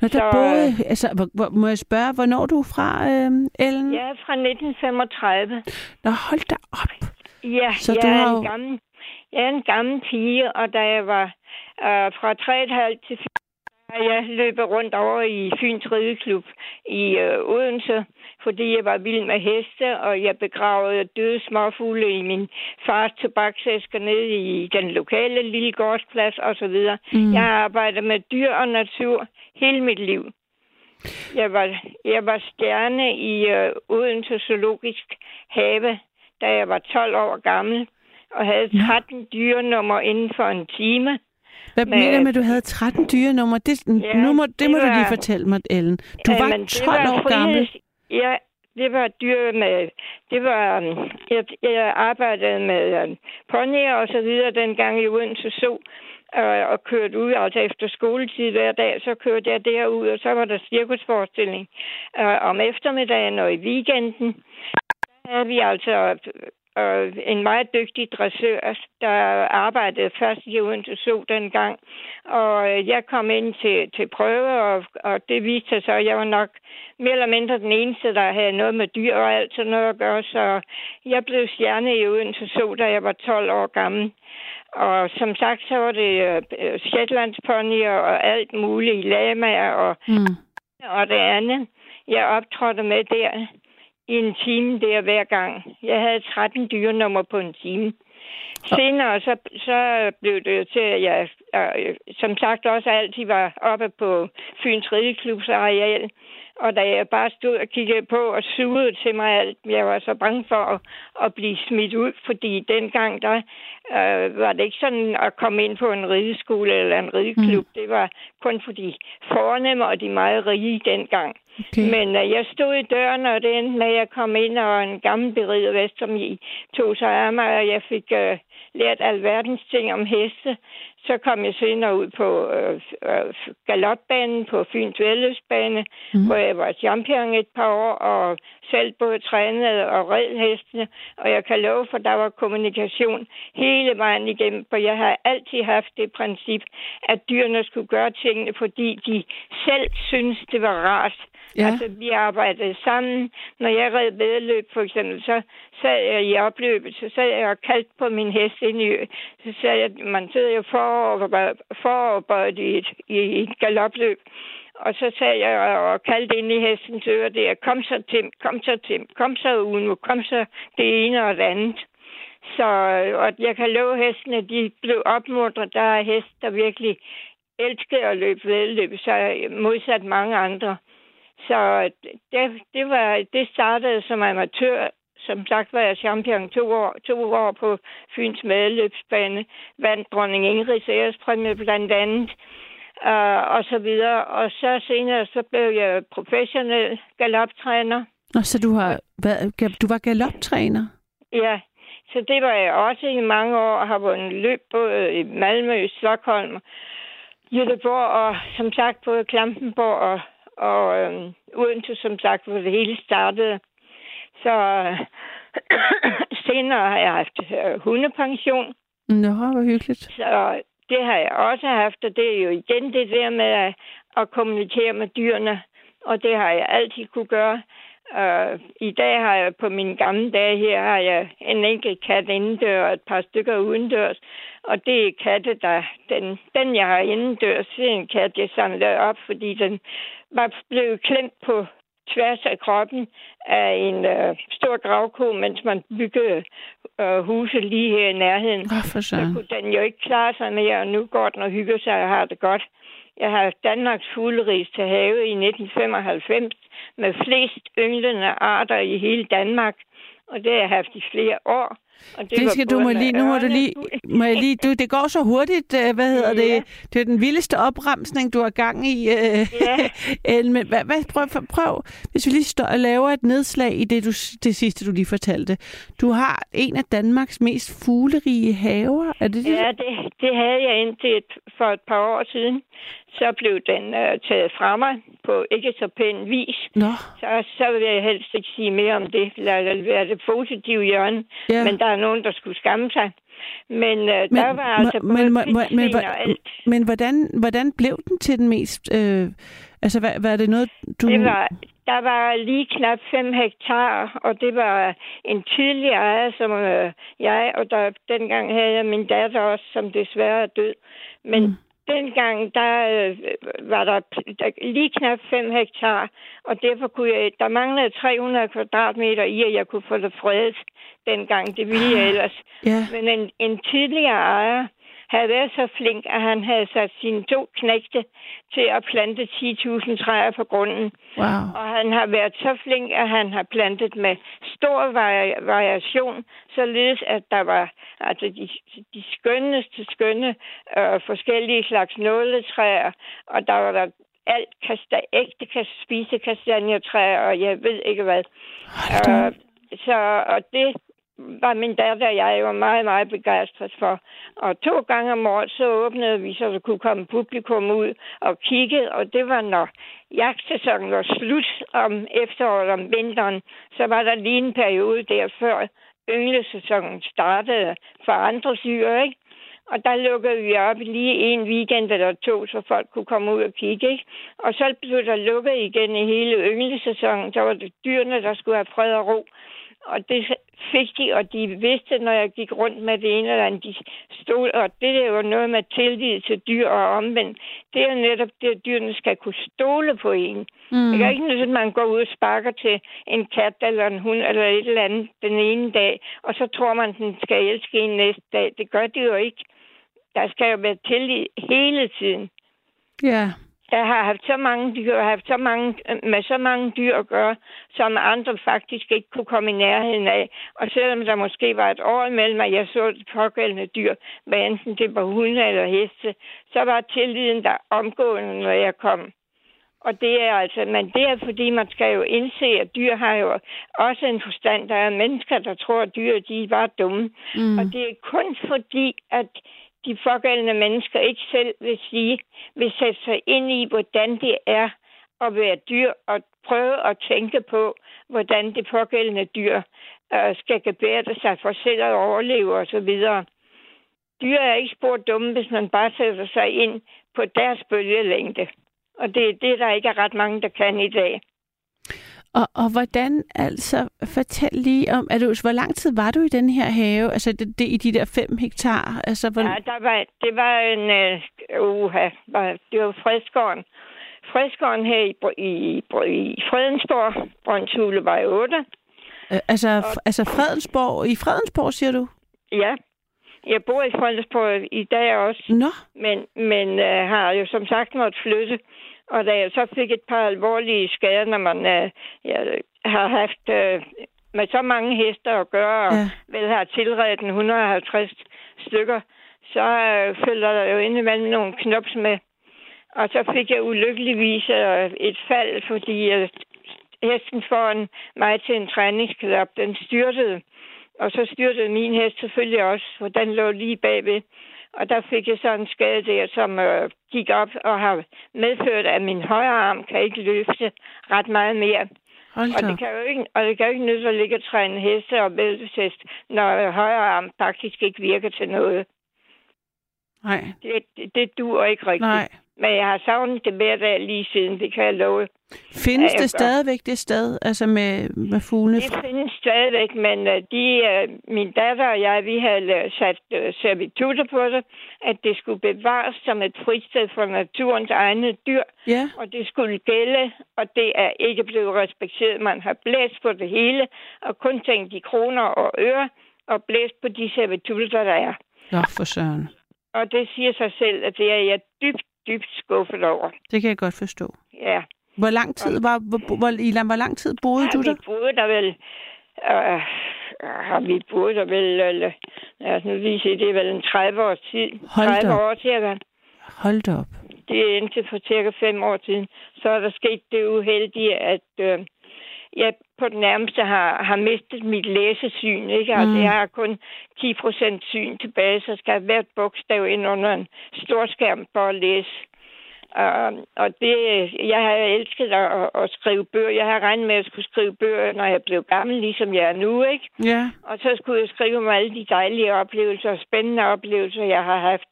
Nå, der Så, boede, altså, hvor, hvor, må jeg spørge, hvornår du er fra, øh, Ellen? Jeg er fra 1935. Nå, hold da op. Ja, Så jeg du er har en jo- gammel, jeg er en gammel pige, og da jeg var øh, fra 3,5 til 4, har jeg løbet rundt over i Fyns Rideklub i øh, Odense, fordi jeg var vild med heste, og jeg begravede døde småfugle i min fars tobaksæsker nede i den lokale lille gårdsplads osv. Mm. Mm. Jeg har arbejdet med dyr og natur hele mit liv. Jeg var, jeg var stjerne i øh, Odense Zoologisk Have, da jeg var 12 år gammel, og havde 13 dyrenummer inden for en time. Hvad Men- mener du med, at du havde 13 dyrenummer? Det, Ja, nu må, det, det må du var- lige fortælle mig, Ellen. Du var Jamen, 12 år friheds- gammel. Ja, det var dyr med... Det var... um, Jeg, jeg arbejdede med um, ponyer og så videre dengang i Odense så og, og kørte ud, altså efter skoletid hver dag, så kørte jeg derud, og så var der cirkusforestilling uh, om eftermiddagen og i weekenden. Der havde vi altså uh, en meget dygtig dressør, der arbejdede først i Odense så dengang, og øh, jeg kom ind til, til prøve, og, og det viste sig så, at jeg var nok mere eller mindre den eneste, der havde noget med dyr og alt sådan noget at gøre. Så jeg blev stjerne i Odense så, da jeg var 12 år gammel. Og som sagt, så var det øh, Shetlandsponier og alt muligt, lamaer og, Mm. og det andet. Jeg optrådte med der i en time der hver gang. Jeg havde 13 dyrenummer på en time. Senere så, så blev det til, at jeg øh, som sagt også altid var oppe på Fyns Rideklubs areal. Og da jeg bare stod og kiggede på og sugede til mig alt, jeg var så bange for at, at blive smidt ud, fordi dengang der øh, var det ikke sådan at komme ind på en rideskole eller en rideklub. Mm. Det var kun for de fornemme og de meget rige dengang. Okay. Men øh, jeg stod i døren, og det endte med, at jeg kom ind, og en gammel berider vest, som I tog sig af mig, og jeg fik øh, lært alverdens ting om heste. Så kom jeg senere ud på øh, øh, galopbanen på Fyns Vældløbsbane, mm. hvor jeg var champion et par år, og selv både trænede og red hestene. Og jeg kan love for, der var kommunikation hele vejen igennem, for jeg har altid haft det princip, at dyrene skulle gøre tingene, fordi de selv synes, det var rart. Ja. Altså, vi arbejdede sammen. Når jeg red vedløb, for eksempel, så sad jeg i opløbet, så sad jeg og kaldte på min hest ind i, så sad jeg, man sidder jo foroverbøjet for i et, i et galopløb. Og så sad jeg og kaldte ind i hestens øre der, kom så Tim, kom så Tim, kom så Uno, kom så det ene og det andet. Så og jeg kan love hestene, de blev opmuntret. Der er hest, der virkelig elskede at løbe vedløb, så modsat mange andre. Så det, det, var, det startede som amatør Som sagt var jeg champion to år, to år på Fyns medløbsbane. Vandt dronning Ingrids ærespræmie blandt andet. Uh, og så videre. Og så senere så blev jeg professionel galoptræner. Nå, så du har været, du var galoptræner? Ja, så det var jeg også i mange år, og har vundet løb både i Malmø, Stockholm, Göteborg og som sagt både Klampenborg og, og øhm, Odense, som sagt, hvor det hele startede. Så øh, senere har jeg haft øh, hundepension, Nå, hvor hyggeligt. så det har jeg også haft, og det er jo igen det der med at, at kommunikere med dyrene, og det har jeg altid kunne gøre. Uh, I dag har jeg på mine gamle dage her, har jeg en enkelt kat indendør og et par stykker udendørs. Og det er katte, der... Den, den jeg har indendørs, det er en kat, jeg samlede op, fordi den var blevet klemt på tværs af kroppen af en øh, stor gravko, mens man byggede øh, huse lige her i nærheden. Oh, for Så kunne den jo ikke klare sig mere, og nu går den og hygger sig og har det godt. Jeg har Danmarks fugleris til have i 1995 med flest ynglende arter i hele Danmark, og det har jeg haft i flere år. Og Det, det skal du må lige, nu må du lige, må jeg lige, du, det går så hurtigt, øh, hvad hedder det, det er den vildeste opremsning, du har gang i, øh, Ja. Men hvad, hvad, prøv, prøv, hvis vi lige står og laver et nedslag i det, du, det sidste, du lige fortalte. Du har en af Danmarks mest fuglerige haver, er det det? Ja, det, det havde jeg indtil et, for et par år siden. Så blev den øh, taget fra mig på ikke så pæn vis. Nå. Så, så vil jeg helst ikke sige mere om det. Lad det være det positive hjørne. Ja. Men der er nogen, der skulle skamme sig. Men øh, Men, der var altså både men, men, men, og alt. men hvordan, hvordan blev den til den mest... Øh, altså, hvad, hvad er det noget, du... Det var, der var lige knap 5 hektar, og det var en tidlig ejer, som øh, jeg, og der, dengang havde jeg min datter også, som desværre er død. Men mm. Dengang, der øh, var der, der lige knap 5 hektar, og derfor kunne jeg, der manglede 300 kvadratmeter i, at jeg kunne få det fredet dengang. Det ville jeg ellers. Ja. Men en, en tidligere ejer havde været så flink, at han havde sat sine to knægte til at plante 10.000 træer på grunden. Wow. Og han har været så flink, at han har plantet med stor vari- variation, således at der var altså de, de skønneste skønne øh, forskellige slags nåletræer, og der var der alt kasta, ægte kas, spise kastanjetræer, og jeg ved ikke hvad. Øh, så og det var min datter og jeg jo meget, meget begejstret for. Og to gange om året, så åbnede vi, så der kunne komme publikum ud og kigge, og det var når jagtsæsonen var slut om efteråret om vinteren, så var der lige en periode der før ynglesæsonen startede for andre dyr, ikke? Og der lukkede vi op lige en weekend eller to, så folk kunne komme ud og kigge. Ikke? Og så blev der lukket igen i hele ynglesæsonen. Så var det dyrene, der skulle have fred og ro. Og det fik de, og de vidste, når jeg gik rundt med det ene eller andet, de stod, og det er jo noget med tillid til dyr og omvendt. Det er jo netop det, at dyrene skal kunne stole på en. Mm. Det er ikke noget, at man går ud og sparker til en kat eller en hund eller et eller andet den ene dag, og så tror man, den skal elske en næste dag. Det gør det jo ikke. Der skal jo være tillid hele tiden. Ja. Jeg har haft så mange dyr, og haft så mange, med så mange dyr at gøre, som andre faktisk ikke kunne komme i nærheden af. Og selvom der måske var et år imellem, at jeg så det pågældende dyr, hvad enten det var hunde eller heste, så var tilliden der omgående, når jeg kom. Og det er altså, men det er fordi, man skal jo indse, at dyr har jo også en forstand. Der er mennesker, der tror, at dyr de er bare dumme. Mm. Og det er kun fordi, at de pågældende mennesker ikke selv vil sige, vil sætte sig ind i, hvordan det er at være dyr, og prøve at tænke på, hvordan det pågældende dyr øh, skal gebære sig for selv at overleve osv. Dyr er ikke spor dumme, hvis man bare sætter sig ind på deres bølgelængde. Og det er det, der ikke er ret mange, der kan i dag. Og, og hvordan, altså, fortæl lige om, er du, hvor lang tid var du i den her have, altså det, det, i de der fem hektar? Altså, hvor, Ja, der var, det var en, uh, uha, var, det var Fredskåren. Fredskåren her i, i, i Fredensborg, Brøndshule var 8. øh, altså, f- altså Fredensborg, i Fredensborg, siger du? Ja, jeg bor i Fredensborg i dag også. Nå. Men, men uh, har jo som sagt måttet flytte. Og da jeg så fik et par alvorlige skader, når man uh, jeg har haft uh, med så mange heste at gøre, og Ja. vel har tilredet den 150 stykker, så øh, følger der jo indimellem nogle knops med. Og så fik jeg ulykkeligvis øh, et fald, fordi øh, hesten foran mig til en træningsklub, den styrtede. Og så styrtede min hest selvfølgelig også, for den lå lige bagved. Og der fik jeg så en skade der, som øh, gik op og har medført, at min højre arm kan ikke løfte ret meget mere. Og det, kan jo ikke, og det kan jo ikke nytte at ligge og træne heste og væltesest, når øh, højre arm faktisk ikke virker til noget. Nej. Det, det, det duer ikke rigtigt. Nej. Men jeg har savnet det hver dag lige siden, det kan jeg love. Findes Ja, det stadigvæk det sted, altså med, med fuglene? Det findes stadigvæk, men uh, de, uh, min datter og jeg, vi havde uh, sat servitutter på det, at det skulle bevares som et fristed for naturens egne dyr, Ja. og det skulle gælde, og det er ikke blevet respekteret. Man har blæst på det hele, og kun tænkt i kroner og øre, og blæst på de servitutter, der er. Nå, for søren. Og det siger sig selv, at det er jeg dybt, dybt skuffet over. Det kan jeg godt forstå. Ja. Hvor lang tid var, hvor, hvor, Ilan, hvor lang tid boede du har der? vi boet der vel... Øh, har vi boet der vel... Eller, lad os nu lige se, det er vel en 30 års tid. Hold da 30 op. år cirka. Hold da op. Det er indtil for cirka 5 år siden. Så er der sket det uheldige, at øh, jeg på det nærmeste har, har mistet mit læsesyn. Ikke? Altså, Mm. jeg har kun 10 procent syn tilbage, så skal jeg hvert bogstav ind under en stor skærm for at læse. Uh, og det, jeg har elsket at, at, at skrive bøger. Jeg har regnet med at skulle skrive bøger, når jeg blev gammel, ligesom jeg er nu, ikke? Ja. Og så skulle jeg skrive om alle de dejlige oplevelser og spændende oplevelser, jeg har haft.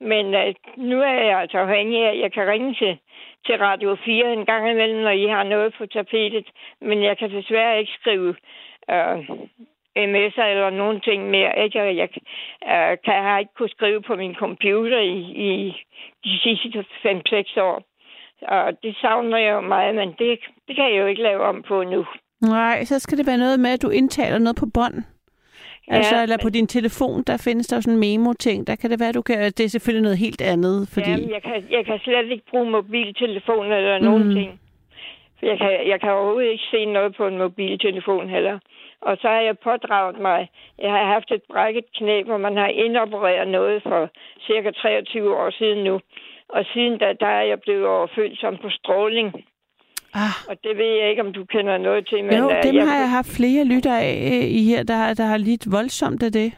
Men uh, nu er jeg altså afhængig af, at jeg kan ringe til, til Radio 4 en gang imellem, når I har noget på tapetet. Men jeg kan desværre ikke skrive øh, uh, sms'er eller nogen ting mere. Ikke? Jeg, Jeg uh, kan jeg har ikke kunne skrive på min computer i, i de sidste 5-6 år. Og det savner jeg jo meget, men det, det kan jeg jo ikke lave om på nu. Nej, så skal det være noget med, at du indtaler noget på bånd. Ja, altså, eller men- på din telefon, der findes der sådan en memo-ting. Der kan det være, du kan... Det er selvfølgelig noget helt andet, fordi... Jamen, jeg, kan, jeg kan slet ikke bruge mobiltelefon eller nogen Mhm. ting. For Jeg kan, jeg kan overhovedet ikke se noget på en mobiltelefon heller. Og så har jeg pådraget mig, jeg har haft et brækket knæ, hvor man har indopereret noget for cirka 23 år siden nu. Og siden da, der er jeg blevet overfølsom på stråling. Ah. Og det ved jeg ikke, om du kender noget til. Men, jo, øh, dem jeg, har jeg haft flere lytter af øh, i her, der, der har lidt voldsomt af det.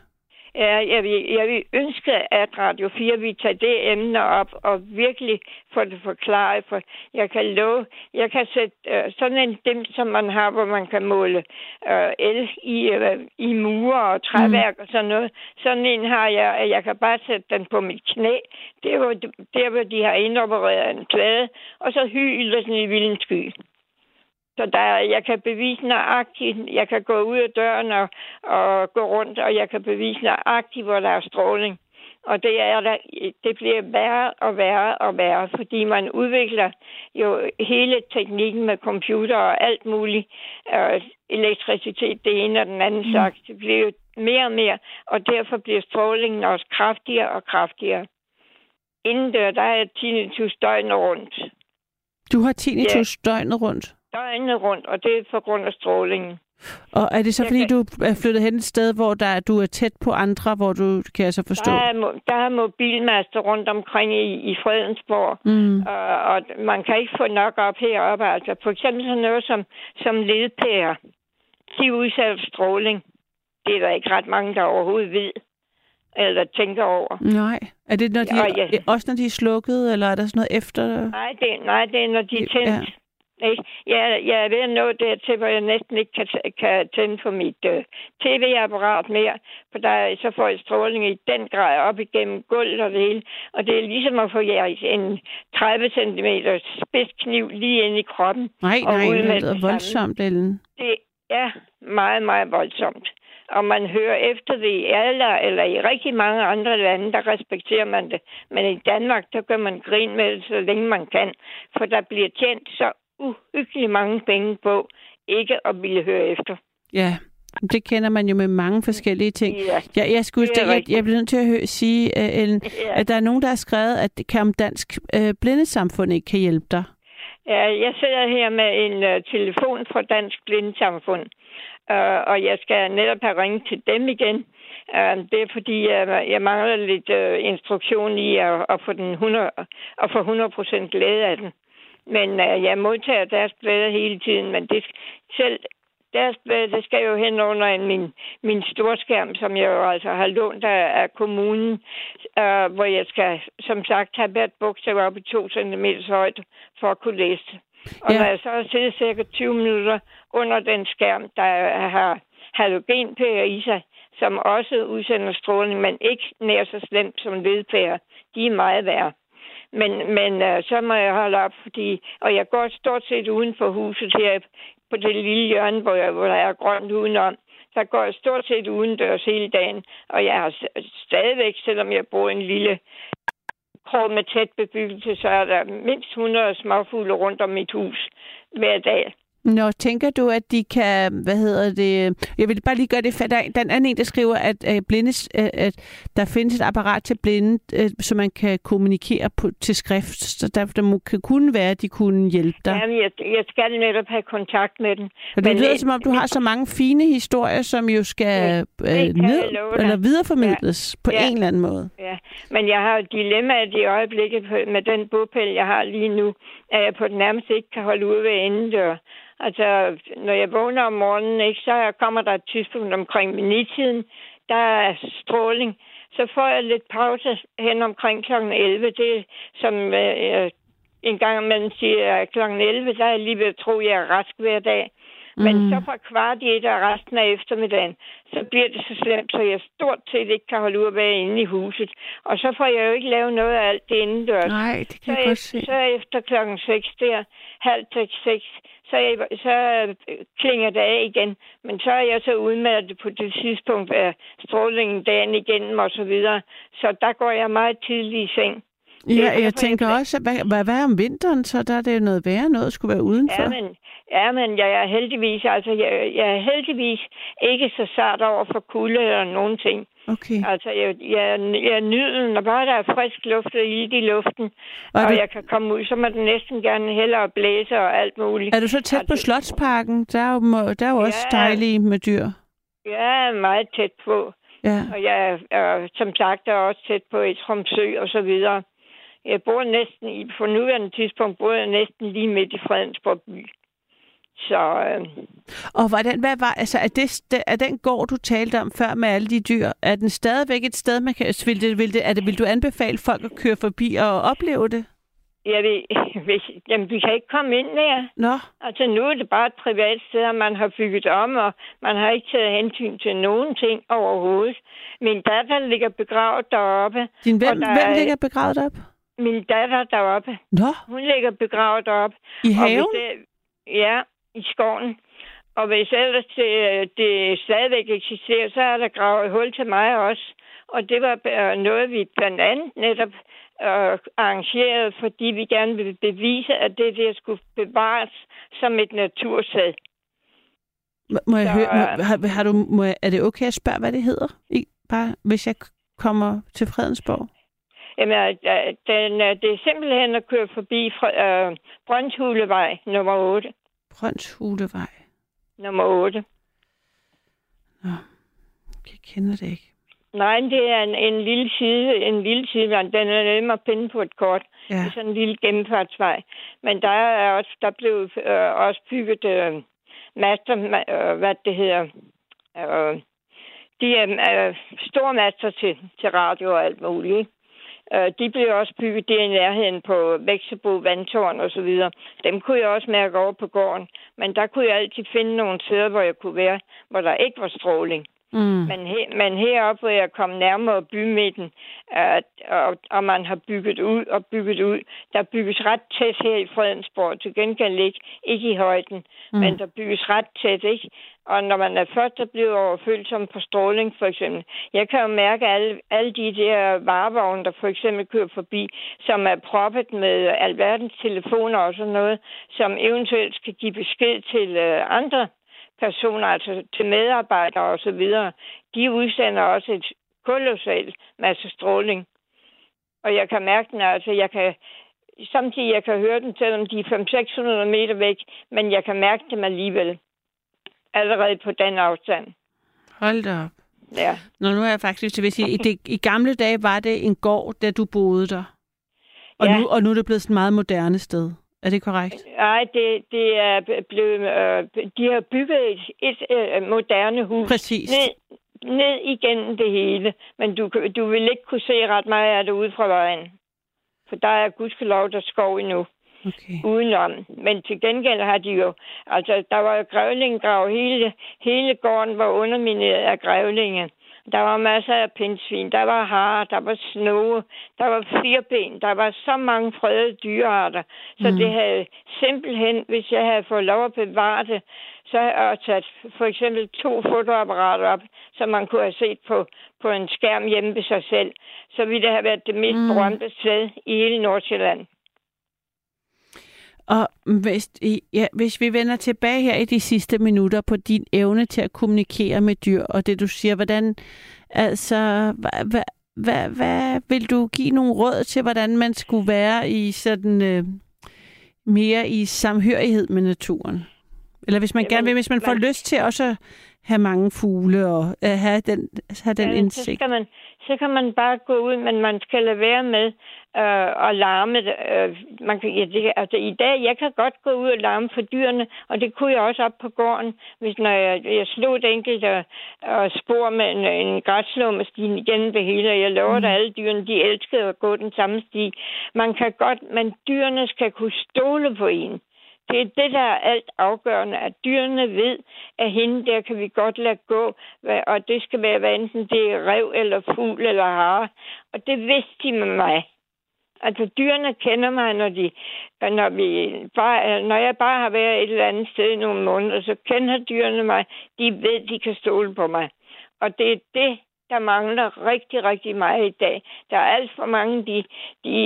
Ja, jeg vil, jeg vil ønske, at Radio 4 vil tage det emne op og virkelig få det forklaret. For jeg kan love, jeg kan sætte øh, sådan en dem, som man har, hvor man kan måle øh, el i, øh, i mure og træværk mm. og sådan noget. Sådan en har jeg, at jeg kan bare sætte den på mit knæ. Det er hvor, der, hvor de har indopereret en plade, og så hyler den i vilden sky. Så der, jeg kan bevise nøjagtigt, jeg kan gå ud af døren og, og gå rundt, og jeg kan bevise nøjagtigt, hvor der er stråling. Og det, er der, det bliver værre og værre og værre, fordi man udvikler jo hele teknikken med computer og alt muligt. Øh, elektricitet, det ene og den anden mm. slags. Det bliver jo mere og mere, og derfor bliver strålingen også kraftigere og kraftigere. Inden der, der er tinnitus døgnet rundt. Du har tinnitus ja. døgnet rundt. Døgnet rundt, og det er på grund af strålingen. Og er det så, fordi du er flyttet hen et sted, hvor der, du er tæt på andre, hvor du, kan jeg så forstå? Der er, der er mobilmaster rundt omkring i, i Fredensborg, Mm. og, og man kan ikke få nok op heroppe. Altså, for eksempel sådan noget som, som ledpærer. De er udsat stråling. Det er der ikke ret mange, der overhovedet ved eller tænker over. Nej. Er det når de, Ja, ja. også når de er slukket, eller er der sådan noget efter? Nej, det, nej, det er, når de er tændt. Ikke? Jeg, jeg er ved at nå dertil, hvor jeg næsten ikke kan, kan tænde på mit øh, tv-apparat mere, for der, så får jeg stråling i den grad op igennem gulvet og det hele. Og det er ligesom at få jer en 30 cm spidskniv lige ind i kroppen. Nej, og nej, det lyder voldsomt, Ellen. Det er meget, meget voldsomt. Og man hører efter det i alle, eller i rigtig mange andre lande, der respekterer man det. Men i Danmark, der gør man grin med det, så længe man kan. For der bliver tjent så uhyggeligt mange penge på ikke at ville høre efter. Ja, det kender man jo med mange forskellige ting. Ja, jeg, jeg, skulle, det jeg, jeg bliver nødt til at høre, sige, uh, Ellen, Ja. at der er nogen, der har skrevet, at det kan om Dansk uh, Blindesamfund ikke kan hjælpe dig. Ja, jeg sidder her med en uh, telefon fra Dansk Blindesamfund, uh, og jeg skal netop have ringet til dem igen. Uh, det er fordi, uh, jeg mangler lidt uh, instruktion i at, at få den 100, at få 100% glæde af den. Men uh, jeg modtager deres blade hele tiden, men det selv deres blade, det skal jo hen under en, min, min storskærm, som jeg jo altså har lånt af, af kommunen, uh, hvor jeg skal, som sagt, have hvert bogstav op i to centimeters højde for at kunne læse det. Og Ja. når jeg så har siddet cirka 20 minutter under den skærm, der har halogenpærer i sig, som også udsender stråling, men ikke nær så slemt som ledpærer. De er meget værre. Men, men øh, så må jeg holde op, fordi, og jeg går stort set uden for huset her på det lille hjørne, hvor, jeg, hvor der er grønt udenom. Der går jeg stort set udendørs hele dagen, og jeg har stadigvæk, selvom jeg bor i en lille krog med tæt bebyggelse, så er der mindst 100 småfugle rundt om mit hus hver dag. Nå, tænker du, at de kan, hvad hedder det, jeg vil bare lige gøre det, der, er en, der skriver, at, øh, blindes, øh, at der findes et apparat til blinde, øh, så man kan kommunikere på, til skrift, så der, der må, kan kunne være, at de kunne hjælpe dig. Jamen, jeg, jeg skal netop have kontakt med den. Og det Men, lyder, som om du har så mange fine historier, som jo skal øh, ned, eller videreformidles på Ja. en eller anden måde. Ja, men jeg har et dilemma i øjeblikket på, med den bopæl, jeg har lige nu, at jeg på den nærmest ikke kan holde ud ved indendør. Altså, når jeg vågner om morgenen, ikke, så kommer der et tidspunkt omkring minitiden, der er stråling. Så får jeg lidt pause hen omkring kl. 11. Det som øh, en gang imellem siger at kl. 11, der er jeg lige ved at tro, at jeg er rask hver dag. Men Mm. så fra kvart i et og resten af eftermiddagen, så bliver det så slemt, så jeg stort set ikke kan holde ud at være inde i huset. Og så får jeg jo ikke lavet noget af alt det indendørs. Nej, det kan så jeg godt efter, se. Så efter klokken 6 der, halv seks, seks, så, jeg, så øh, klinger det af igen. Men så er jeg så udmattet på det tidspunkt af strålingen dagen igennem og så videre. Så der går jeg meget tidligt i seng. Er Ja, derfor, jeg tænker også, at hvad, hvad, hvad om vinteren, så der er det noget værre noget at skulle være udenfor. Ja, men, ja, men jeg er heldigvis, altså jeg, jeg er heldigvis ikke så sart over for kulde eller nogen ting. Okay. Altså, jeg, jeg, jeg nyder, når bare der er frisk luft og ild i luften, Og og, er du- jeg kan komme ud, så må den næsten gerne hellere blæse og alt muligt. Er du så tæt på Slotsparken? Der er jo, der er jo også Ja. dejlige med dyr. Jeg er meget tæt på. Ja. Og jeg er, som sagt, er også tæt på et Tromsø og så videre. Jeg bor næsten, i, på nuværende tidspunkt bor jeg næsten lige midt i Fredensborg by. Så øh, Og hvordan, hvad var, altså, er, det, er den gård, du talte om før med alle de dyr, er den stadigvæk et sted, man kan, vil, det, vil, det, er det, vil du anbefale folk at køre forbi og opleve det? jeg ved, hvis, jamen, vi kan ikke komme ind mere. Nå. Altså nu er det bare et privat sted, og man har bygget om, og man har ikke taget hensyn til nogen ting overhovedet. Min datter ligger begravet deroppe. Din hvem, der hvem er- ligger begravet op? Min datter deroppe. Nå. Hun ligger begravet deroppe. I Og haven? Det, ja, i skoven. Og hvis ellers det, det stadigvæk eksisterer, så er der gravet hul til mig også. Og det var noget, vi blandt andet netop øh, arrangerede, fordi vi gerne ville bevise, at det der skulle bevares som et natursted. Må- jeg Så, høre, må, øh, har, har du, må jeg, er det okay at spørge, hvad det hedder? I, bare hvis jeg kommer til Fredensborg? Jamen, øh, den, øh, det er simpelthen at køre forbi fra, øh, Brøndshulevej nummer 8. Brøndshulevej. Nummer 8. Jeg kender det ikke. Nej, det er en, en lille side, en lille sidevej. Den er nemmere at pinde på et kort. Ja. Det er sådan en lille gennemfartsvej. Men der er også, der blev øh, også bygget øh, master, ma- øh, hvad det hedder, øh, de er øh, store master til, til radio og alt muligt. ikke? Øh, de blev også bygget der i nærheden på Vækstebo, Vandtårn og så videre. Dem kunne jeg også mærke over på gården. Men der kunne jeg altid finde nogle steder, hvor jeg kunne være, hvor der ikke var stråling. Mm. Men, he, men heroppe, hvor jeg kom nærmere bymidten, at, og, og man har bygget ud og bygget ud, der bygges ret tæt her i Fredensborg, til gengæld ikke, ikke i højden, Mm. men der bygges ret tæt, ikke? Og når man er først der bliver overfølsom på stråling, for eksempel. Jeg kan jo mærke alle, alle de der varevogne, der for eksempel kører forbi, som er proppet med alverdens telefoner og sådan noget, som eventuelt skal give besked til øh, andre personer, altså til medarbejdere og så videre, de udsender også et kolossalt masse stråling. Og jeg kan mærke den, altså jeg kan, samtidig jeg kan høre dem, selvom de er 500-600 meter væk, men jeg kan mærke dem alligevel. Allerede på den afstand. Hold da op. Ja. Nå, nu er jeg faktisk til at sige, i, det, i gamle dage var det en gård, da du boede der. Og, Ja. nu, og nu er det blevet sådan et meget moderne sted. Er det korrekt? Nej, det, det er blevet... Øh, de har bygget et, et øh, moderne hus. Præcis. Ned, ned igennem det hele. Men du, du vil ikke kunne se ret meget af det ude fra vejen. For der er gudskelov, der er skov endnu. Okay. Udenom. Men til gengæld har de jo... Altså, der var jo grævlingegrav. Hele, hele gården var undermineret af grævlinge. Der var masser af pindsvin, der var har, der var snoge, der var firben, der var så mange fredede dyrearter. Så Mm. det havde simpelthen, hvis jeg havde fået lov at bevare det, så havde jeg taget for eksempel to fotoapparater op, som man kunne have set på, på en skærm hjemme ved sig selv. Så ville det have været det mest mm. berømte sted i hele Nordsjælland. Og hvis, ja, hvis vi vender tilbage her i de sidste minutter på din evne til at kommunikere med dyr, og det du siger, hvordan, altså, hvad, hvad, hvad, hvad vil du give nogle råd til, hvordan man skulle være i sådan øh, mere i samhørighed med naturen? Eller hvis man Jamen, gerne vil, hvis man får man- lyst til også at have mange fugle og øh, have den, have den så, indsigt. skal man, så kan man bare gå ud, men man skal lade være med øh, at larme. det. Øh, man kan, ja, det, altså, I dag, jeg kan godt gå ud og larme for dyrene, og det kunne jeg også op på gården, hvis når jeg, jeg slog et enkelt øh, øh, spor med en, en græsslåmaskine igennem det hele, og jeg lover mm. at alle dyrene, de elskede at gå den samme sti. Man kan godt, men dyrene skal kunne stole på en. Det er det, der er alt afgørende, at dyrene ved, at hende der kan vi godt lade gå, og det skal være, hvad enten det er rev eller fugl eller hare. Og det vidste de med mig. Altså, dyrene kender mig, når, de, når, vi bare, når jeg bare har været et eller andet sted i nogle måneder, så kender dyrene mig. De ved, de kan stole på mig. Og det er det, der mangler rigtig, rigtig meget i dag. Der er alt for mange, de, de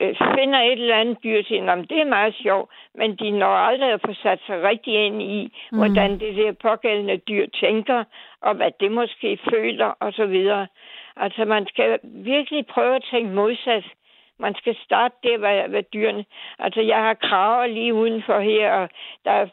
øh, finder et eller andet dyr til, men det er meget sjovt, men de når aldrig at få sat sig rigtig ind i, Mm. hvordan det der pågældende dyr tænker, og hvad det måske føler, og så videre. Altså, man skal virkelig prøve at tænke modsat. Man skal starte der ved, ved dyrene. Altså, jeg har kraver lige udenfor her, og der er,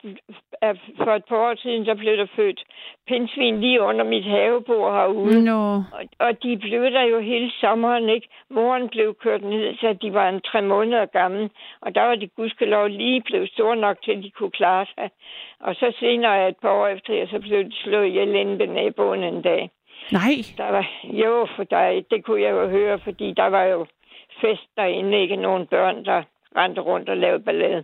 er, for et par år siden, så blev der født pindsvin lige under mit havebord herude. Nå. Og, og de blev der jo hele sommeren, ikke? Moren blev kørt ned, så de var en tre måneder gamle. Og der var de gudskelov lige blevet store nok til, at de kunne klare sig. Og så senere, et par år efter, så blev de slået ihjel inde ved naboen en dag. Nej. Der var, jo, for der, det kunne jeg jo høre, fordi der var jo fest derinde, ikke nogen børn, der rendte rundt og lavede ballade.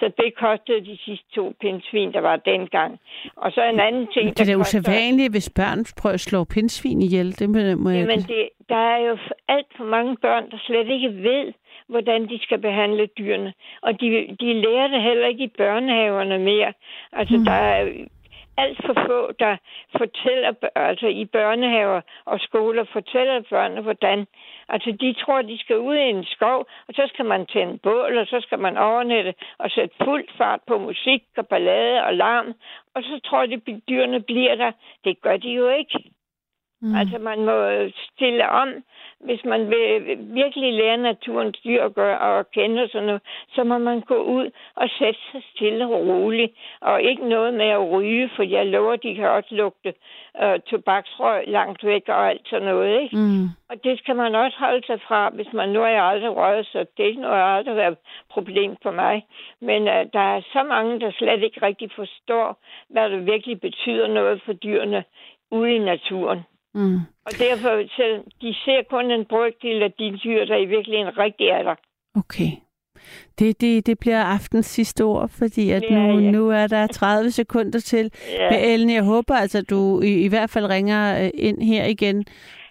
Så det kostede de sidste to pindsvin, der var dengang. Og så en anden ting, Det er da koster- usædvanligt, hvis børn prøver at slå pindsvin ihjel. Det må, jeg... Jamen, det, der er jo alt for mange børn, der slet ikke ved, hvordan de skal behandle dyrene. Og de, de lærer det heller ikke i børnehaverne mere. Altså, mm. der er alt for få, der fortæller, altså i børnehaver og skoler, fortæller børnene, hvordan. Altså, de tror, de skal ud i en skov, og så skal man tænde bål, og så skal man overnætte og sætte fuld fart på musik og ballade og larm, og så tror de, at dyrene bliver der. Det gør de jo ikke. Mm. Altså, man må stille om, hvis man vil virkelig lære naturens dyr at gøre og kende og sådan noget, så må man gå ud og sætte sig stille og roligt, og ikke noget med at ryge, for jeg lover, de kan også lugte øh, tobaksrøg langt væk og alt sådan noget, ikke? Mm. Og det skal man også holde sig fra, hvis man nu har jeg aldrig røget, så det har aldrig været et problem for mig. Men uh, der er så mange, der slet ikke rigtig forstår, hvad det virkelig betyder noget for dyrene ude i naturen. Mm. Og derfor, så de ser kun en brøkdel af de dyr, der i virkeligheden rigtig er der. Okay. Det, det, det bliver aftens sidste ord, fordi at nu, ja. nu er der 30 sekunder til. Ja. Men Ellen, jeg håber altså, at du i, i hvert fald ringer øh, ind her igen.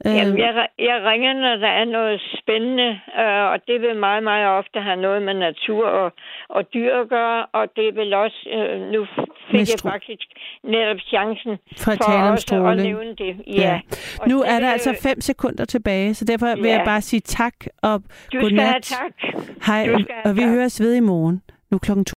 Jamen, Øh, jeg, jeg ringer, når der er noget spændende, øh, og det vil meget, meget ofte have noget med natur og, og dyr at gøre, og det vil også, øh, nu fik jeg faktisk netop chancen For at om også at stråling. nævne det. Ja. Og Nu det er der altså fem sekunder tilbage, så derfor vil Ja. jeg bare sige tak og Du skal godnat. have tak. Hej, have og vi tak. høres ved i morgen. Nu klokken to.